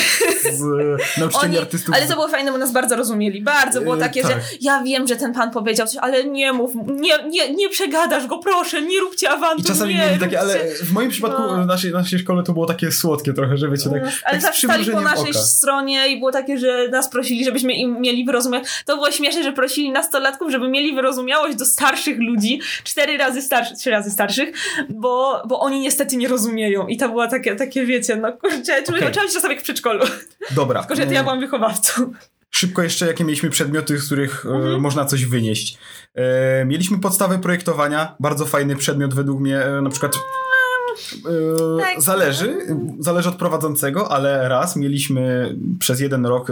[SPEAKER 1] z *laughs* nauczycieli
[SPEAKER 2] Oni,
[SPEAKER 1] artystów.
[SPEAKER 2] ale to było fajne, bo nas bardzo rozumieli. Bardzo było
[SPEAKER 1] E,
[SPEAKER 2] takie,
[SPEAKER 1] tak.
[SPEAKER 2] że ja wiem, że ten pan powiedział coś, ale nie mów, nie, nie, nie przegadasz go, proszę, nie róbcie awantur,
[SPEAKER 1] I czasami
[SPEAKER 2] nie,
[SPEAKER 1] takie, ale w moim przypadku
[SPEAKER 2] No.
[SPEAKER 1] w naszej, naszej szkole to było takie słodkie trochę, że wiecie, tak,
[SPEAKER 2] ale
[SPEAKER 1] tak z
[SPEAKER 2] zawsze stali po naszej
[SPEAKER 1] oka.
[SPEAKER 2] stronie i było takie, że nas prosili, żebyśmy im mieli wyrozumiałość. To było śmieszne, że prosili nastolatków, żeby mieli wyrozumiałość do starszych ludzi, cztery razy starszych, trzy razy starszych, bo, bo oni niestety nie rozumieją. I to było takie, takie wiecie, no kurczę, okay. Trzeba być czasami jak w przedszkolu.
[SPEAKER 1] Dobra.
[SPEAKER 2] Tylko, że to ja
[SPEAKER 1] mm,
[SPEAKER 2] byłam wychowawcą.
[SPEAKER 1] Szybko jeszcze, jakie mieliśmy przedmioty, z których e,
[SPEAKER 2] Mhm.
[SPEAKER 1] można coś wynieść. E, mieliśmy podstawę projektowania, bardzo fajny przedmiot według mnie, e, na przykład e,
[SPEAKER 2] Tak.
[SPEAKER 1] zależy, zależy od prowadzącego, ale raz mieliśmy przez jeden rok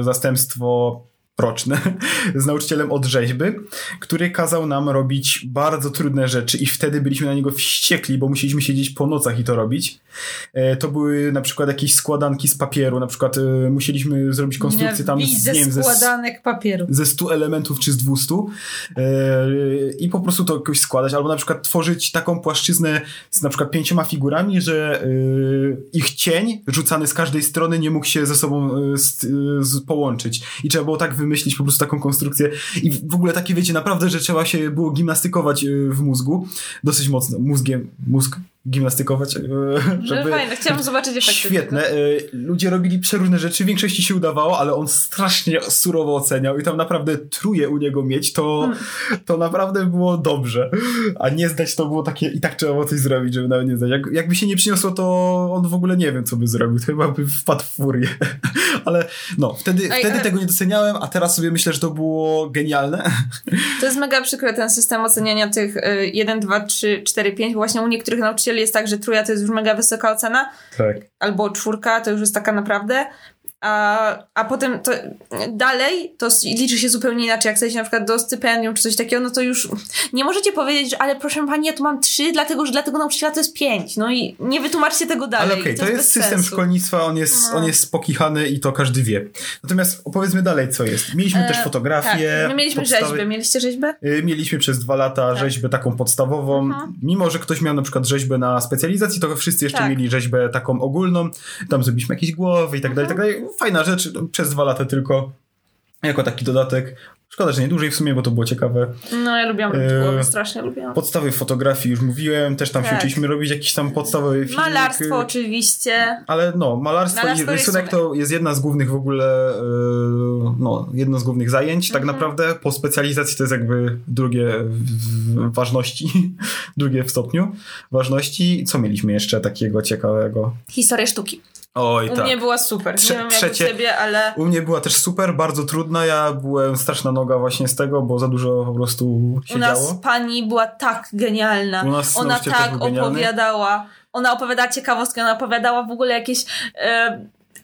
[SPEAKER 1] zastępstwo roczne *laughs* z nauczycielem od rzeźby, który kazał nam robić bardzo trudne rzeczy i wtedy byliśmy na niego wściekli, bo musieliśmy siedzieć po nocach i to robić. E, To były na przykład jakieś składanki z papieru, na przykład e, musieliśmy zrobić konstrukcję tam z, nie wiem, ze,
[SPEAKER 2] składanek papieru.
[SPEAKER 1] ze 100 elementów czy z 200 e, i po prostu to jakoś składać, albo na przykład tworzyć taką płaszczyznę z na przykład pięcioma figurami, że ich cień rzucany z każdej strony nie mógł się ze sobą połączyć i trzeba było tak wymyślić po prostu taką konstrukcję. I w ogóle takie wiecie, naprawdę, że trzeba się było gimnastykować e, w mózgu, dosyć mocno, mózgiem, mózg gimnastykować, e,
[SPEAKER 2] Żeby...
[SPEAKER 1] żeby...
[SPEAKER 2] Fajne, chciałam zobaczyć efekty.
[SPEAKER 1] Świetne. E, Ludzie robili przeróżne rzeczy, w większości się udawało, ale on strasznie surowo oceniał i tam naprawdę truje u niego mieć, to,
[SPEAKER 2] Hmm.
[SPEAKER 1] to naprawdę było dobrze. A nie zdać to było takie, i tak trzeba było coś zrobić, żeby nawet nie zdać. Jak, jakby się nie przyniosło, to on w ogóle nie wiem, co by zrobił. To chyba by wpadł w furię. *laughs* ale no, wtedy, wtedy
[SPEAKER 2] ale-
[SPEAKER 1] tego nie doceniałem, a teraz sobie myślę, że to było genialne.
[SPEAKER 2] To jest mega przykre ten system oceniania tych y, 1, 2, 3, 4, 5. Właśnie u niektórych nauczycieli jest tak, że trójka to jest już mega wysoka ocena,
[SPEAKER 1] Tak.
[SPEAKER 2] albo czwórka to już jest taka naprawdę. A, a potem to dalej to liczy się zupełnie inaczej. Jak chcecie na przykład do stypendium czy coś takiego, no to już nie możecie powiedzieć, że ale proszę pani, ja tu mam trzy, dlatego że dla tego nauczyciela to jest pięć. No i nie wytłumaczcie tego dalej.
[SPEAKER 1] Ale okej,
[SPEAKER 2] I
[SPEAKER 1] to, jest
[SPEAKER 2] bez
[SPEAKER 1] system
[SPEAKER 2] sensu.
[SPEAKER 1] szkolnictwa, on jest,
[SPEAKER 2] No.
[SPEAKER 1] on jest pokichany i to każdy wie. Natomiast opowiedzmy dalej, co jest. Mieliśmy
[SPEAKER 2] E,
[SPEAKER 1] też
[SPEAKER 2] Tak,
[SPEAKER 1] fotografię.
[SPEAKER 2] my mieliśmy
[SPEAKER 1] podstawy-
[SPEAKER 2] rzeźbę. Mieliście rzeźbę?
[SPEAKER 1] Y, Mieliśmy przez dwa lata
[SPEAKER 2] Tak.
[SPEAKER 1] rzeźbę taką podstawową.
[SPEAKER 2] Mhm.
[SPEAKER 1] Mimo, że ktoś miał na przykład rzeźbę na specjalizacji, to wszyscy jeszcze
[SPEAKER 2] Tak.
[SPEAKER 1] mieli rzeźbę taką ogólną. Tam zrobiliśmy jakieś głowy i tak dalej, i tak dalej. Fajna rzecz, przez dwa lata tylko, jako taki dodatek. Szkoda, że nie dłużej w sumie, bo to było ciekawe.
[SPEAKER 2] No ja lubiłam głowy, strasznie lubiłam.
[SPEAKER 1] Podstawy fotografii już mówiłem, też tam
[SPEAKER 2] Tak.
[SPEAKER 1] się uczyliśmy robić jakiś tam podstawowy filmik.
[SPEAKER 2] Malarstwo oczywiście.
[SPEAKER 1] Ale no, malarstwo,
[SPEAKER 2] Malarstwo
[SPEAKER 1] i rysunek to jest jedna z głównych w ogóle, yy, no, jedno z głównych zajęć, tak
[SPEAKER 2] Mhm.
[SPEAKER 1] naprawdę. Po specjalizacji to jest jakby drugie w- w ważności, *laughs* drugie w stopniu ważności. Co mieliśmy jeszcze takiego ciekawego?
[SPEAKER 2] Historia sztuki.
[SPEAKER 1] Oj,
[SPEAKER 2] U
[SPEAKER 1] tak.
[SPEAKER 2] mnie była super.
[SPEAKER 1] Trze-
[SPEAKER 2] nie wiem jak
[SPEAKER 1] trzecie-
[SPEAKER 2] u ciebie, ale...
[SPEAKER 1] U mnie była też super, bardzo trudna. Ja byłem straszna noga właśnie z tego, bo za dużo po prostu się
[SPEAKER 2] U nas
[SPEAKER 1] działo.
[SPEAKER 2] pani była tak genialna.
[SPEAKER 1] U nas
[SPEAKER 2] Ona tak opowiadała. Ona opowiadała ciekawostki, ona opowiadała w ogóle jakieś. E,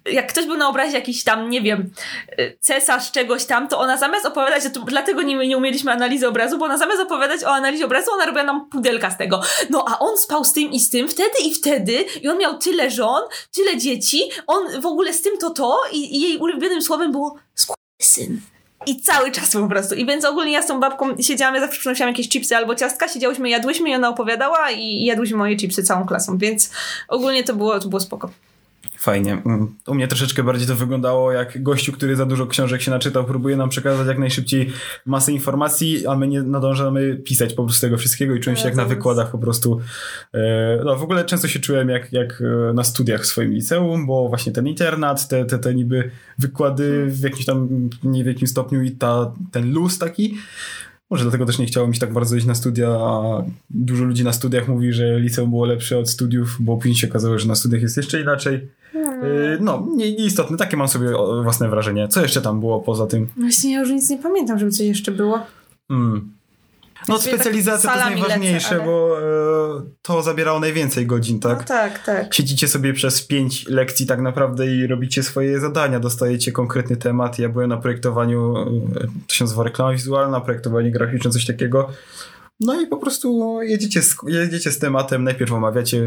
[SPEAKER 2] jak ktoś był na obrazie jakiś tam, nie wiem, e, cesarz czegoś tam, to ona zamiast opowiadać, to, dlatego nie, nie umieliśmy analizy obrazu, bo ona zamiast opowiadać o analizie obrazu, ona robiła nam pudelka z tego. No a on spał z tym i z tym, wtedy i wtedy, i on miał tyle żon, tyle dzieci, on w ogóle z tym to to, i, i jej ulubionym słowem było syn. I cały czas po prostu. I więc ogólnie ja z tą babką siedziałam, ja zawsze przynosiłam jakieś chipsy albo ciastka, siedziałyśmy, jadłyśmy i ona opowiadała i jadłyśmy moje chipsy całą klasą, więc ogólnie to było, to było spoko.
[SPEAKER 1] Fajnie. Mm. U mnie troszeczkę bardziej to wyglądało jak gościu, który za dużo książek się naczytał, próbuje nam przekazać jak najszybciej masę informacji, a my nie nadążamy pisać po prostu tego wszystkiego i czułem się
[SPEAKER 2] Ja
[SPEAKER 1] jak na
[SPEAKER 2] to-
[SPEAKER 1] wykładach po prostu. E, No w ogóle często się czułem jak, jak e, na studiach w swoim liceum, bo właśnie ten internat, te, te, te niby wykłady w jakimś tam nie w jakim stopniu i ta, ten luz taki. Może dlatego też nie chciało mi się tak bardzo iść na studia, a dużo ludzi na studiach mówi, że liceum było lepsze od studiów, bo później się okazało, że na studiach jest jeszcze inaczej. Yy, No, nie- nieistotne, takie mam sobie własne wrażenie. Co jeszcze tam było poza tym?
[SPEAKER 2] Właśnie ja już nic nie pamiętam, żeby coś jeszcze było.
[SPEAKER 1] Hmm. No, specjalizacja to jest najważniejsze,
[SPEAKER 2] lecę, ale-
[SPEAKER 1] bo e, to zabierało najwięcej godzin, tak?
[SPEAKER 2] No tak, tak.
[SPEAKER 1] Siedzicie sobie przez pięć lekcji tak naprawdę i robicie swoje zadania, dostajecie konkretny temat. Ja byłem na projektowaniu, e, to się nazywa reklama wizualna, projektowanie graficzne, coś takiego. No i po prostu jedziecie z, jedziecie z tematem, najpierw omawiacie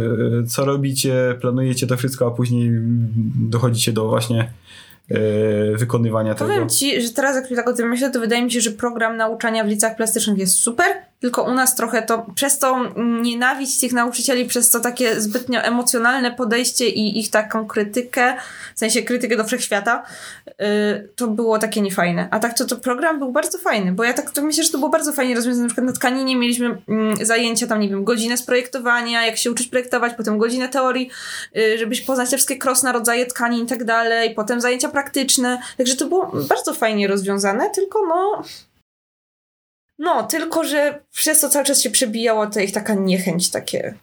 [SPEAKER 1] e, co robicie, planujecie to wszystko, a później dochodzicie do właśnie e, wykonywania tego.
[SPEAKER 2] Powiem ci, że teraz jak tak o tym myślę, to wydaje mi się, że program nauczania w licach plastycznych jest super, tylko u nas trochę to, przez to nienawiść tych nauczycieli, przez to takie zbytnio emocjonalne podejście i ich taką krytykę, w sensie krytykę do wszechświata, to było takie niefajne. A tak to, to program był bardzo fajny, bo ja tak to myślę, że to było bardzo fajnie rozwiązane. Na przykład na tkaninie mieliśmy mm, zajęcia tam, nie wiem, godzinę z projektowania, jak się uczyć projektować, potem godzinę teorii, yy, żebyś poznać te wszystkie krosne rodzaje tkanin i tak dalej, potem zajęcia praktyczne. Także to było bardzo fajnie rozwiązane, tylko no. No, tylko że przez to cały czas się przebijało ta ich taka niechęć, takie,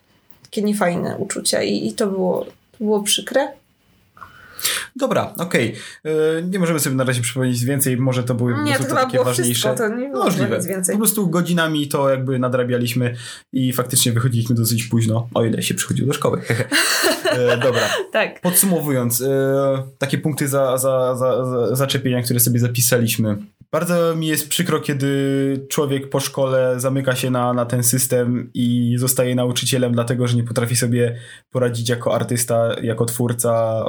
[SPEAKER 2] takie niefajne uczucia i, i to było, to było przykre.
[SPEAKER 1] Dobra, okej. E, Nie możemy sobie na razie przypomnieć więcej, może to były
[SPEAKER 2] Nie, to chyba
[SPEAKER 1] takie
[SPEAKER 2] było
[SPEAKER 1] ważniejsze.
[SPEAKER 2] wszystko, to nie było
[SPEAKER 1] Możliwe.
[SPEAKER 2] nic więcej.
[SPEAKER 1] Po prostu godzinami to jakby nadrabialiśmy i faktycznie wychodziliśmy dosyć późno, o ile się przychodziło do szkoły. *laughs* e, dobra. *laughs*
[SPEAKER 2] Tak.
[SPEAKER 1] Podsumowując, e, takie punkty za, za, za, za, zaczepienia, które sobie zapisaliśmy. Bardzo mi jest przykro, kiedy człowiek po szkole zamyka się na, na ten system i zostaje nauczycielem, dlatego że nie potrafi sobie poradzić jako artysta, jako twórca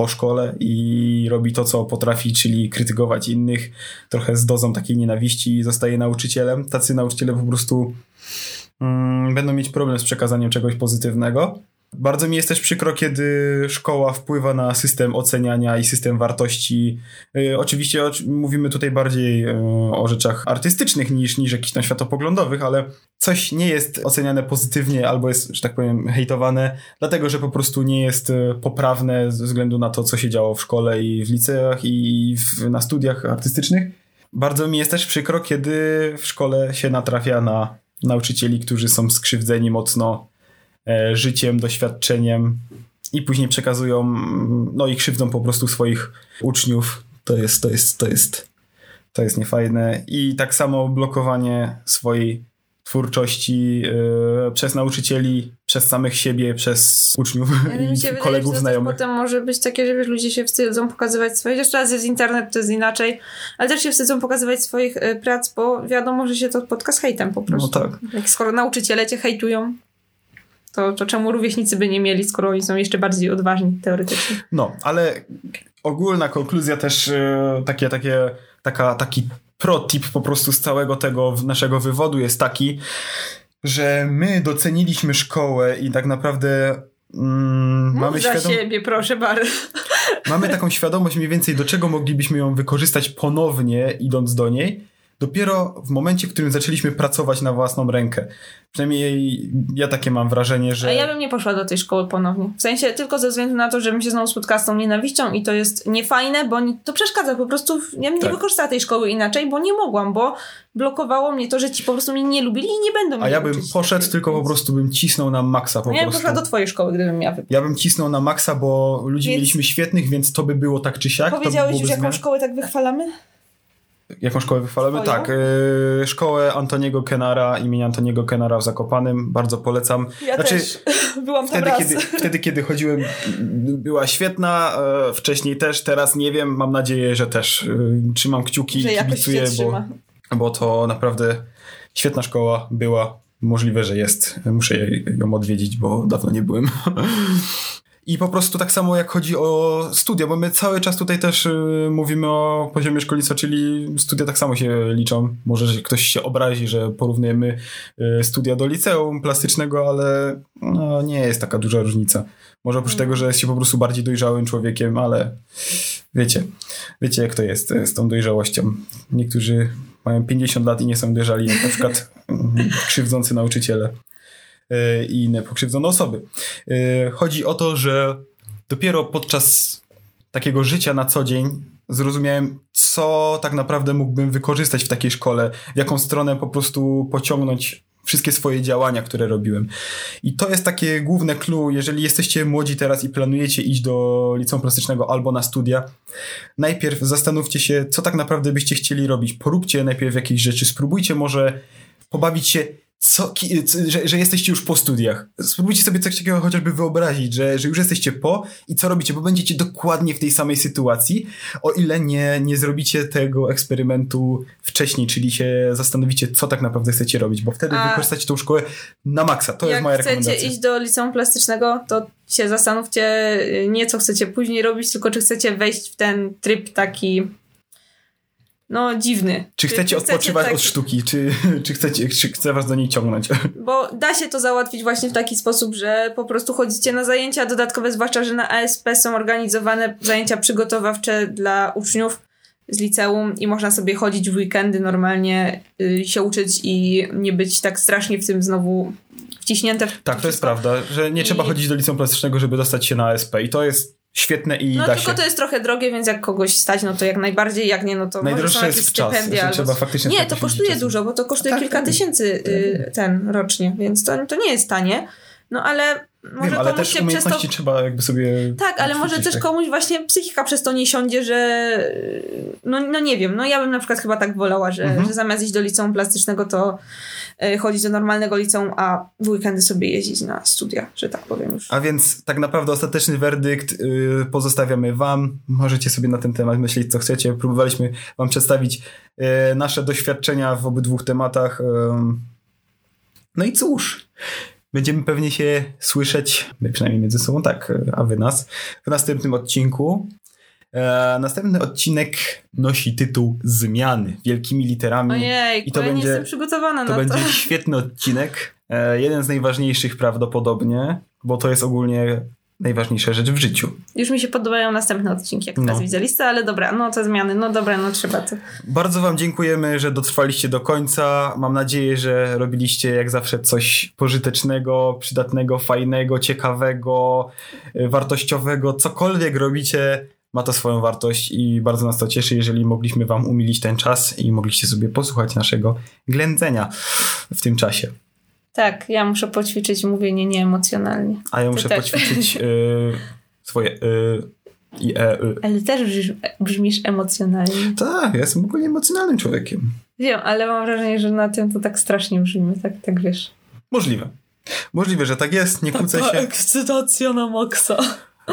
[SPEAKER 1] po szkole i robi to, co potrafi, czyli krytykować innych, trochę z dozą takiej nienawiści i zostaje nauczycielem. Tacy nauczyciele po prostu mm, będą mieć problem z przekazaniem czegoś pozytywnego. Bardzo mi jest też przykro, kiedy szkoła wpływa na system oceniania i system wartości. Yy, oczywiście oczy- mówimy tutaj bardziej yy, o rzeczach artystycznych niż, niż jakichś tam światopoglądowych, ale coś nie jest oceniane pozytywnie albo jest, że tak powiem, hejtowane, dlatego że po prostu nie jest yy, poprawne ze względu na to, co się działo w szkole i w liceach i w, na studiach artystycznych. Bardzo mi jest też przykro, kiedy w szkole się natrafia na nauczycieli, którzy są skrzywdzeni mocno życiem, doświadczeniem i później przekazują, no i krzywdzą po prostu swoich uczniów. To jest, to jest, to jest, to jest niefajne. I tak samo blokowanie swojej twórczości e, przez nauczycieli, przez samych siebie, przez uczniów
[SPEAKER 2] Ale *laughs*
[SPEAKER 1] i
[SPEAKER 2] mi się wydaje,
[SPEAKER 1] kolegów,
[SPEAKER 2] że to też
[SPEAKER 1] znajomych.
[SPEAKER 2] potem może być takie, że wiesz, ludzie się wstydzą pokazywać swoje, chociaż teraz jest internet, to jest inaczej, ale też się wstydzą pokazywać swoich y, prac, bo wiadomo, że się to spotka z hejtem po prostu.
[SPEAKER 1] No tak.
[SPEAKER 2] Jak skoro nauczyciele cię hejtują, to, to czemu rówieśnicy by nie mieli, skoro oni są jeszcze bardziej odważni teoretycznie.
[SPEAKER 1] No, ale ogólna konkluzja też e, takie, takie, taka, taki pro-tip po prostu z całego tego naszego wywodu jest taki, że my doceniliśmy szkołę i tak naprawdę Mm,
[SPEAKER 2] Mów
[SPEAKER 1] mamy,
[SPEAKER 2] za
[SPEAKER 1] świadom-
[SPEAKER 2] siebie, proszę bardzo.
[SPEAKER 1] mamy taką świadomość mniej więcej, do czego moglibyśmy ją wykorzystać ponownie, idąc do niej, dopiero w momencie, w którym zaczęliśmy pracować na własną rękę. Przynajmniej ja takie mam wrażenie, że...
[SPEAKER 2] A ja bym nie poszła do tej szkoły ponownie. W sensie tylko ze względu na to, żebym się znowu spotkała z tą nienawiścią i to jest niefajne, bo ni- to przeszkadza po prostu. w- Ja bym nie
[SPEAKER 1] Tak.
[SPEAKER 2] wykorzystała tej szkoły inaczej, bo nie mogłam, bo blokowało mnie to, że ci po prostu mnie nie lubili i nie będą mnie
[SPEAKER 1] A ja bym poszedł,
[SPEAKER 2] takiej,
[SPEAKER 1] tylko po
[SPEAKER 2] więc-
[SPEAKER 1] prostu bym cisnął na maksa po
[SPEAKER 2] Ja bym poszła do twojej szkoły, gdybym miała wybrać.
[SPEAKER 1] Ja bym cisnął na maksa, bo ludzi
[SPEAKER 2] Więc-
[SPEAKER 1] mieliśmy świetnych, więc to by było tak czy siak. by
[SPEAKER 2] Powiedziałeś
[SPEAKER 1] byłoby
[SPEAKER 2] już, jaką
[SPEAKER 1] zmiana.
[SPEAKER 2] szkołę tak wychwalamy?
[SPEAKER 1] Jaką szkołę wychwalamy?
[SPEAKER 2] Twoją?
[SPEAKER 1] Tak, yy, szkołę Antoniego Kenara, imienia Antoniego Kenara w Zakopanym. Bardzo polecam.
[SPEAKER 2] Ja
[SPEAKER 1] Znaczy,
[SPEAKER 2] też. *laughs* Byłam tam
[SPEAKER 1] Wtedy
[SPEAKER 2] raz.
[SPEAKER 1] kiedy, wtedy, kiedy chodziłem, była świetna. E, wcześniej też, teraz nie wiem. Mam nadzieję, że też e, trzymam kciuki,
[SPEAKER 2] Że
[SPEAKER 1] kibicuję, bo, bo to naprawdę świetna szkoła była. Możliwe, że jest. Muszę ją odwiedzić, bo dawno nie byłem. *laughs* I po prostu tak samo jak chodzi o studia, bo my cały czas tutaj też y, mówimy o poziomie szkolnictwa, czyli studia tak samo się liczą. Może że ktoś się obrazi, że porównujemy y, studia do liceum plastycznego, ale no, nie jest taka duża różnica. Może oprócz tego, że jest się po prostu bardziej dojrzałym człowiekiem, ale wiecie, wiecie jak to jest y, z tą dojrzałością. Niektórzy mają 50 lat i nie są dojrzali, na przykład mm, *laughs* krzywdzący nauczyciele i inne pokrzywdzone osoby. Y, Chodzi o to, że dopiero podczas takiego życia na co dzień zrozumiałem, co tak naprawdę mógłbym wykorzystać w takiej szkole, w jaką stronę po prostu pociągnąć wszystkie swoje działania, które robiłem. I to jest takie główne clue, jeżeli jesteście młodzi teraz i planujecie iść do liceum plastycznego albo na studia, najpierw zastanówcie się, co tak naprawdę byście chcieli robić. Poróbcie najpierw jakieś rzeczy, spróbujcie może pobawić się, co, że, że jesteście już po studiach. Spróbujcie sobie coś takiego chociażby wyobrazić, że, że już jesteście po i co robicie, bo będziecie dokładnie w tej samej sytuacji, o ile nie, nie zrobicie tego eksperymentu wcześniej, czyli się zastanowicie, co tak naprawdę chcecie robić, bo wtedy
[SPEAKER 2] A-
[SPEAKER 1] wykorzystacie tą szkołę na maksa. To jest
[SPEAKER 2] Jak
[SPEAKER 1] moja
[SPEAKER 2] chcecie
[SPEAKER 1] rekomendacja.
[SPEAKER 2] iść do liceum plastycznego, to się zastanówcie y, nie co chcecie później robić, tylko czy chcecie wejść w ten tryb taki no dziwny.
[SPEAKER 1] Czy chcecie odpoczywać
[SPEAKER 2] tak-
[SPEAKER 1] od sztuki, czy, czy, chcecie, czy chce was do niej ciągnąć? *laughs*
[SPEAKER 2] Bo da się to załatwić właśnie w taki sposób, że po prostu chodzicie na zajęcia dodatkowe, zwłaszcza, że na ASP są organizowane zajęcia przygotowawcze dla uczniów z liceum i można sobie chodzić w weekendy normalnie, y, się uczyć i nie być tak strasznie w tym znowu wciśnięte. w
[SPEAKER 1] Tak, to jest
[SPEAKER 2] wszystko.
[SPEAKER 1] prawda, że nie trzeba
[SPEAKER 2] I-
[SPEAKER 1] chodzić do liceum plastycznego, żeby dostać się na ASP i to jest świetne i
[SPEAKER 2] No
[SPEAKER 1] da
[SPEAKER 2] tylko
[SPEAKER 1] się.
[SPEAKER 2] to jest trochę drogie, więc jak kogoś stać, no to jak najbardziej, jak nie, no to może
[SPEAKER 1] Najdroższe
[SPEAKER 2] są
[SPEAKER 1] jest
[SPEAKER 2] jakieś
[SPEAKER 1] czas,
[SPEAKER 2] stypendia
[SPEAKER 1] że
[SPEAKER 2] albo...
[SPEAKER 1] trzeba faktycznie
[SPEAKER 2] Nie, to kosztuje
[SPEAKER 1] czas.
[SPEAKER 2] dużo, bo to kosztuje
[SPEAKER 1] Tak,
[SPEAKER 2] kilka
[SPEAKER 1] tak.
[SPEAKER 2] tysięcy y, ten rocznie, więc to, to nie jest tanie. No ale może
[SPEAKER 1] Wiem, ale
[SPEAKER 2] komuś
[SPEAKER 1] też
[SPEAKER 2] się przez to...
[SPEAKER 1] umiejętności trzeba jakby sobie...
[SPEAKER 2] Tak, ale może też
[SPEAKER 1] tak.
[SPEAKER 2] komuś właśnie psychika przez to nie siądzie, że no, no nie wiem, no ja bym na przykład chyba tak wolała, że,
[SPEAKER 1] Mhm.
[SPEAKER 2] że zamiast iść do liceum plastycznego, to y, chodzić do normalnego liceum, a w weekendy sobie jeździć na studia, że tak powiem już.
[SPEAKER 1] A więc tak naprawdę ostateczny werdykt y, pozostawiamy wam. Możecie sobie na ten temat myśleć, co chcecie. Próbowaliśmy wam przedstawić y, nasze doświadczenia w obydwu tematach. No i cóż, będziemy pewnie się słyszeć, my przynajmniej między sobą tak, a wy nas, w następnym odcinku. E, następny odcinek nosi tytuł Zmiany wielkimi literami.
[SPEAKER 2] Ojej,
[SPEAKER 1] I to
[SPEAKER 2] ja nie
[SPEAKER 1] będzie-
[SPEAKER 2] jestem przygotowana
[SPEAKER 1] To
[SPEAKER 2] na
[SPEAKER 1] będzie
[SPEAKER 2] to. *laughs*
[SPEAKER 1] świetny odcinek. E, jeden z najważniejszych prawdopodobnie, bo to jest ogólnie najważniejsza rzecz w życiu.
[SPEAKER 2] Już mi się podobają następne odcinki, jak
[SPEAKER 1] No.
[SPEAKER 2] teraz widzę listę, ale dobra, no te zmiany, no dobra, no trzeba to.
[SPEAKER 1] Bardzo Wam dziękujemy, że dotrwaliście do końca. Mam nadzieję, że robiliście jak zawsze coś pożytecznego, przydatnego, fajnego, ciekawego, e, wartościowego. Cokolwiek robicie, ma to swoją wartość i bardzo nas to cieszy, jeżeli mogliśmy Wam umilić ten czas i mogliście sobie posłuchać naszego ględzenia w tym czasie.
[SPEAKER 2] Tak, ja muszę poćwiczyć mówienie nieemocjonalnie.
[SPEAKER 1] A ja
[SPEAKER 2] Ty
[SPEAKER 1] muszę
[SPEAKER 2] też.
[SPEAKER 1] poćwiczyć e, swoje y, i e, y.
[SPEAKER 2] Ale też brzmisz, brzmisz emocjonalnie.
[SPEAKER 1] Tak, ja jestem ogólnie emocjonalnym człowiekiem.
[SPEAKER 2] Wiem, ale mam wrażenie, że na tym to tak strasznie brzmi, tak, tak wiesz.
[SPEAKER 1] Możliwe. Możliwe, że tak jest, nie kłócę się.
[SPEAKER 2] ekscytacja na maksa.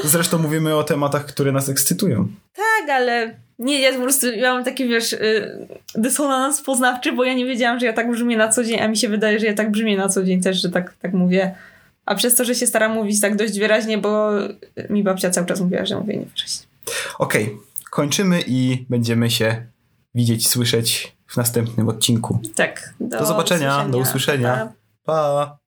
[SPEAKER 1] Zresztą mówimy o tematach, które nas ekscytują.
[SPEAKER 2] Tak, ale nie, ja po prostu ja mam taki, wiesz, y, dysonans poznawczy, bo ja nie wiedziałam, że ja tak brzmię na co dzień, a mi się wydaje, że ja tak brzmię na co dzień też, że tak, tak mówię. A przez to, że się staram mówić tak dość wyraźnie, bo mi babcia cały czas mówiła, że mówię niewyraźnie.
[SPEAKER 1] Okej, kończymy i będziemy się widzieć, słyszeć w następnym odcinku.
[SPEAKER 2] Tak.
[SPEAKER 1] Do zobaczenia, do usłyszenia.
[SPEAKER 2] Pa.
[SPEAKER 1] Pa!